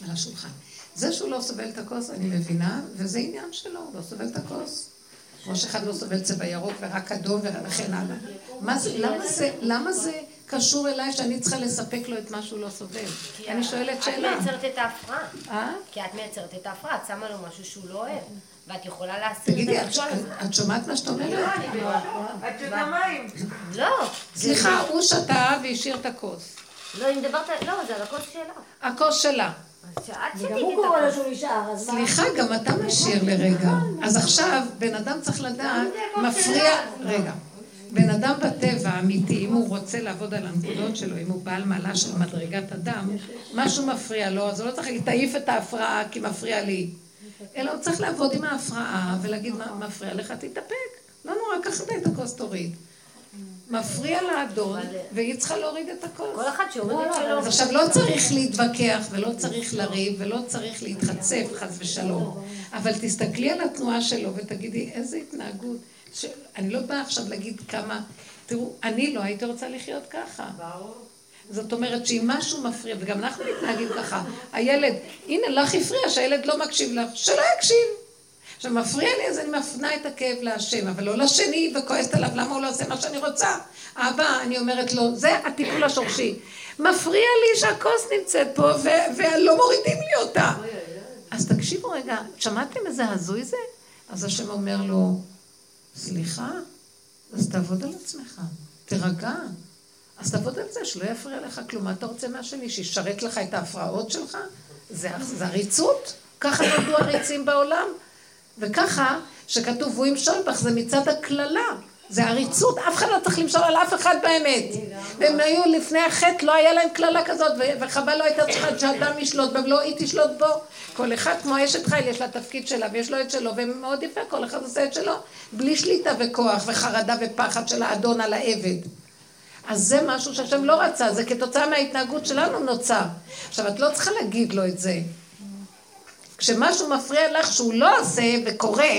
על השולחן. זה שהוא לא סובל את הכוס, אני מבינה, וזה עניין שלו, הוא לא סובל את הכוס. כמו שאחד לא סובל צבע ירוק ורק אדום וכן הלאה. מה זה, למה זה, למה זה קשור אליי שאני צריכה לספק לו את מה שהוא לא סובל? אני שואלת שאלה. את מייצרת את ההפרעה. אה? כי את מייצרת את ההפרעה, את שמה לו משהו שהוא לא אוהב. ואת יכולה להסיר את תגידי, את שומעת מה שאת אומרת? לא, אני לא. את שותה מים. לא. סליחה, הוא שתה והשאיר את הכוס. לא, אם דיברת, לא, זה על הכוס שלה. הכוס שלה. וגם הוא קורא לו שהוא נשאר, אז מה? סליחה, גם אתה משאיר לרגע. אז עכשיו, בן אדם צריך לדעת, מפריע... רגע. בן אדם בטבע, אמיתי, אם הוא רוצה לעבוד על הנקודות שלו, אם הוא בעל מעלה של מדרגת אדם, משהו מפריע לו, אז הוא לא צריך להגיד, תעיף את ההפרעה כי מפריע לי. אלא הוא צריך לעבוד עם ההפרעה ולהגיד, מה מפריע לך, תתאפק. לא נורא, קח את הכוס תוריד. מפריע לאדון, והיא צריכה להוריד את הכוס. כל אחד שיוריד את שלו. אז עכשיו לא צריך להתווכח, ולא צריך לריב, ולא צריך להתחצף, חס ושלום. אבל תסתכלי על התנועה שלו ותגידי, איזה התנהגות. אני לא באה עכשיו להגיד כמה... תראו, אני לא הייתי רוצה לחיות ככה. זאת אומרת שאם משהו מפריע, וגם אנחנו מתנהגים ככה, הילד, הנה לך הפריע שהילד לא מקשיב לך, שלא יקשיב. עכשיו, מפריע לי, אז אני מפנה את הכאב להשם, אבל לא לשני וכועסת עליו, למה הוא לא עושה מה שאני רוצה? אבא, אני אומרת לו, זה הטיפול השורשי. מפריע לי שהכוס נמצאת פה ולא מורידים לי אותה. אז תקשיבו רגע, שמעתם איזה הזוי זה? אז השם אומר לו, סליחה, אז תעבוד על עצמך, תירגע. אז תעבוד על זה, שלא יפריע לך כלום. מה אתה רוצה מהשני? שישרת לך את ההפרעות שלך? זה, עריצות? ככה נולדו עריצים בעולם? וככה, שכתוב והוא ימשול בך, זה מצד הקללה. זה עריצות, אף אחד לא צריך למשול על אף אחד באמת. והם היו לפני החטא, לא היה להם קללה כזאת, וחבל לא הייתה צריכה שאדם ישלוט בה, ולא היא תשלוט בו. כל אחד כמו אשת חיל, יש לה תפקיד שלה, ויש לו את שלו, ומאוד יפה, כל אחד עושה את שלו, בלי שליטה וכוח, וחרדה ופחד של האדון על העבד. אז זה משהו שהשם לא רצה, זה כתוצאה מההתנהגות שלנו נוצר. עכשיו, את לא צריכה להגיד לו את זה. כשמשהו מפריע לך שהוא לא עושה וקורה,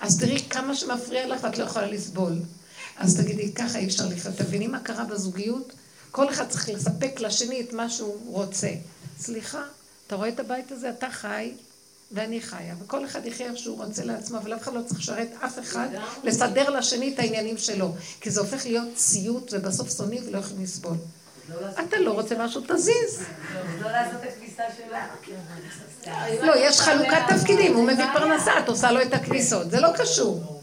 אז תראי כמה שמפריע לך ואת לא יכולה לסבול. אז תגידי, ככה אי אפשר לחיות. תביני מה קרה בזוגיות? כל אחד צריך לספק לשני את מה שהוא רוצה. סליחה, אתה רואה את הבית הזה? אתה חי, ואני חיה, וכל אחד יחיה איך שהוא רוצה לעצמו, אבל אף אחד לא צריך לשרת אף אחד, לסדר לשני את העניינים שלו, כי זה הופך להיות סיוט, ובסוף שונאים ולא יכולים לסבול. אתה לא רוצה משהו, תזיז. לא יש חלוקת תפקידים, הוא מביא פרנסה, את עושה לו את הכביסות, זה לא קשור.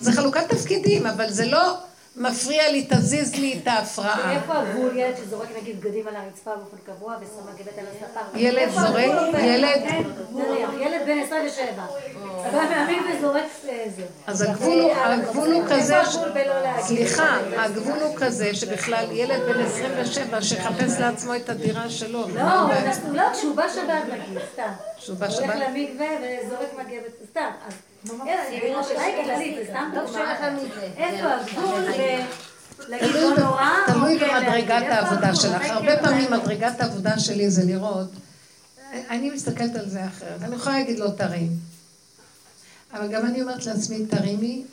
זה חלוקת תפקידים, אבל זה לא... מפריע לי, תזיז לי את ההפרעה. איפה הגבול ילד שזורק נגיד בגדים על הרצפה באופן קבוע ושם מגבת על הספה? ילד זורק? ילד? ילד בן 27. בא מאמין וזורק איזה. אז הגבול הוא כזה, סליחה, הגבול הוא כזה שבכלל ילד בן 27 שיחפש לעצמו את הדירה שלו. לא, לא, כשהוא בא שבת נגיד, סתם. כשהוא בא שבת? הולך למקווה וזורק מגבת, סתם. תלוי במדרגת העבודה שלך. הרבה פעמים מדרגת העבודה שלי זה לראות, אני מסתכלת על זה אחרת. אני יכולה להגיד לו תרים. אבל גם אני אומרת לעצמי, תרימי,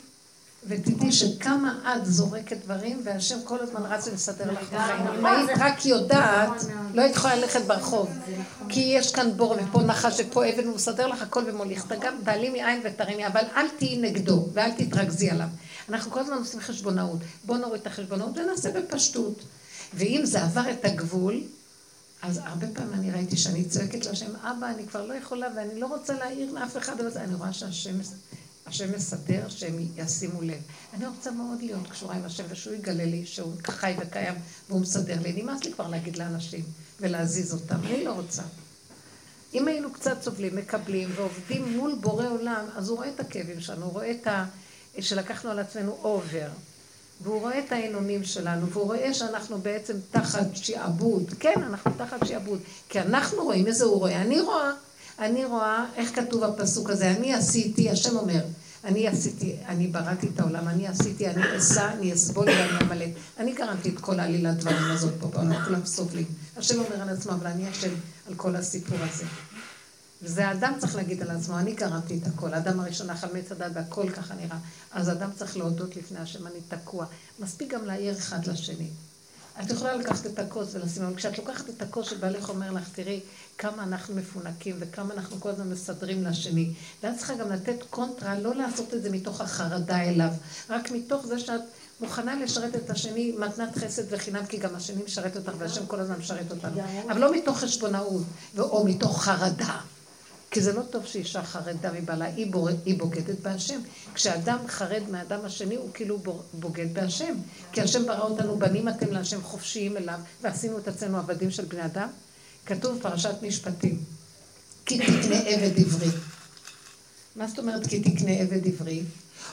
ותדעי שכמה את זורקת דברים, והשם כל הזמן רץ לסדר לך בחיים. אם היית רק יודעת, לא היית יכולה ללכת ברחוב. כי יש כאן בור, ופה נחש, ופה אבן, הוא מסדר לך הכל ומוליך. אתה גם תעלי מעין ותרימי, אבל אל תהיי נגדו, ואל תתרכזי עליו. אנחנו כל הזמן עושים חשבונאות. בואו נוריד את החשבונאות ונעשה בפשטות. ואם זה עבר את הגבול, אז הרבה פעמים אני ראיתי שאני צועקת להשם, אבא, אני כבר לא יכולה ואני לא רוצה להעיר לאף אחד, אבל אני רואה שהשם השם מסדר שהם ישימו לב. אני רוצה מאוד להיות קשורה עם השם, ושהוא יגלה לי שהוא חי וקיים והוא מסדר לי. נמאס לי כבר להגיד לאנשים ולהזיז אותם, אני לא רוצה. אם היינו קצת סובלים, מקבלים ועובדים מול בורא עולם, אז הוא רואה את הכאבים שלנו, הוא רואה את ה... שלקחנו על עצמנו אובר, והוא רואה את העינונים שלנו, והוא רואה שאנחנו בעצם תחת שעבוד. כן, אנחנו תחת שעבוד. כי אנחנו רואים, איזה הוא רואה? אני רואה. אני רואה איך כתוב הפסוק הזה, אני עשיתי, השם אומר, אני עשיתי, אני בראתי את העולם, אני עשיתי, אני אשא, אני אסבול ואני אמלט. אני גרמתי את כל העלילת דברים הזאת פה בעולם, כולם סובלים. השם אומר על עצמו, אבל אני אשם על כל הסיפור הזה. וזה האדם צריך להגיד על עצמו, אני גרמתי את הכל. האדם הראשון אכל מעץ הדת והכל ככה נראה. אז האדם צריך להודות לפני השם, אני תקוע. מספיק גם להעיר אחד לשני. את יכולה לקחת את הכוס ולשים, אבל כשאת לוקחת את הכוס שבעלך אומר לך, תראי כמה אנחנו מפונקים וכמה אנחנו כל הזמן מסדרים לשני. ואת צריכה גם לתת קונטרה, לא לעשות את זה מתוך החרדה אליו, רק מתוך זה שאת מוכנה לשרת את השני מתנת חסד וחינם, כי גם השני משרת אותך והשם כל הזמן משרת אותנו. אבל לא מתוך חשבונאות, או מתוך חרדה. כי זה לא טוב שאישה חרדה מבעלה, היא, בור... היא בוגדת בהשם. כשאדם חרד מהאדם השני, הוא כאילו בוגד בהשם. כי השם ברא אותנו, בנים אתם להשם חופשיים אליו, ועשינו את עצמנו עבדים של בני אדם. כתוב פרשת משפטים, כי תקנה עבד עברי. מה זאת אומרת כי תקנה עבד עברי?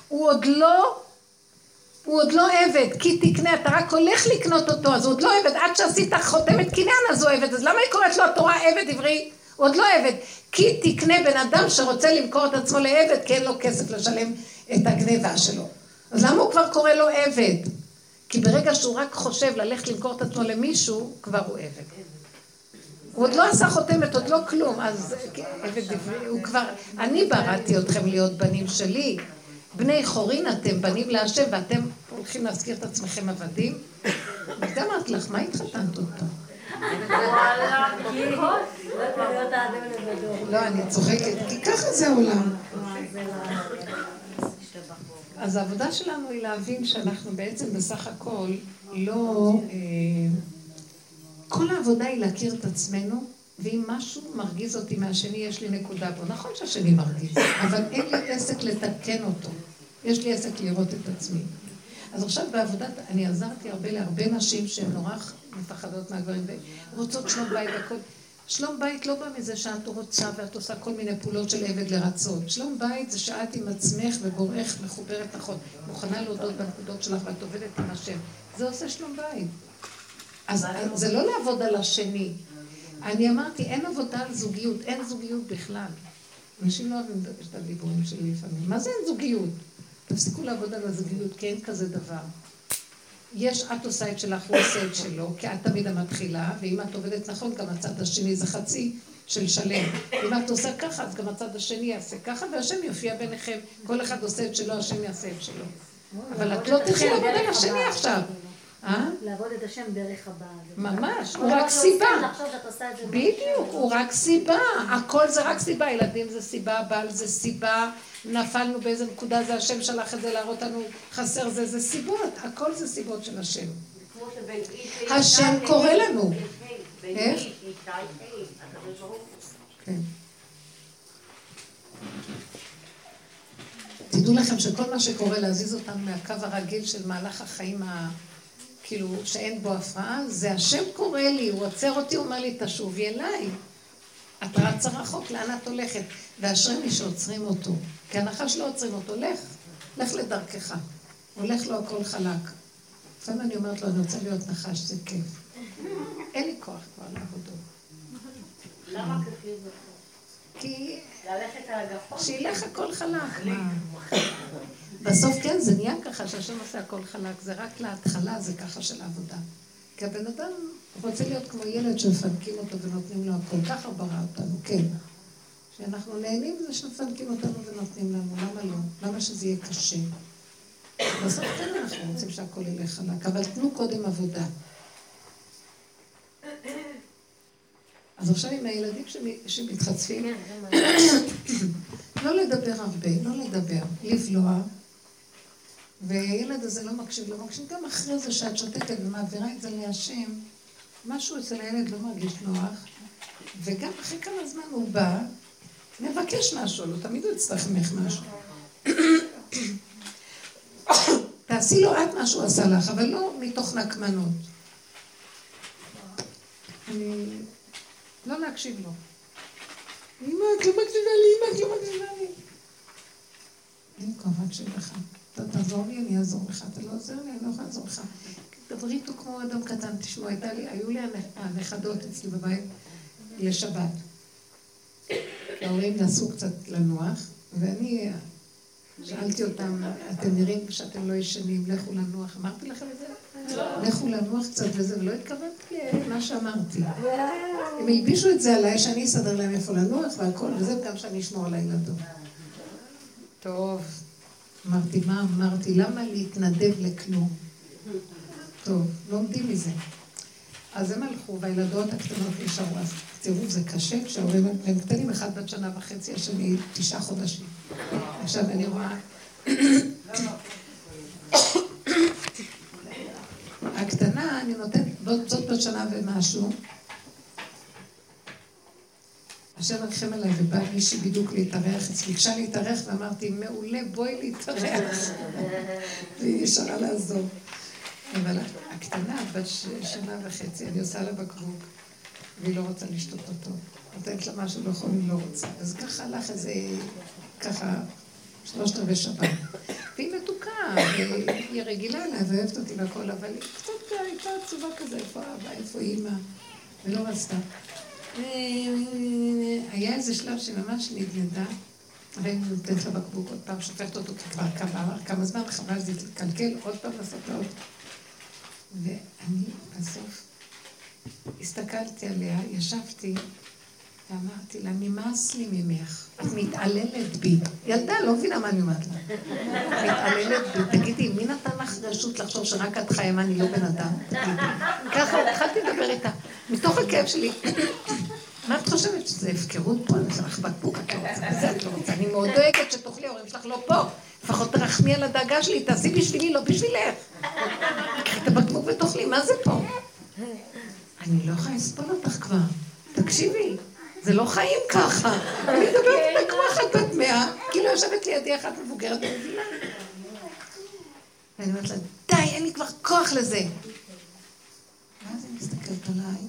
הוא עוד לא, הוא עוד לא עבד, כי תקנה, אתה רק הולך לקנות אותו, אז הוא עוד לא עבד, עד שעשית חותמת קניין אז הוא עבד, אז למה היא קוראת לו התורה עבד עברי? הוא עוד לא עבד. כי תקנה בן אדם שרוצה למכור את עצמו לעבד, כי אין לו כסף לשלם את הגניבה שלו. אז למה הוא כבר קורא לו עבד? כי ברגע שהוא רק חושב ללכת למכור את עצמו למישהו, כבר הוא עבד. הוא עוד לא עשה חותמת, עוד לא כלום, אז עברי, הוא כבר, אני בראתי אתכם להיות בנים שלי. בני חורין אתם, בנים להשם, ואתם הולכים להזכיר את עצמכם עבדים? וגם אמרתי לך, מה התחתנת אותו? לא, אני צוחקת, כי ככה זה העולם. אז העבודה שלנו היא להבין שאנחנו בעצם בסך הכל לא... כל העבודה היא להכיר את עצמנו, ואם משהו מרגיז אותי מהשני, יש לי נקודה בו. נכון שהשני מרגיז, אבל אין לי עסק לתקן אותו. יש לי עסק לראות את עצמי. אז עכשיו בעבודת, אני עזרתי הרבה להרבה נשים שהן נורא מפחדות מהגברים ורוצות שלום בית והכל. שלום בית לא בא מזה שאת רוצה ואת עושה כל מיני פעולות של עבד לרצות. שלום בית זה שאת עם עצמך ובורך מחוברת נכון. מוכנה להודות בנקודות שלך ואת עובדת עם השם. זה עושה שלום בית. אז זה לא לעבוד על השני. אני אמרתי, אין עבודה על זוגיות, אין זוגיות בכלל. אנשים לא אוהבים את הדיבורים שלי לפעמים. מה זה אין זוגיות? תפסיקו לעבוד על הזוגיות, כי אין כזה דבר. יש, את עושה את שלך, הוא עושה את שלו, כי את תמיד המתחילה, ואם את עובדת נכון, גם הצד השני זה חצי של שלם. אם את עושה ככה, אז גם הצד השני יעשה ככה, והשם יופיע ביניכם. כל אחד עושה את שלו, השם יעשה את שלו. אבל את לא תלכי לעבוד על השני עכשיו. אה? לעבוד את השם דרך הבעל. ממש, הוא רק סיבה. בדיוק, הוא רק סיבה. הכל זה רק סיבה. ילדים זה סיבה, בעל זה סיבה, נפלנו באיזה נקודה, זה השם שלח את זה להראות לנו חסר זה, זה סיבות. הכל זה סיבות של השם. השם קורא לנו. איך? כן. תדעו לכם שכל מה שקורה להזיז אותנו מהקו הרגיל של מהלך החיים ה... כאילו, שאין בו הפרעה, זה השם קורא לי, הוא עוצר אותי, הוא אומר לי, תשובי אליי. את רצה רחוק, לאן את הולכת? ואשרי מי שעוצרים אותו. כי הנחש לא עוצרים אותו, לך, לך לדרכך. הולך לו הכל חלק. לפעמים אני אומרת לו, אני רוצה להיות נחש, זה כיף. אין לי כוח כבר לעבודו. למה כיף זה? כי... ללכת על הגפון? שילך הכל חלק. בסוף כן, זה נהיה ככה שהשם עושה הכל חלק, זה רק להתחלה, זה ככה של עבודה. כי הבן אדם רוצה להיות כמו ילד שמפנקים אותו ונותנים לו הכל. ככה ברא אותנו, כן. שאנחנו נהנים מזה שמפנקים אותנו ונותנים לנו, למה לא? למה שזה יהיה קשה? בסוף כן אנחנו רוצים שהכל ילך חלק, אבל תנו קודם עבודה. אז עכשיו עם הילדים שמתחצפים, לא לדבר הרבה, לא לדבר, לבלוע. והילד הזה לא מקשיב, לא מקשיב, גם אחרי זה שאת שותקת ומעבירה את זה להשם, משהו אצל הילד לא מרגיש נוח, וגם אחרי כמה זמן הוא בא, מבקש משהו, לא תמיד הוא יצטרך ממך משהו. תעשי לו את מה שהוא עשה לך, אבל לא מתוך נקמנות. אני... לא להקשיב לו. אמא, את לא מקשיבה לי, אמא, את לא מקשיבה לי. אין כוח להקשיב לך. אתה תעזור לי, אני אעזור לך. אתה לא עוזר לי, אני לא יכולה לעזור לך. דברי איתו כמו אדם קטן. תשמעו, היו לי הנכדות אצלי בבית לשבת. ההורים נסעו קצת לנוח, ואני שאלתי אותם, אתם נראים שאתם לא ישנים, לכו לנוח. אמרתי לכם את זה? לכו לנוח קצת וזה, ולא התכוונתי למה שאמרתי. הם הלבישו את זה עליי, שאני אסדר להם איפה לנוח והכל, וזה גם שאני אשמור על הילדות. טוב, אמרתי, מה אמרתי? למה להתנדב לכלום? טוב, לומדים מזה. אז הם הלכו, והילדות הקטנות נשארו. אז תראו, זה קשה כשההורים הם קטנים, אחד בת שנה וחצי, השני תשעה חודשים. עכשיו אני רואה... הקטנה, אני נותנת, זאת בת שנה ומשהו. השם רחם עליי, ובא מישהי בדיוק להתארח אצלי, ביקשה להתארח ואמרתי, מעולה, בואי להתארח. והיא נשארה לעזור. אבל הקטנה, בת שנה וחצי, אני עושה לה בקבוק, והיא לא רוצה לשתות אותו. נותנת לה משהו, לא יכולים, לא רוצה. אז ככה הלך איזה, ככה, שלושת רבעי שבת. והיא מתוקה, והיא רגילה אליי ואוהבת אותי והכל, אבל היא קצת הייתה עצובה כזה, איפה אבא, איפה אימא, ולא רצתה. היה איזה שלב שממש נדנדה, והיינו נותנת לה בקבוק עוד פעם, שופכת אותו כבר כמה, כמה זמן, חבל זה להתקלקל, עוד פעם לעשות לה עוד. ואני בסוף הסתכלתי עליה, ישבתי, ואמרתי לה, נמאס לי ממך, את מתעללת בי. ילדה, לא מבינה מה אני אומרת לה. מתעללת בי. תגידי, מי נתן לך רשות לחשוב שרק את מה, אני לא בן אדם? ככה התחלתי לדבר איתה. מתוך הכאב שלי, מה את חושבת, שזה הפקרות פה? אני עושה לך בקבוק, את לא רוצה, וזה את לא רוצה. אני מאוד דואגת שתאכלי, ההורים שלך לא פה. לפחות תרחמי על הדאגה שלי, תעשי בשבילי, לא בשבילך. קחי את הבקבוק ותאכלי, מה זה פה? אני לא יכולה לסבול אותך כבר. תקשיבי. זה לא חיים ככה. אני מדברת איתה כמו אחת בת מאה, כאילו יושבת לידי אחת מבוגרת ומבינה. ואני אומרת לה, די, אין לי כבר כוח לזה. ואז היא מסתכלת עליי.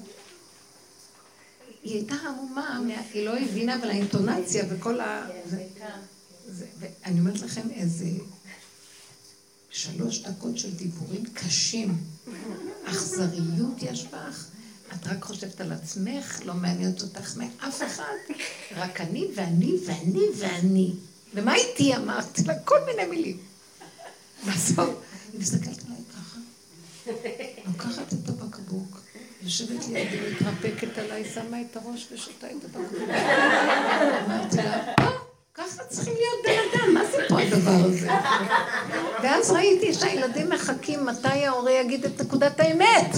היא הייתה עמומה, היא לא הבינה, אבל האינטונציה וכל ה... ואני אומרת לכם איזה שלוש דקות של דיבורים קשים. אכזריות יש בך. את רק חושבת על עצמך, לא מעניינת אותך מאף אחד, רק אני ואני ואני ואני. ומה איתי אמרתי לה? כל מיני מילים. בסוף, היא מסתכלת עליי ככה, לוקחת את הבקבוק, יושבת לידי, מתרפקת עליי, שמה את הראש ושותה את הבקבוק. אמרתי לה, אה, ככה צריכים להיות בן אדם, מה זה פה הדבר הזה? ואז ראיתי שהילדים מחכים מתי ההורה יגיד את נקודת האמת.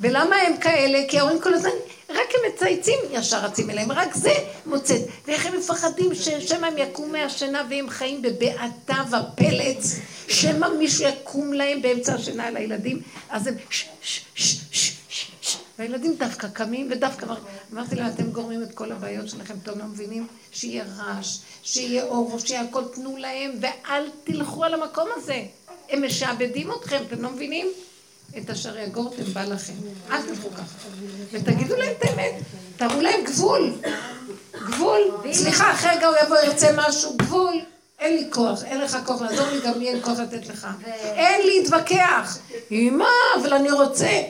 ולמה הם כאלה? כי ההורים כל הזמן, רק הם מצייצים, ישר רצים אליהם, רק זה מוצאת. ואיך הם מפחדים ששמא הם יקום מהשינה והם חיים בבעתה ופלץ, שמא מישהו יקום להם באמצע השינה על הילדים, אז הם והילדים דווקא קמים ודווקא אמרתי להם, אתם גורמים את כל הבעיות שלכם, אתם לא מבינים? שיהיה רעש, שיהיה אור, שיהיה הכל, תנו להם, ואל תלכו על המקום הזה. הם משעבדים אתכם, אתם לא מבינים? את אשר יגורתם בא לכם. אל תלכו ככה. ותגידו להם את האמת, תראו להם גבול. גבול. סליחה, אחרי רגע הוא יבוא, ירצה משהו, גבול. אין לי כוח, אין לך כוח לעזור לי, גם לי אין כוח לתת לך. אין להתווכח. אמא, אבל אני רוצה.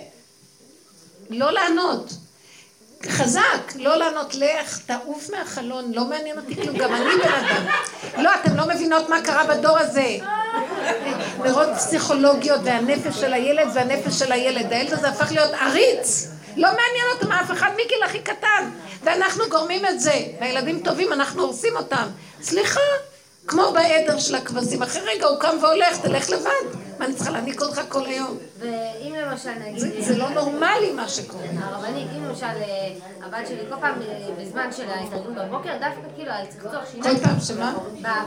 לא לענות. חזק, לא לענות, לך, תעוף מהחלון, לא מעניין אותי כלום, גם אני בן אדם. לא, אתם לא מבינות מה קרה בדור הזה. מרוב פסיכולוגיות והנפש של הילד והנפש של הילד. הילד הזה הפך להיות עריץ. לא מעניין אותם אף אחד מגיל הכי קטן. ואנחנו גורמים את זה. והילדים טובים, אנחנו הורסים אותם. סליחה, כמו בעדר של הכבשים. אחרי רגע הוא קם והולך, תלך לבד. מה אני צריכה להעניק אותך כל היום? ואם למשל נגיד... זה לא נורמלי מה שקורה. הרבנית, אם למשל אה, הבת שלי כל פעם אה, בזמן של ההתארגנות בבוקר, דווקא כאילו על צחצוח שיניים... כל פעם שמה?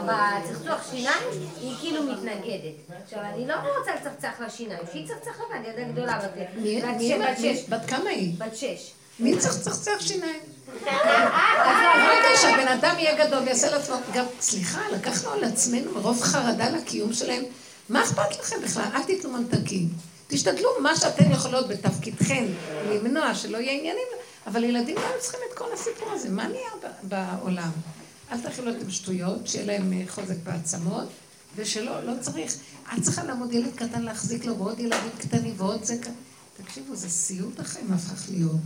בצחצוח שיניים היא כאילו מתנגדת. עכשיו, אני לא רוצה לצחצח לה שיניים, שהיא צחצח לבד, ילדה גדולה בת שש. בת כמה היא? בת שש. מי צריך לצחצח שיניים? רגע, שהבן אדם יהיה גדול ויעשה לעצמו, גם, סליחה, לקחנו על עצמנו מרוב חרדה לקיום שלהם. מה אכפת לכם בכלל? אל תיתנו ממתקים. תשתדלו מה שאתן יכולות בתפקידכן למנוע שלא יהיה עניינים, אבל ילדים לא צריכים את כל הסיפור הזה. מה נהיה בעולם? אל תאכילו אותם שטויות, שיהיה להם אה, חוזק בעצמות, ושלא, לא צריך. את צריכה לעמוד ילד קטן להחזיק לו, ועוד ילדים קטנים, ועוד זה כאן. תקשיבו, זה סיוט החיים הפך להיות.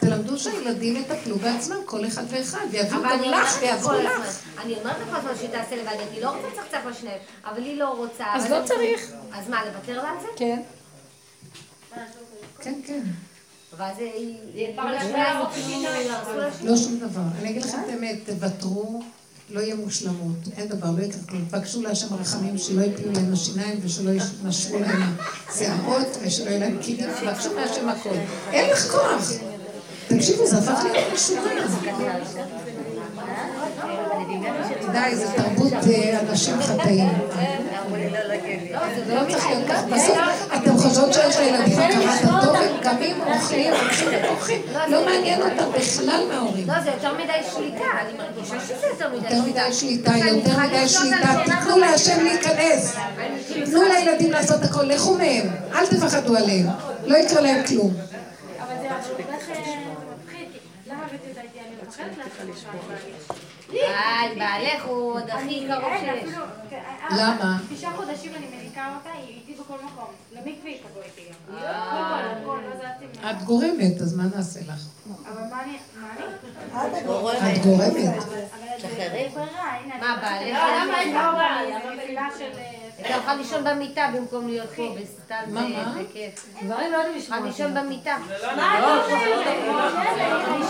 תלמדו שהילדים יטפלו בעצמם, כל אחד ואחד, ויביאו גם לך ויעזרו לך. אני אומרת לך הזמן שהיא תעשה לבד, אני לא רוצה לצחצח לשניהם, אבל היא לא רוצה. אז לא צריך. אז מה, לוותר לה על זה? כן. כן, כן. ואז היא... לא שום דבר. אני אגיד לכם את האמת, תוותרו. לא יהיה מושלמות, אין דבר, לא יקרה כלום. תבקשו להשם רחמים שלא יפלו להם השיניים ושלא ישנשרו להם השערות ושלא יהיה להם קידים, תבקשו מהשם הכל. אין לך כוח. תקשיבו, זה הפך להיות משוגע. די, זה תרבות אה, אנשים חטאים. זה לא צריך להיות ככה. בסוף, אתם חושבות שיש לילדים הכרת הטוב, גם אם אוכלים, הולכים ואוכלים, לא מעניין אותם בכלל מההורים. לא, זה יותר מדי שליטה, אני מרגישה שזה יותר מדי שליטה. יותר מדי שליטה, יותר מדי שליטה. תיתנו להשם להיכנס. תנו לילדים לעשות הכל, לכו מהם. אל תפחדו עליהם. לא יקרה להם כלום. היי, בעלך הוא עוד הכי קרוב שיש. למה? תשעה חודשים אני מניקה אותה, היא איתי בכל מקום. למקווה היא תבוא איתי גם. את גורמת, אז מה נעשה לך? אבל מה אני... את גורמת. מה, בעלך? למה אין בעיה? זה של... אתה יכול לישון במיטה במקום להיות פה בסתם בכיף. דברים לא יודעים לשמוע. לישון במיטה. אני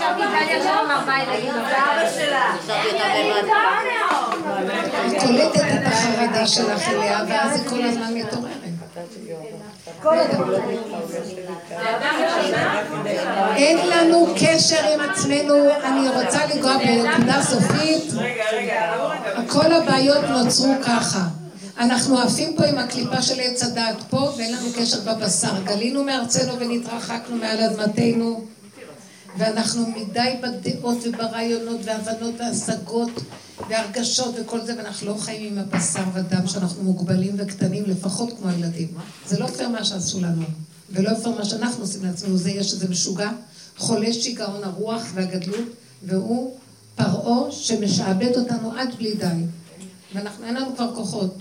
שם באיטליה שם עם ארבעה ילדים. זה אבא שלה. היא קולטת את החרדה שלך אליה, ואז היא כל הזמן מתעוררת. אין לנו קשר עם עצמנו, אני רוצה לגוע בנקודה סופית. כל הבעיות נוצרו ככה. אנחנו עפים פה עם הקליפה של עץ הדעת פה, ואין לנו קשר בבשר. גלינו מארצנו ונתרחקנו מעל אדמתנו, ואנחנו מדי בדעות וברעיונות והבנות והשגות והרגשות וכל זה, ואנחנו לא חיים עם הבשר ודם שאנחנו מוגבלים וקטנים, לפחות כמו הילדים. זה לא פייר מה שעשו לנו, ולא פייר מה שאנחנו עושים לעצמנו. זה יש איזה משוגע, חולה שיגעון הרוח והגדלות, והוא פרעה שמשעבד אותנו עד בלי די. ואנחנו, אין לנו כבר כוחות.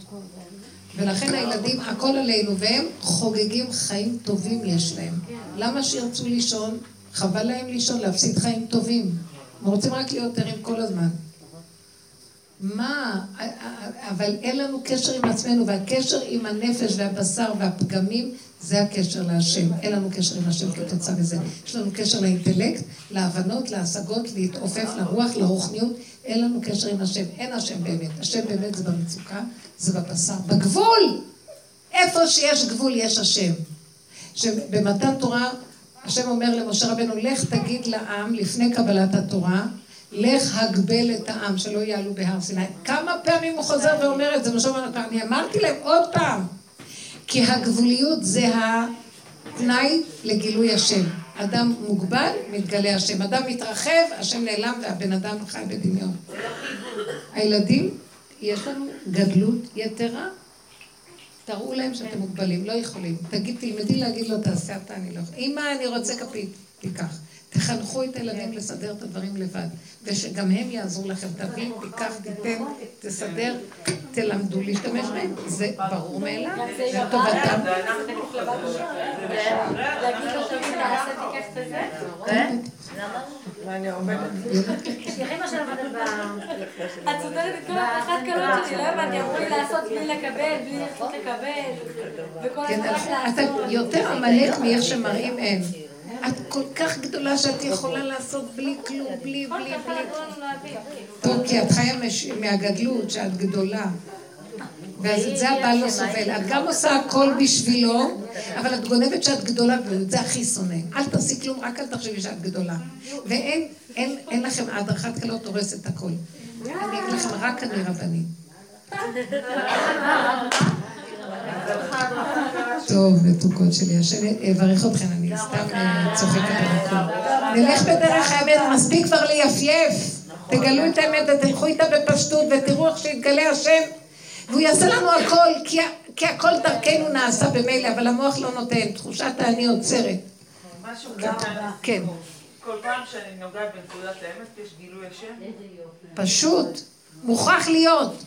ולכן הילדים, הכל עלינו, והם חוגגים חיים טובים יש להם. למה שירצו לישון? חבל להם לישון, להפסיד חיים טובים. הם רוצים רק להיות ערים כל הזמן. מה? אבל אין לנו קשר עם עצמנו, והקשר עם הנפש והבשר והפגמים זה הקשר להשם. אין לנו קשר עם השם כתוצאה מזה. יש לנו קשר לאינטלקט, להבנות, להשגות, להתעופף לרוח, לרוחניות. אין לנו קשר עם השם. אין השם באמת. השם באמת זה במצוקה, זה בבשר. בגבול! איפה שיש גבול יש השם. שבמתן תורה, השם אומר למשה רבנו, לך תגיד לעם לפני קבלת התורה, לך הגבל את העם, שלא יעלו בהר סיני. כמה פעמים הוא חוזר ואומר את זה, משה אומר, אני אמרתי להם עוד פעם, כי הגבוליות זה התנאי לגילוי השם. אדם מוגבל, מתגלה השם. אדם מתרחב, השם נעלם והבן אדם חי בדמיון. הילדים, יש לנו גדלות יתרה. תראו להם שאתם מוגבלים, לא יכולים. תגיד, תלמדי להגיד לו, תעשה אתה, אני לא יכולה. אמא, אני רוצה כפית, תיקח. תחנכו את הילדים לסדר את הדברים לבד, ושגם הם יעזרו לכם. תביא, תיקח, תיתן, תסדר, תלמדו להשתמש בהם. זה ברור מאליו, זה טובתם. תעשה, תיקח את סותרת את כל האחת קלות שלי, לא הבנתי, אמרו לי לעשות בלי לקבל, בלי ללכת לקבל, וכל הזמן לעשות. יותר עמלק מאיך שמראים אין. את כל כך גדולה שאת יכולה לעשות בלי כלום, בלי, בלי, בלי. טוב, כי את חיה מהגדלות, שאת גדולה. ואז את זה הבעל לא סובל. את גם עושה הכל בשבילו, אבל את גונבת שאת גדולה, ואת זה הכי שונא. אל תעשי כלום, רק אל תחשבי שאת גדולה. ואין לכם, הדרכת כלות הורסת הכל. אני אגיד לכם, רק אני רבנית. טוב, מתוקות שלי, השם יברך אתכם, אני סתם אה, צוחקת על הכול. נלך בדרך האמת, מספיק כבר ליפייף. תגלו את האמת ותלכו איתה בפשטות ותראו איך שיתגלה השם והוא יעשה לנו הכל, כי, כי הכל דרכנו נעשה במילא, אבל המוח לא נותן, תחושת האני עוצרת. משהו קטן. כן. כל פעם שאני נוגעת בנקודת האמת יש גילוי השם? פשוט, מוכרח להיות.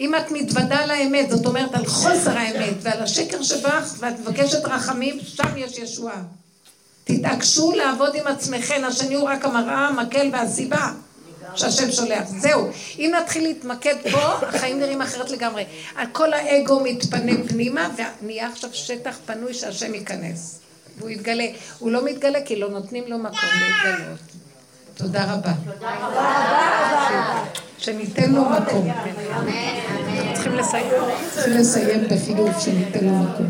אם את מתוודה על האמת, זאת אומרת על חוסר האמת ועל השקר שבך, ואת מבקשת רחמים, שם יש ישועה. תתעקשו לעבוד עם עצמכם, השני הוא רק המראה, המקל והסיבה. שהשם שולח. זהו. אם נתחיל להתמקד פה, החיים נראים אחרת לגמרי. כל האגו מתפנה פנימה, ונהיה עכשיו שטח פנוי שהשם ייכנס. והוא יתגלה. הוא לא מתגלה כי לא נותנים לו מקום להתגלות. תודה רבה. תודה רבה. שניתן לו מקום. צריכים לסיים. צריכים לסיים בחילוף שניתן לו מקום.